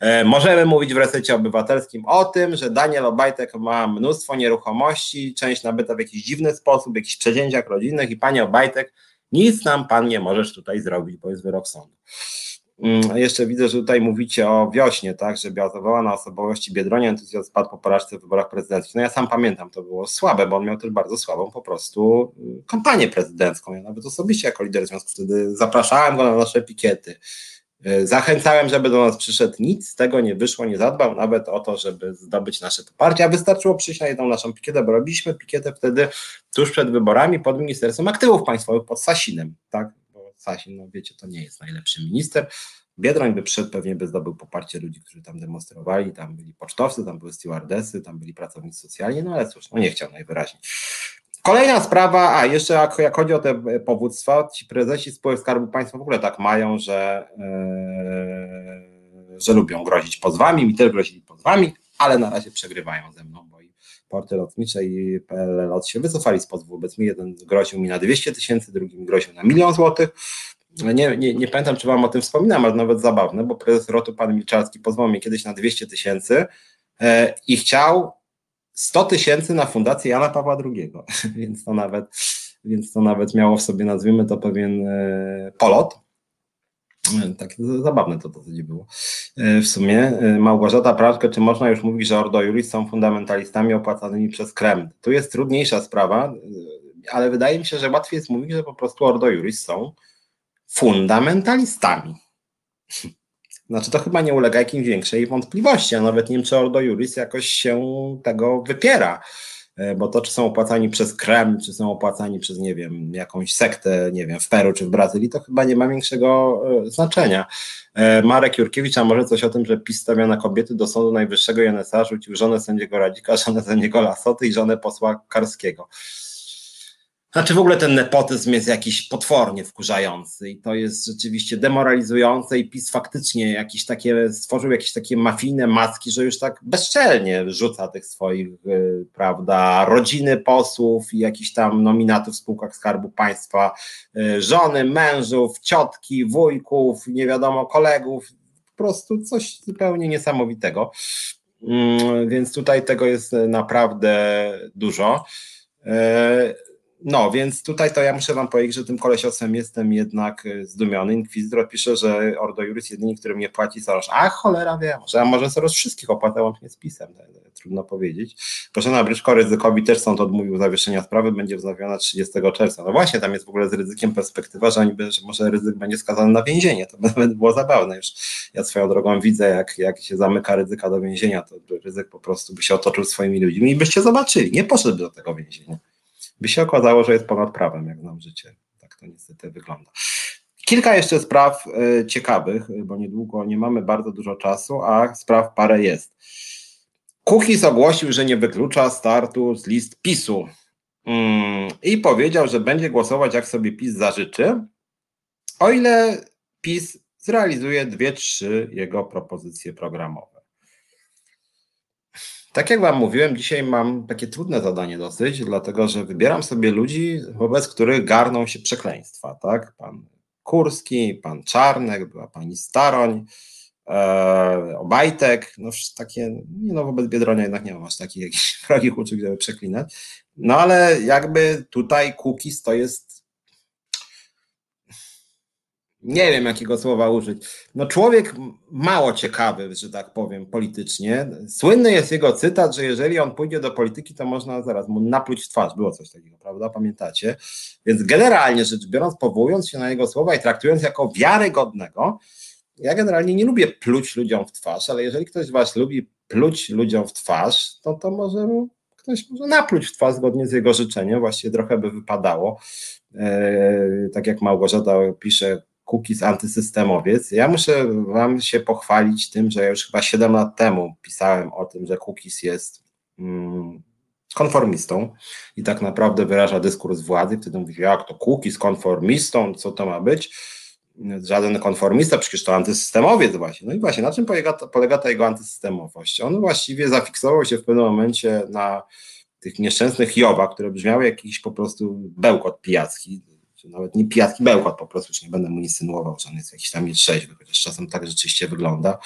E, możemy mówić w resecie obywatelskim o tym, że Daniel Obajtek ma mnóstwo nieruchomości, część nabyta w jakiś dziwny sposób, w jakichś przedzięciach rodzinnych i panie Obajtek, nic nam pan nie możesz tutaj zrobić, bo jest wyrok sądu. Mm, jeszcze widzę, że tutaj mówicie o wiośnie, tak, że biazowała na osobowości Biedronia, entuzjazm spadł po porażce w wyborach prezydenckich. No ja sam pamiętam, to było słabe, bo on miał też bardzo słabą po prostu y, kampanię prezydencką. Ja nawet osobiście jako lider związku wtedy zapraszałem go na nasze pikiety. Y, zachęcałem, żeby do nas przyszedł, nic z tego nie wyszło, nie zadbał nawet o to, żeby zdobyć nasze poparcie, a wystarczyło przyjść na jedną naszą pikietę, bo robiliśmy pikietę wtedy tuż przed wyborami pod Ministerstwem Aktywów Państwowych, pod Sasinem, tak, Sasin, no wiecie, to nie jest najlepszy minister. Biedroń by przyszedł, pewnie by zdobył poparcie ludzi, którzy tam demonstrowali, tam byli pocztowcy, tam były stewardesy, tam byli pracownicy socjalni, no ale cóż, no nie chciał najwyraźniej. Kolejna sprawa, a jeszcze jak, jak chodzi o te powództwa, ci prezesi spółek Skarbu Państwa w ogóle tak mają, że, yy, że lubią grozić pozwami, mi też grozili pozwami, ale na razie przegrywają ze mną, porty lotnicze i PLL Lot się wycofali z pozwu wobec mnie. Jeden groził mi na 200 tysięcy, drugi groził na milion złotych. Nie, nie, nie pamiętam, czy wam o tym wspominam, ale nawet zabawne, bo prezes Rotu, pan Milczarski, pozwał mnie kiedyś na 200 tysięcy e, i chciał 100 tysięcy na fundację Jana Pawła II, więc to nawet, więc to nawet miało w sobie, nazwijmy to, pewien e, polot. Tak zabawne to dosyć było. E, w sumie e, Małgorzata Praszkę, czy można już mówić, że Ordo Juris są fundamentalistami opłacanymi przez Kreml? Tu jest trudniejsza sprawa, e, ale wydaje mi się, że łatwiej jest mówić, że po prostu Ordo Juris są fundamentalistami. Znaczy to chyba nie ulega jakimś większej wątpliwości, a nawet nie wiem, czy Ordo Juris jakoś się tego wypiera. E, bo to, czy są opłacani przez Kreml, czy są opłacani przez, nie wiem, jakąś sektę, nie wiem, w Peru czy w Brazylii, to chyba nie ma większego e, znaczenia. E, Marek Jurkiewicz, a może coś o tym, że PiS stawia na kobiety do Sądu Najwyższego i NSA rzucił żonę sędziego Radzika, żonę sędziego Lasoty i żonę posła Karskiego. Znaczy w ogóle ten nepotyzm jest jakiś potwornie wkurzający i to jest rzeczywiście demoralizujące i PiS faktycznie jakieś takie, stworzył jakieś takie mafijne maski, że już tak bezczelnie rzuca tych swoich, y, prawda, rodziny posłów i jakichś tam nominatów w spółkach Skarbu Państwa, y, żony, mężów, ciotki, wujków, nie wiadomo, kolegów, po prostu coś zupełnie niesamowitego. Mm, więc tutaj tego jest naprawdę dużo. No, więc tutaj to ja muszę wam powiedzieć, że tym kolesiosem jestem jednak e, zdumiony. Inkwizytor pisze, że Ordo Juris jedyni, którym nie płaci Soros. A cholera wie, może, może Soros wszystkich opłata łącznie z pisem, trudno powiedzieć. Proszę na Bryczko, ryzykowi też sąd odmówił zawieszenia sprawy, będzie wznowiona 30 czerwca. No właśnie, tam jest w ogóle z ryzykiem perspektywa, że, oni, że może ryzyk będzie skazany na więzienie. To by było zabawne już. Ja swoją drogą widzę, jak, jak się zamyka ryzyka do więzienia, to ryzyk po prostu by się otoczył swoimi ludźmi i byście zobaczyli, nie poszedłby do tego więzienia by się okazało, że jest ponad prawem, jak znam życie. Tak to niestety wygląda. Kilka jeszcze spraw y, ciekawych, bo niedługo nie mamy bardzo dużo czasu, a spraw parę jest. Kuchis ogłosił, że nie wyklucza startu z list PiSu mm, i powiedział, że będzie głosować jak sobie PiS zażyczy, o ile PiS zrealizuje dwie, trzy jego propozycje programowe. Tak jak Wam mówiłem, dzisiaj mam takie trudne zadanie dosyć, dlatego że wybieram sobie ludzi, wobec których garną się przekleństwa. Tak? Pan Kurski, pan Czarnek, była pani Staroń, e, Obajtek, no takie, no wobec Biedronia jednak nie mam aż takich jakichś wrogich uczuć, żeby przeklinać, no ale jakby tutaj Kukiz to jest nie wiem jakiego słowa użyć. No człowiek mało ciekawy, że tak powiem, politycznie. Słynny jest jego cytat, że jeżeli on pójdzie do polityki, to można zaraz mu napluć w twarz. Było coś takiego, prawda? Pamiętacie? Więc generalnie rzecz biorąc, powołując się na jego słowa i traktując jako wiarygodnego, ja generalnie nie lubię pluć ludziom w twarz, ale jeżeli ktoś z was lubi pluć ludziom w twarz, to to może ktoś może napluć w twarz zgodnie z jego życzeniem, właściwie trochę by wypadało. Eee, tak jak Małgorzata pisze, cookies antysystemowiec. Ja muszę Wam się pochwalić tym, że już chyba 7 lat temu pisałem o tym, że cookies jest mm, konformistą i tak naprawdę wyraża dyskurs władzy. Wtedy mówi, jak to cookies konformistą, co to ma być? Żaden konformista, przecież to antysystemowiec właśnie. No i właśnie, na czym polega, polega ta jego antysystemowość? On właściwie zafiksował się w pewnym momencie na tych nieszczęsnych Jowa, które brzmiały jakiś po prostu bełkot pijacki nawet nie pijatki bełkot po prostu, już nie będę mu insynuował, że on jest jakiś tam trzeźwy, chociaż czasem tak rzeczywiście wygląda,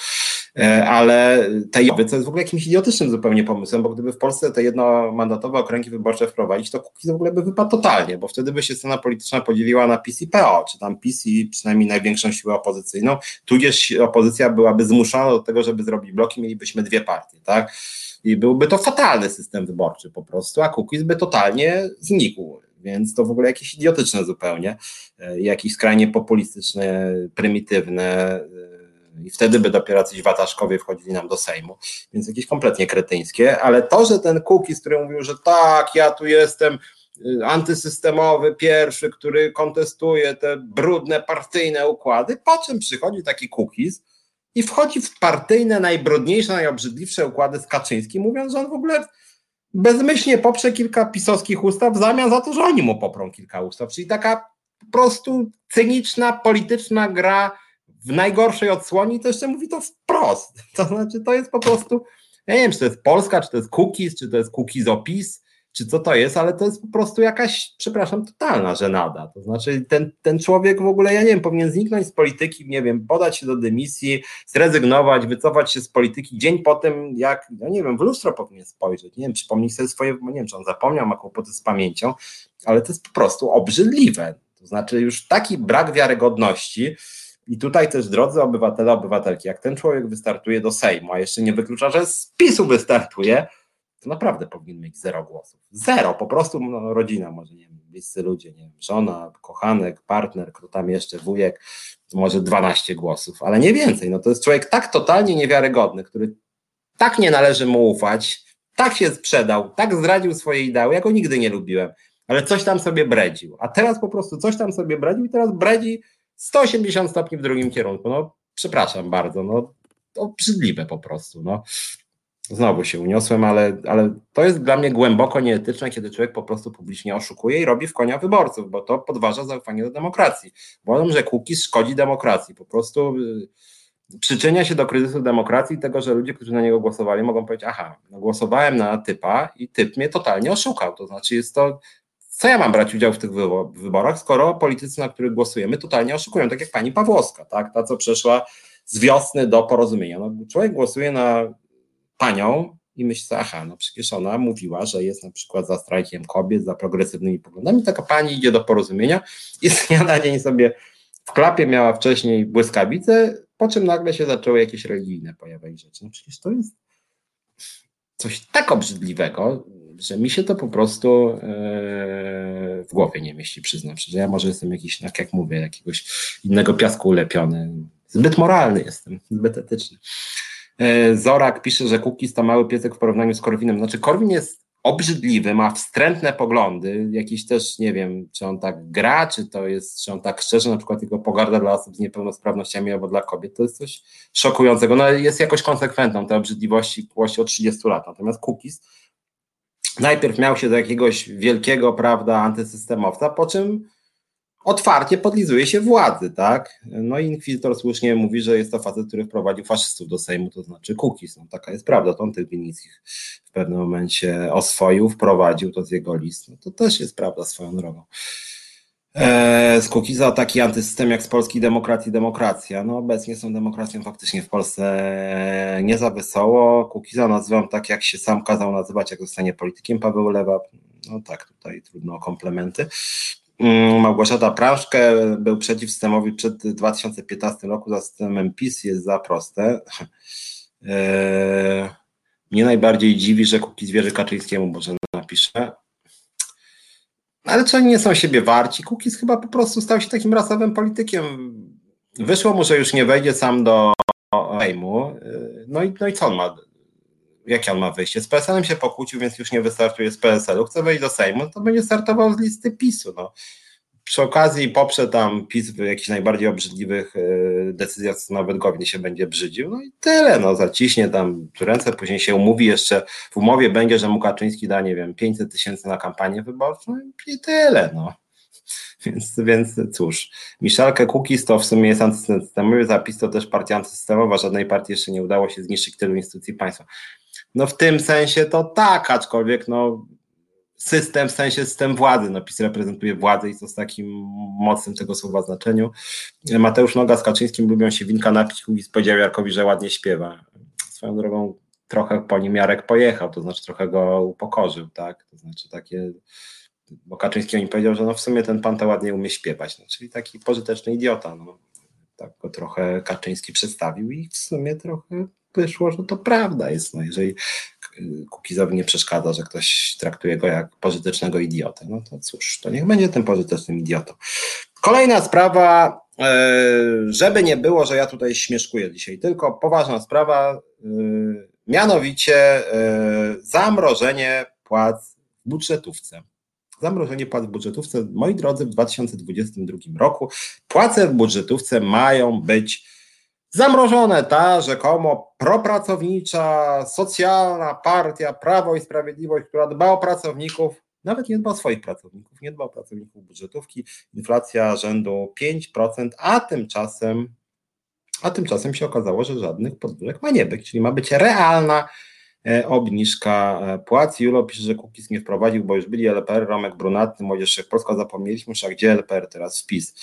e, ale te jowy to jest w ogóle jakimś idiotycznym zupełnie pomysłem, bo gdyby w Polsce te jednomandatowe okręgi wyborcze wprowadzić, to Kukiz w ogóle by wypadł totalnie, bo wtedy by się scena polityczna podzieliła na PiS i PO, czy tam PiS i przynajmniej największą siłę opozycyjną, tudzież opozycja byłaby zmuszona do tego, żeby zrobić bloki, mielibyśmy dwie partie, tak? I byłby to fatalny system wyborczy po prostu, a Kukiz by totalnie znikł więc to w ogóle jakieś idiotyczne zupełnie, e, jakieś skrajnie populistyczne, prymitywne e, i wtedy by dopiero coś wataszkowie wchodzili nam do Sejmu, więc jakieś kompletnie kretyńskie, ale to, że ten Kukiz, który mówił, że tak, ja tu jestem e, antysystemowy, pierwszy, który kontestuje te brudne partyjne układy, po czym przychodzi taki Kukiz i wchodzi w partyjne, najbrudniejsze, najobrzydliwsze układy z Kaczyńskim, mówiąc, że on w ogóle bezmyślnie poprze kilka pisowskich ustaw w zamian za to, że oni mu poprą kilka ustaw. Czyli taka po prostu cyniczna, polityczna gra w najgorszej odsłonie i to jeszcze mówi to wprost. To znaczy, to jest po prostu, ja nie wiem, czy to jest Polska, czy to jest cookies, czy to jest cookies opis, czy co to jest, ale to jest po prostu jakaś, przepraszam, totalna żenada. To znaczy ten, ten człowiek w ogóle, ja nie wiem, powinien zniknąć z polityki, nie wiem, podać się do dymisji, zrezygnować, wycofać się z polityki dzień po tym, jak, ja nie wiem, w lustro powinien spojrzeć, nie wiem, przypomnieć sobie swoje, nie wiem, czy on zapomniał, ma kłopoty z pamięcią, ale to jest po prostu obrzydliwe. To znaczy już taki brak wiarygodności, i tutaj też, drodzy obywatele, obywatelki, jak ten człowiek wystartuje do Sejmu, a jeszcze nie wyklucza, że z PiSu wystartuje, to naprawdę powinien mieć zero głosów. Zero, po prostu no, rodzina, może nie wiem, bliscy ludzie, nie wiem, żona, kochanek, partner, kto tam jeszcze, wujek, może 12 głosów, ale nie więcej. No to jest człowiek tak totalnie niewiarygodny, który tak nie należy mu ufać, tak się sprzedał, tak zdradził swoje ideały, ja go nigdy nie lubiłem, ale coś tam sobie bredził. A teraz po prostu coś tam sobie bredził i teraz bredzi 180 stopni w drugim kierunku. No, przepraszam bardzo, no, obrzydliwe po prostu. No znowu się uniosłem, ale, ale to jest dla mnie głęboko nieetyczne, kiedy człowiek po prostu publicznie oszukuje i robi w konia wyborców, bo to podważa zaufanie do demokracji. Uważam, że Kukiz szkodzi demokracji, po prostu y, przyczynia się do kryzysu demokracji i tego, że ludzie, którzy na niego głosowali mogą powiedzieć, aha, no głosowałem na typa i typ mnie totalnie oszukał, to znaczy jest to co ja mam brać udział w tych wyborach, skoro politycy, na których głosujemy, totalnie oszukują, tak jak pani Pawłowska, tak, ta, co przeszła z wiosny do porozumienia. No, człowiek głosuje na panią i myślę, aha, no przecież ona mówiła, że jest na przykład za strajkiem kobiet, za progresywnymi poglądami. Taka pani idzie do porozumienia i z dnia na dzień sobie w klapie miała wcześniej błyskawice, po czym nagle się zaczęły jakieś religijne pojawiać rzeczy. No przecież to jest coś tak obrzydliwego, że mi się to po prostu e, w głowie nie mieści, przyznam że ja może jestem jakiś, tak jak mówię, jakiegoś innego piasku ulepiony. Zbyt moralny jestem, zbyt etyczny. E, Zorak pisze, że Kukiz to mały piesek w porównaniu z Korwinem. Znaczy Korwin jest obrzydliwy, ma wstrętne poglądy, jakiś też, nie wiem, czy on tak gra, czy to jest, czy on tak szczerze, na przykład jego pogarda dla osób z niepełnosprawnościami albo dla kobiet, to jest coś szokującego. No jest jakoś konsekwentną te obrzydliwości właśnie od 30 lat. Natomiast Kukiz najpierw miał się do jakiegoś wielkiego, prawda, antysystemowca, po czym otwarcie podlizuje się władzy, tak? No i inkwizytor słusznie mówi, że jest to facet, który wprowadził faszystów do Sejmu, to znaczy Kukiz. No, taka jest prawda, to on tych Winickich w pewnym momencie oswoił, wprowadził to z jego list. No, to też jest prawda swoją drogą. e, z Kukiza taki antysystem jak z Polski Demokracji Demokracja. No obecnie są demokracją faktycznie w Polsce nie za wesoło. Kukiza nazywam tak, jak się sam kazał nazywać, jak zostanie politykiem Paweł Lewa. No tak, tutaj trudno o komplementy. Mm, Małgorzata Praszkę był przeciw systemowi przed 2015 roku za systemem PiS jest za proste. Eee, mnie najbardziej dziwi, że Kukiz wierzy Kaczyńskiemu, może napiszę. Ale czy oni nie są siebie warci? Kukiz chyba po prostu stał się takim rasowym politykiem. Wyszło mu, że już nie wejdzie sam do Sejmu. No i, no i co on ma? Jakie on ma wyjście? Z PSL-em się pokłócił, więc już nie wystartuje z PSL-u. Chce wejść do Sejmu, to będzie startował z listy PiSu. No przy okazji poprze tam PiS w jakichś najbardziej obrzydliwych e, decyzjach, co nawet godnie się będzie brzydził. No i tyle, no zaciśnie tam ręce, później się umówi jeszcze, w umowie będzie, że mu Kaczyński da, nie wiem, 500 tysięcy na kampanię wyborczą i tyle, no. Więc, więc cóż, Miszalkę Kukis to w sumie jest antysystemowy zapis, to też partia antysystemowa, żadnej partii jeszcze nie udało się zniszczyć tylu instytucji państwa. No w tym sensie to tak, aczkolwiek no system, w sensie system władzy. No, PiS reprezentuje władzę i to z takim mocnym tego słowa znaczeniu. Mateusz Noga z Kaczyńskim lubią się winka napić, Kukiz powiedział Jarkowi, że ładnie śpiewa. Swoją drogą trochę po nim Jarek pojechał, to znaczy trochę go upokorzył, tak? To znaczy takie, bo Kaczyński mi powiedział, że no w sumie ten pan to ładnie umie śpiewać, no, czyli taki pożyteczny idiota, no. Tak go trochę Kaczyński przedstawił i w sumie trochę wyszło, że to prawda jest, no jeżeli Kukizowi nie przeszkadza, że ktoś traktuje go jak pożytecznego idiotę. No to cóż, to niech będzie tym pożytecznym idiotą. Kolejna sprawa, e, żeby nie było, że ja tutaj śmieszkuję dzisiaj, tylko poważna sprawa, e, mianowicie zamrożenie płac w budżetówce. Zamrożenie płac w budżetówce, moi drodzy, w 2022 roku płace w budżetówce mają być Zamrożone ta rzekomo propracownicza, socjalna partia Prawo i Sprawiedliwość, która dba o pracowników, nawet nie dba o swoich pracowników, nie dba o pracowników budżetówki, inflacja rzędu 5%, a tymczasem, a tymczasem się okazało, że żadnych podwyżek ma nie być, czyli ma być realna e, obniżka e, płac. Julo pisze, że Kukiz nie wprowadził, bo już byli LPR, Romek Brunatny, Młodzież Polska zapomnieliśmy, a gdzie LPR teraz wpis?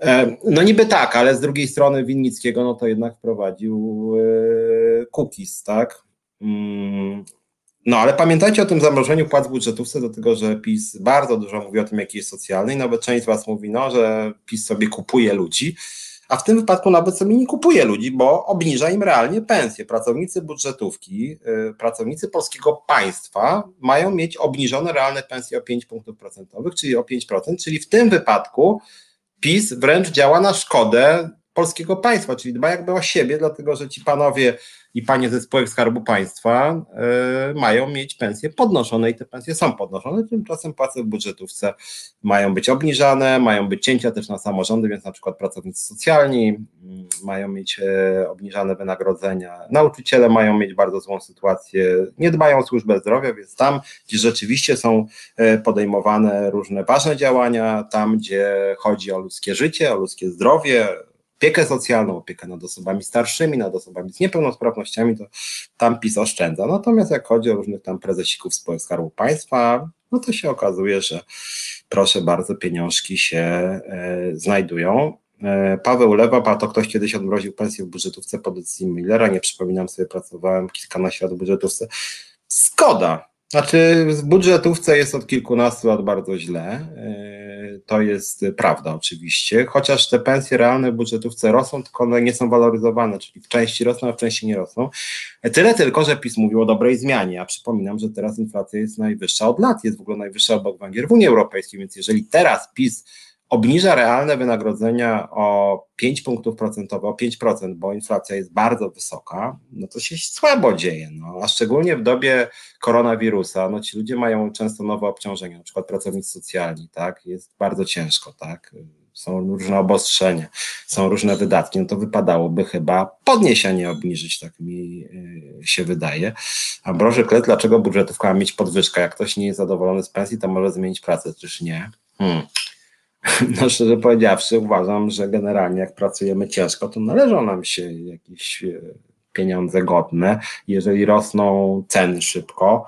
E, no niby tak, ale z drugiej strony Winnickiego no to jednak wprowadził e, cookies, tak? Mm, no ale pamiętajcie o tym zamrożeniu płac w budżetówce, dlatego że PiS bardzo dużo mówi o tym, jaki jest socjalny i nawet część z Was mówi, no, że PiS sobie kupuje ludzi, a w tym wypadku nawet sobie nie kupuje ludzi, bo obniża im realnie pensje. Pracownicy budżetówki, e, pracownicy polskiego państwa mają mieć obniżone realne pensje o 5 punktów procentowych, czyli o 5%, czyli w tym wypadku PiS wręcz działa na szkodę polskiego państwa, czyli dba jakby o siebie, dlatego że ci panowie i panie ze spółek Skarbu Państwa y, mają mieć pensje podnoszone i te pensje są podnoszone, tymczasem płace w budżetówce mają być obniżane, mają być cięcia też na samorządy, więc na przykład pracownicy socjalni y, mają mieć y, obniżane wynagrodzenia, nauczyciele mają mieć bardzo złą sytuację, nie dbają o służbę zdrowia, więc tam, gdzie rzeczywiście są podejmowane różne ważne działania, tam, gdzie chodzi o ludzkie życie, o ludzkie zdrowie, opiekę socjalną, opiekę nad osobami starszymi, nad osobami z niepełnosprawnościami, to tam PiS oszczędza. Natomiast jak chodzi o różnych tam prezesików spółek Skarbu Państwa, no to się okazuje, że proszę bardzo, pieniążki się e, znajdują. E, Paweł Lewa, to ktoś kiedyś odmroził pensję w budżetówce po decyzji Millera, nie przypominam sobie, pracowałem kilkanaście lat w budżetówce. Skoda, znaczy, w budżetówce jest od kilkunastu lat bardzo źle. E, to jest prawda, oczywiście. Chociaż te pensje realne w budżetówce rosną, tylko one nie są waloryzowane, czyli w części rosną, a w części nie rosną. E, tyle tylko, że PiS mówił o dobrej zmianie. Ja przypominam, że teraz inflacja jest najwyższa od lat, jest w ogóle najwyższa obok Węgier w Unii Europejskiej, więc jeżeli teraz PiS obniża realne wynagrodzenia o 5 punktów procentowych, o 5%, bo inflacja jest bardzo wysoka, no to się słabo dzieje. No. A szczególnie w dobie koronawirusa, no ci ludzie mają często nowe obciążenia, na przykład pracownicy socjalni, tak, jest bardzo ciężko, tak, są różne obostrzenia, są różne wydatki, no to wypadałoby chyba podnieść, a nie obniżyć, tak mi y, się wydaje. A Broży Klet, dlaczego budżetówka ma mieć podwyżkę? Jak ktoś nie jest zadowolony z pensji, to może zmienić pracę, czyż nie? Hmm. No szczerze powiedziawszy, uważam, że generalnie jak pracujemy ciężko, to należą nam się jakieś e, pieniądze godne. Jeżeli rosną ceny szybko,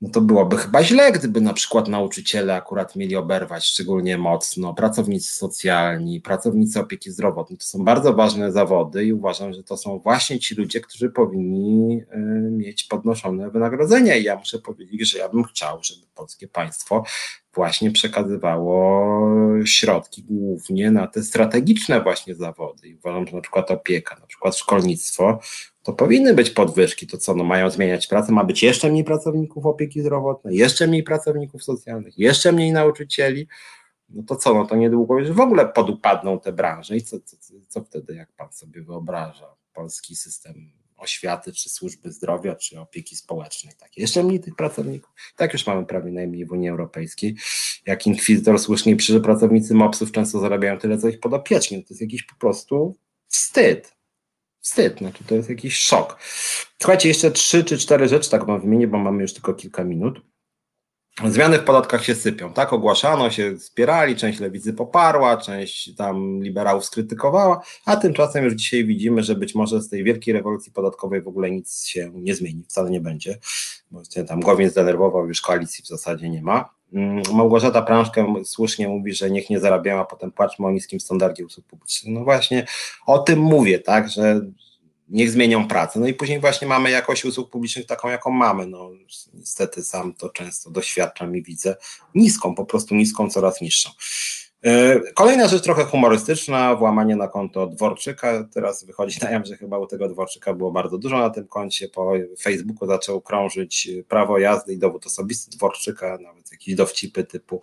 no to byłoby chyba źle, gdyby na przykład nauczyciele akurat mieli oberwać szczególnie mocno, pracownicy socjalni, pracownicy opieki zdrowotnej. To są bardzo ważne zawody i uważam, że to są właśnie ci ludzie, którzy powinni y, mieć podnoszone wynagrodzenia. I ja muszę powiedzieć, że ja bym chciał, żeby polskie państwo właśnie przekazywało środki głównie na te strategiczne właśnie zawody. I uważam, że na przykład opieka, na przykład szkolnictwo, to powinny być podwyżki. To co, no mają zmieniać pracę, ma być jeszcze mniej pracowników opieki zdrowotnej, jeszcze mniej pracowników socjalnych, jeszcze mniej nauczycieli. No to co, no to niedługo już w ogóle podupadną te branże i co, co, co wtedy, jak pan sobie wyobraża, polski system oświaty, czy służby zdrowia, czy opieki społecznej. Tak, jeszcze mniej tych pracowników. Tak już mamy prawie najmniej w Unii Europejskiej. Jak inkwizytor słusznie pisze, że pracownicy MOPS-ów często zarabiają tyle, co ich podopieczni. To jest jakiś po prostu wstyd. Wstyd, znaczy to jest jakiś szok. Słuchajcie, jeszcze trzy czy cztery rzeczy tak wam wymienię, bo mamy już tylko kilka minut. Zmiany w podatkach się sypią, tak? Ogłaszano się, wspierali, część lewicy poparła, część tam liberałów skrytykowała, a tymczasem już dzisiaj widzimy, że być może z tej wielkiej rewolucji podatkowej w ogóle nic się nie zmieni, wcale nie będzie, bo się tam Gowin zdenerwował, już koalicji w zasadzie nie ma. Mm, Małgorzata Prążkę słusznie mówi, że niech nie zarabiała, a potem płaczmy o niskim standardzie usług publicznych. No właśnie o tym mówię, tak, że niech zmienią pracę. No i później właśnie mamy jakość usług publicznych taką, jaką mamy. No niestety sam to często doświadczam i widzę. Niską, po prostu niską, coraz niższą. E, kolejna rzecz trochę humorystyczna, włamanie na konto Dworczyka. Teraz wychodzi na jaw, że chyba u tego Dworczyka było bardzo dużo na tym koncie. Po Facebooku zaczął krążyć prawo jazdy i dowód osobisty Dworczyka, nawet jakieś dowcipy typu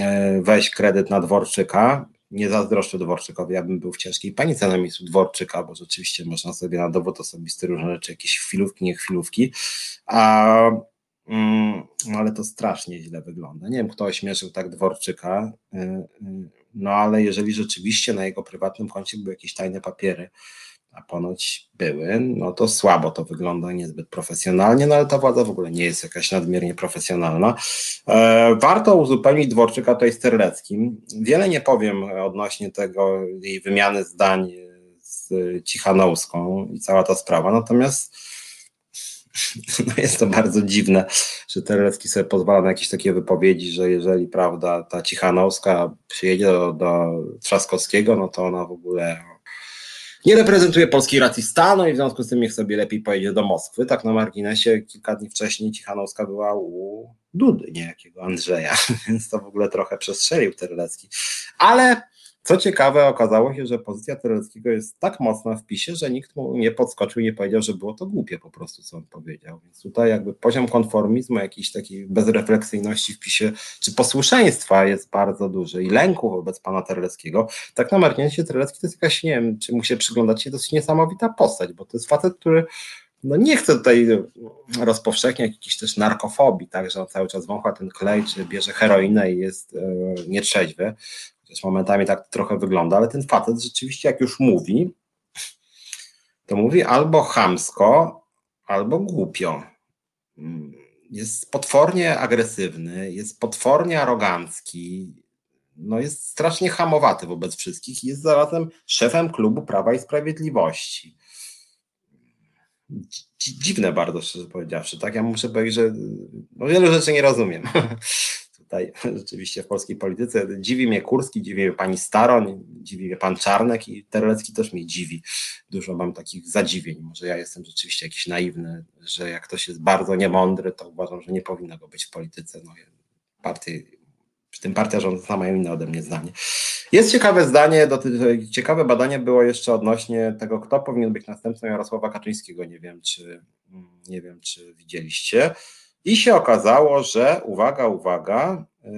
e, weź kredyt na Dworczyka nie zazdroszczę Dworczykowi, ja bym był w ciężkiej panice na miejscu Dworczyka, bo rzeczywiście można sobie na dowód osobisty różne rzeczy, jakieś chwilówki, nie chwilówki, a, mm, ale to strasznie źle wygląda. Nie wiem, kto ośmieszył tak Dworczyka, y, y, no ale jeżeli rzeczywiście na jego prywatnym koncie były jakieś tajne papiery, a ponoć były, no to słabo to wygląda, niezbyt profesjonalnie, no ale ta władza w ogóle nie jest jakaś nadmiernie profesjonalna. E, warto uzupełnić Dworczyka tutaj z Terleckim. Wiele nie powiem odnośnie tego, jej wymiany zdań z Cichanowską i cała ta sprawa, natomiast no jest to bardzo dziwne, że Terlecki sobie pozwala na jakieś takie wypowiedzi, że jeżeli prawda ta Cichanowska przyjedzie do, do Trzaskowskiego, no to ona w ogóle nie reprezentuje polskiej racji stanu i w związku z tym niech sobie lepiej pojedzie do Moskwy. Tak na marginesie kilka dni wcześniej Cichanowska była u Dudy, niejakiego Andrzeja, więc to w ogóle trochę przestrzelił Terlecki. Ale co ciekawe, okazało się, że pozycja Terleckiego jest tak mocna w PiSie, że nikt mu nie podskoczył nie powiedział, że było to głupie po prostu, co on powiedział. Więc tutaj jakby poziom konformizmu, jakiejś takiej bezrefleksyjności w PiSie, czy posłuszeństwa jest bardzo duży i lęku wobec pana Terleckiego. Tak na marginesie Terlecki to jest jakaś, nie wiem, czy mu się przyglądacie, dosyć niesamowita postać, bo to jest facet, który no nie chcę tutaj rozpowszechniać jakiejś też narkofobii, tak, że on cały czas wącha ten klej, czy bierze heroinę i jest e, nietrzeźwy, chociaż momentami tak trochę wygląda, ale ten facet rzeczywiście jak już mówi, to mówi albo chamsko, albo głupio. Jest potwornie agresywny, jest potwornie arogancki, no jest strasznie hamowaty wobec wszystkich i jest zarazem szefem klubu Prawa i Sprawiedliwości dziwne bardzo, szczerze powiedziawszy, tak? Ja muszę powiedzieć, że no, wielu rzeczy nie rozumiem. Tutaj rzeczywiście w polskiej polityce dziwi mnie Kurski, dziwi mnie pani Staroń, dziwi mnie pan Czarnek i Terlecki też mnie dziwi. Dużo mam takich zadziwień. Może ja jestem rzeczywiście jakiś naiwny, że jak ktoś jest bardzo niemądry, to uważam, że nie powinno go być w polityce. No, partie przy tym partia rządząca mają inne ode mnie zdanie. Jest ciekawe zdanie, ciekawe badanie było jeszcze odnośnie tego, kto powinien być następcą Jarosława Kaczyńskiego. Nie wiem, czy, nie wiem, czy widzieliście. I się okazało, że uwaga, uwaga, yy,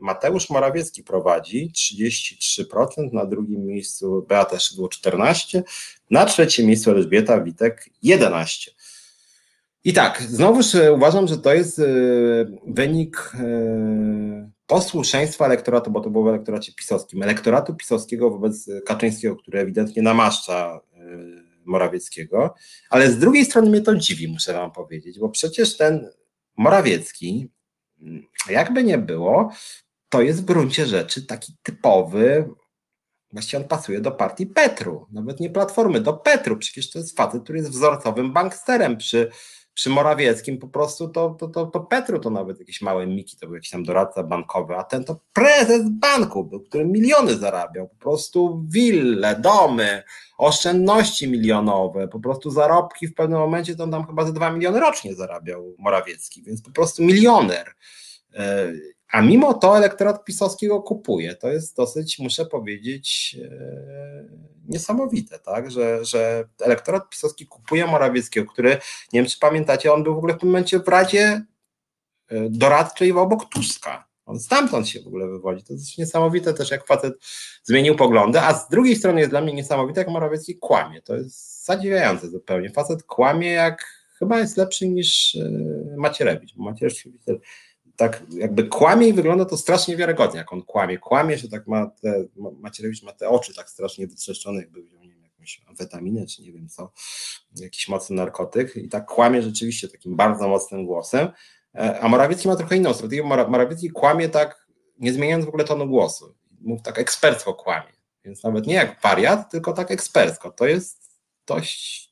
Mateusz Morawiecki prowadzi 33%, na drugim miejscu Beata Szydło 14%, na trzecim miejscu Elżbieta Witek 11%. I tak, znowuż e, uważam, że to jest e, wynik posłuszeństwa elektoratu, bo to było w elektoracie pisowskim, elektoratu pisowskiego wobec Kaczyńskiego, który ewidentnie namaszcza Morawieckiego, ale z drugiej strony mnie to dziwi, muszę wam powiedzieć, bo przecież ten Morawiecki, jakby nie było, to jest w gruncie rzeczy taki typowy Właściwie on pasuje do partii Petru, nawet nie Platformy, do Petru. Przecież to jest facet, który jest wzorcowym banksterem przy, przy Morawieckim. Po prostu to, to, to, to Petru to nawet jakieś małe miki, to był jakiś tam doradca bankowy, a ten to prezes banku był, który miliony zarabiał. Po prostu wille, domy, oszczędności milionowe, po prostu zarobki w pewnym momencie to tam chyba ze 2 miliony rocznie zarabiał Morawiecki, więc po prostu milioner. A mimo to elektorat pisowskiego kupuje. To jest dosyć, muszę powiedzieć, e, niesamowite, tak? że, że elektorat pisowski kupuje Morawieckiego, który, nie wiem czy pamiętacie, on był w ogóle w tym momencie w Radzie e, doradczej obok Tuska. On stamtąd się w ogóle wywodzi. To jest niesamowite też, jak facet zmienił poglądy, a z drugiej strony jest dla mnie niesamowite, jak Morawiecki kłamie. To jest zadziwiające zupełnie. Facet kłamie, jak chyba jest lepszy niż e, Macierewicz. Macierewicz tak jakby kłamie i wygląda to strasznie wiarygodnie, jak on kłamie. Kłamie, że tak ma te, Macierewicz ma te oczy tak strasznie wytrzeszczone, jakby wziął, nie wiem, jakąś amfetaminę, czy nie wiem co, jakiś mocny narkotyk i tak kłamie rzeczywiście takim bardzo mocnym głosem, e, a Morawiecki ma trochę inną strategię, Morawiecki kłamie tak, nie zmieniając w ogóle tonu głosu, mów tak ekspercko kłamie, więc nawet nie jak wariat, tylko tak ekspercko, to jest dość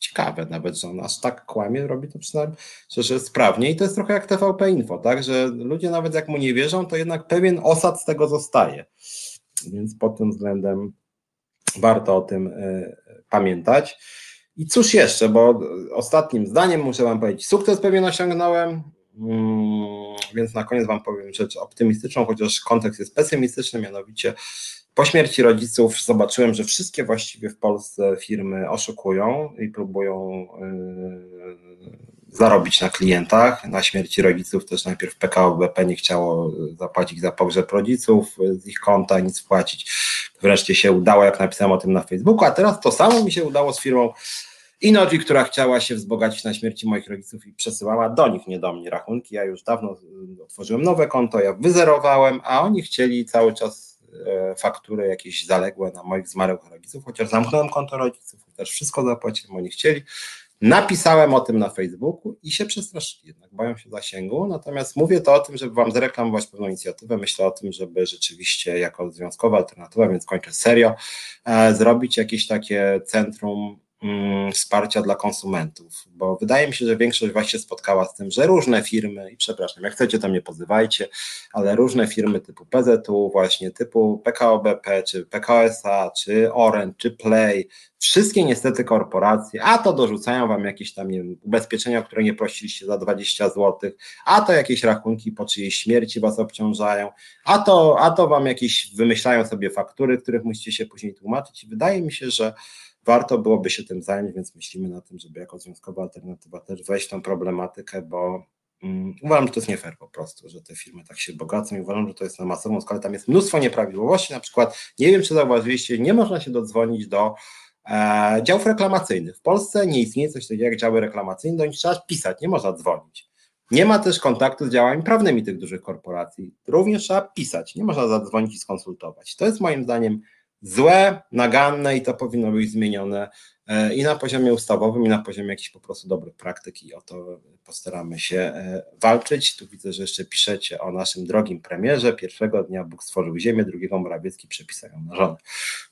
ciekawe nawet, że on aż tak kłamie, robi to przynajmniej że sprawnie. I to jest trochę jak TVP Info, tak, że ludzie nawet jak mu nie wierzą, to jednak pewien osad z tego zostaje, więc pod tym względem warto o tym y, pamiętać. I cóż jeszcze, bo ostatnim zdaniem muszę Wam powiedzieć, sukces pewien osiągnąłem, mm, więc na koniec Wam powiem rzecz optymistyczną, chociaż kontekst jest pesymistyczny, mianowicie po śmierci rodziców zobaczyłem, że wszystkie właściwie w Polsce firmy oszukują i próbują yy, zarobić na klientach. Na śmierci rodziców też najpierw PKO BP nie chciało zapłacić za pogrzeb rodziców z ich konta, nic wpłacić. Wreszcie się udało, jak napisałem o tym na Facebooku, a teraz to samo mi się udało z firmą Inoji, która chciała się wzbogacić na śmierci moich rodziców i przesyłała do nich, nie do mnie rachunki. Ja już dawno otworzyłem nowe konto, ja wyzerowałem, a oni chcieli cały czas faktury jakieś zaległe na moich zmarłych rodziców, chociaż zamknąłem konto rodziców, chociaż wszystko zapłaciłem, oni chcieli. Napisałem o tym na Facebooku i się przestraszyli, jednak boją się zasięgu. Natomiast mówię to o tym, żeby Wam zareklamować pewną inicjatywę. Myślę o tym, żeby rzeczywiście jako związkowa alternatywa, więc kończę serio, e, zrobić jakieś takie centrum wsparcia dla konsumentów, bo wydaje mi się, że większość Was się spotkała z tym, że różne firmy, i przepraszam, jak chcecie, to mnie pozywajcie, ale różne firmy typu PZU, właśnie typu PKO BP, czy PKSA, czy Orange, czy Play, wszystkie niestety korporacje, a to dorzucają Wam jakieś tam, nie wiem, ubezpieczenia, które nie prosiliście za 20 zł, a to jakieś rachunki po czyjejś śmierci Was obciążają, a to, a to Wam jakieś wymyślają sobie faktury, których musicie się później tłumaczyć. I wydaje mi się, że warto byłoby się tym zająć, więc myślimy na tym, żeby jako związkowa alternatywa też wejść w tą problematykę, bo um, uważam, że to jest nie fair po prostu, że te firmy tak się bogacą i uważam, że to jest na masową skalę, tam jest mnóstwo nieprawidłowości, na przykład, nie wiem czy zauważyliście, nie można się dodzwonić do e, działów reklamacyjnych. W Polsce nie istnieje coś takiego jak działy reklamacyjne, do nich trzeba pisać, nie można dzwonić. Nie ma też kontaktu z działami prawnymi tych dużych korporacji. Również trzeba pisać, nie można zadzwonić i skonsultować. To jest moim zdaniem złe, naganne i to powinno być zmienione e, i na poziomie ustawowym, i na poziomie jakichś po prostu dobrych praktyk i o to postaramy się e, walczyć. Tu widzę, że jeszcze piszecie o naszym drogim premierze. Pierwszego dnia Bóg stworzył ziemię, drugiego Morawiecki przepisają na żonę.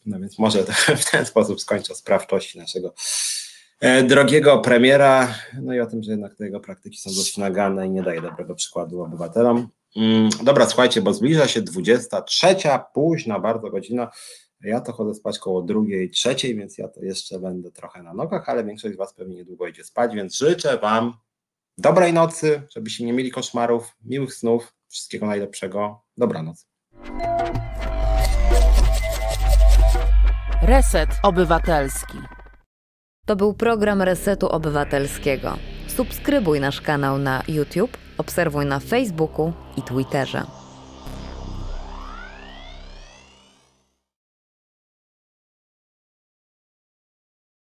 No więc może w ten sposób skończę sprawczości naszego e, drogiego premiera, no i o tym, że jednak te jego praktyki są dość nagane i nie daje dobrego przykładu obywatelom. Mm, dobra, słuchajcie, bo zbliża się 23, późna bardzo godzina. Ja to chodzę spać koło drugiej, trzeciej, więc ja to jeszcze będę trochę na nogach, ale większość z Was pewnie niedługo idzie spać, więc życzę Wam dobrej nocy, żebyście nie mieli koszmarów, miłych snów, wszystkiego najlepszego. Dobranoc. Reset Obywatelski. To był program Resetu Obywatelskiego. Subskrybuj nasz kanał na YouTube, obserwuj na Facebooku i Twitterze.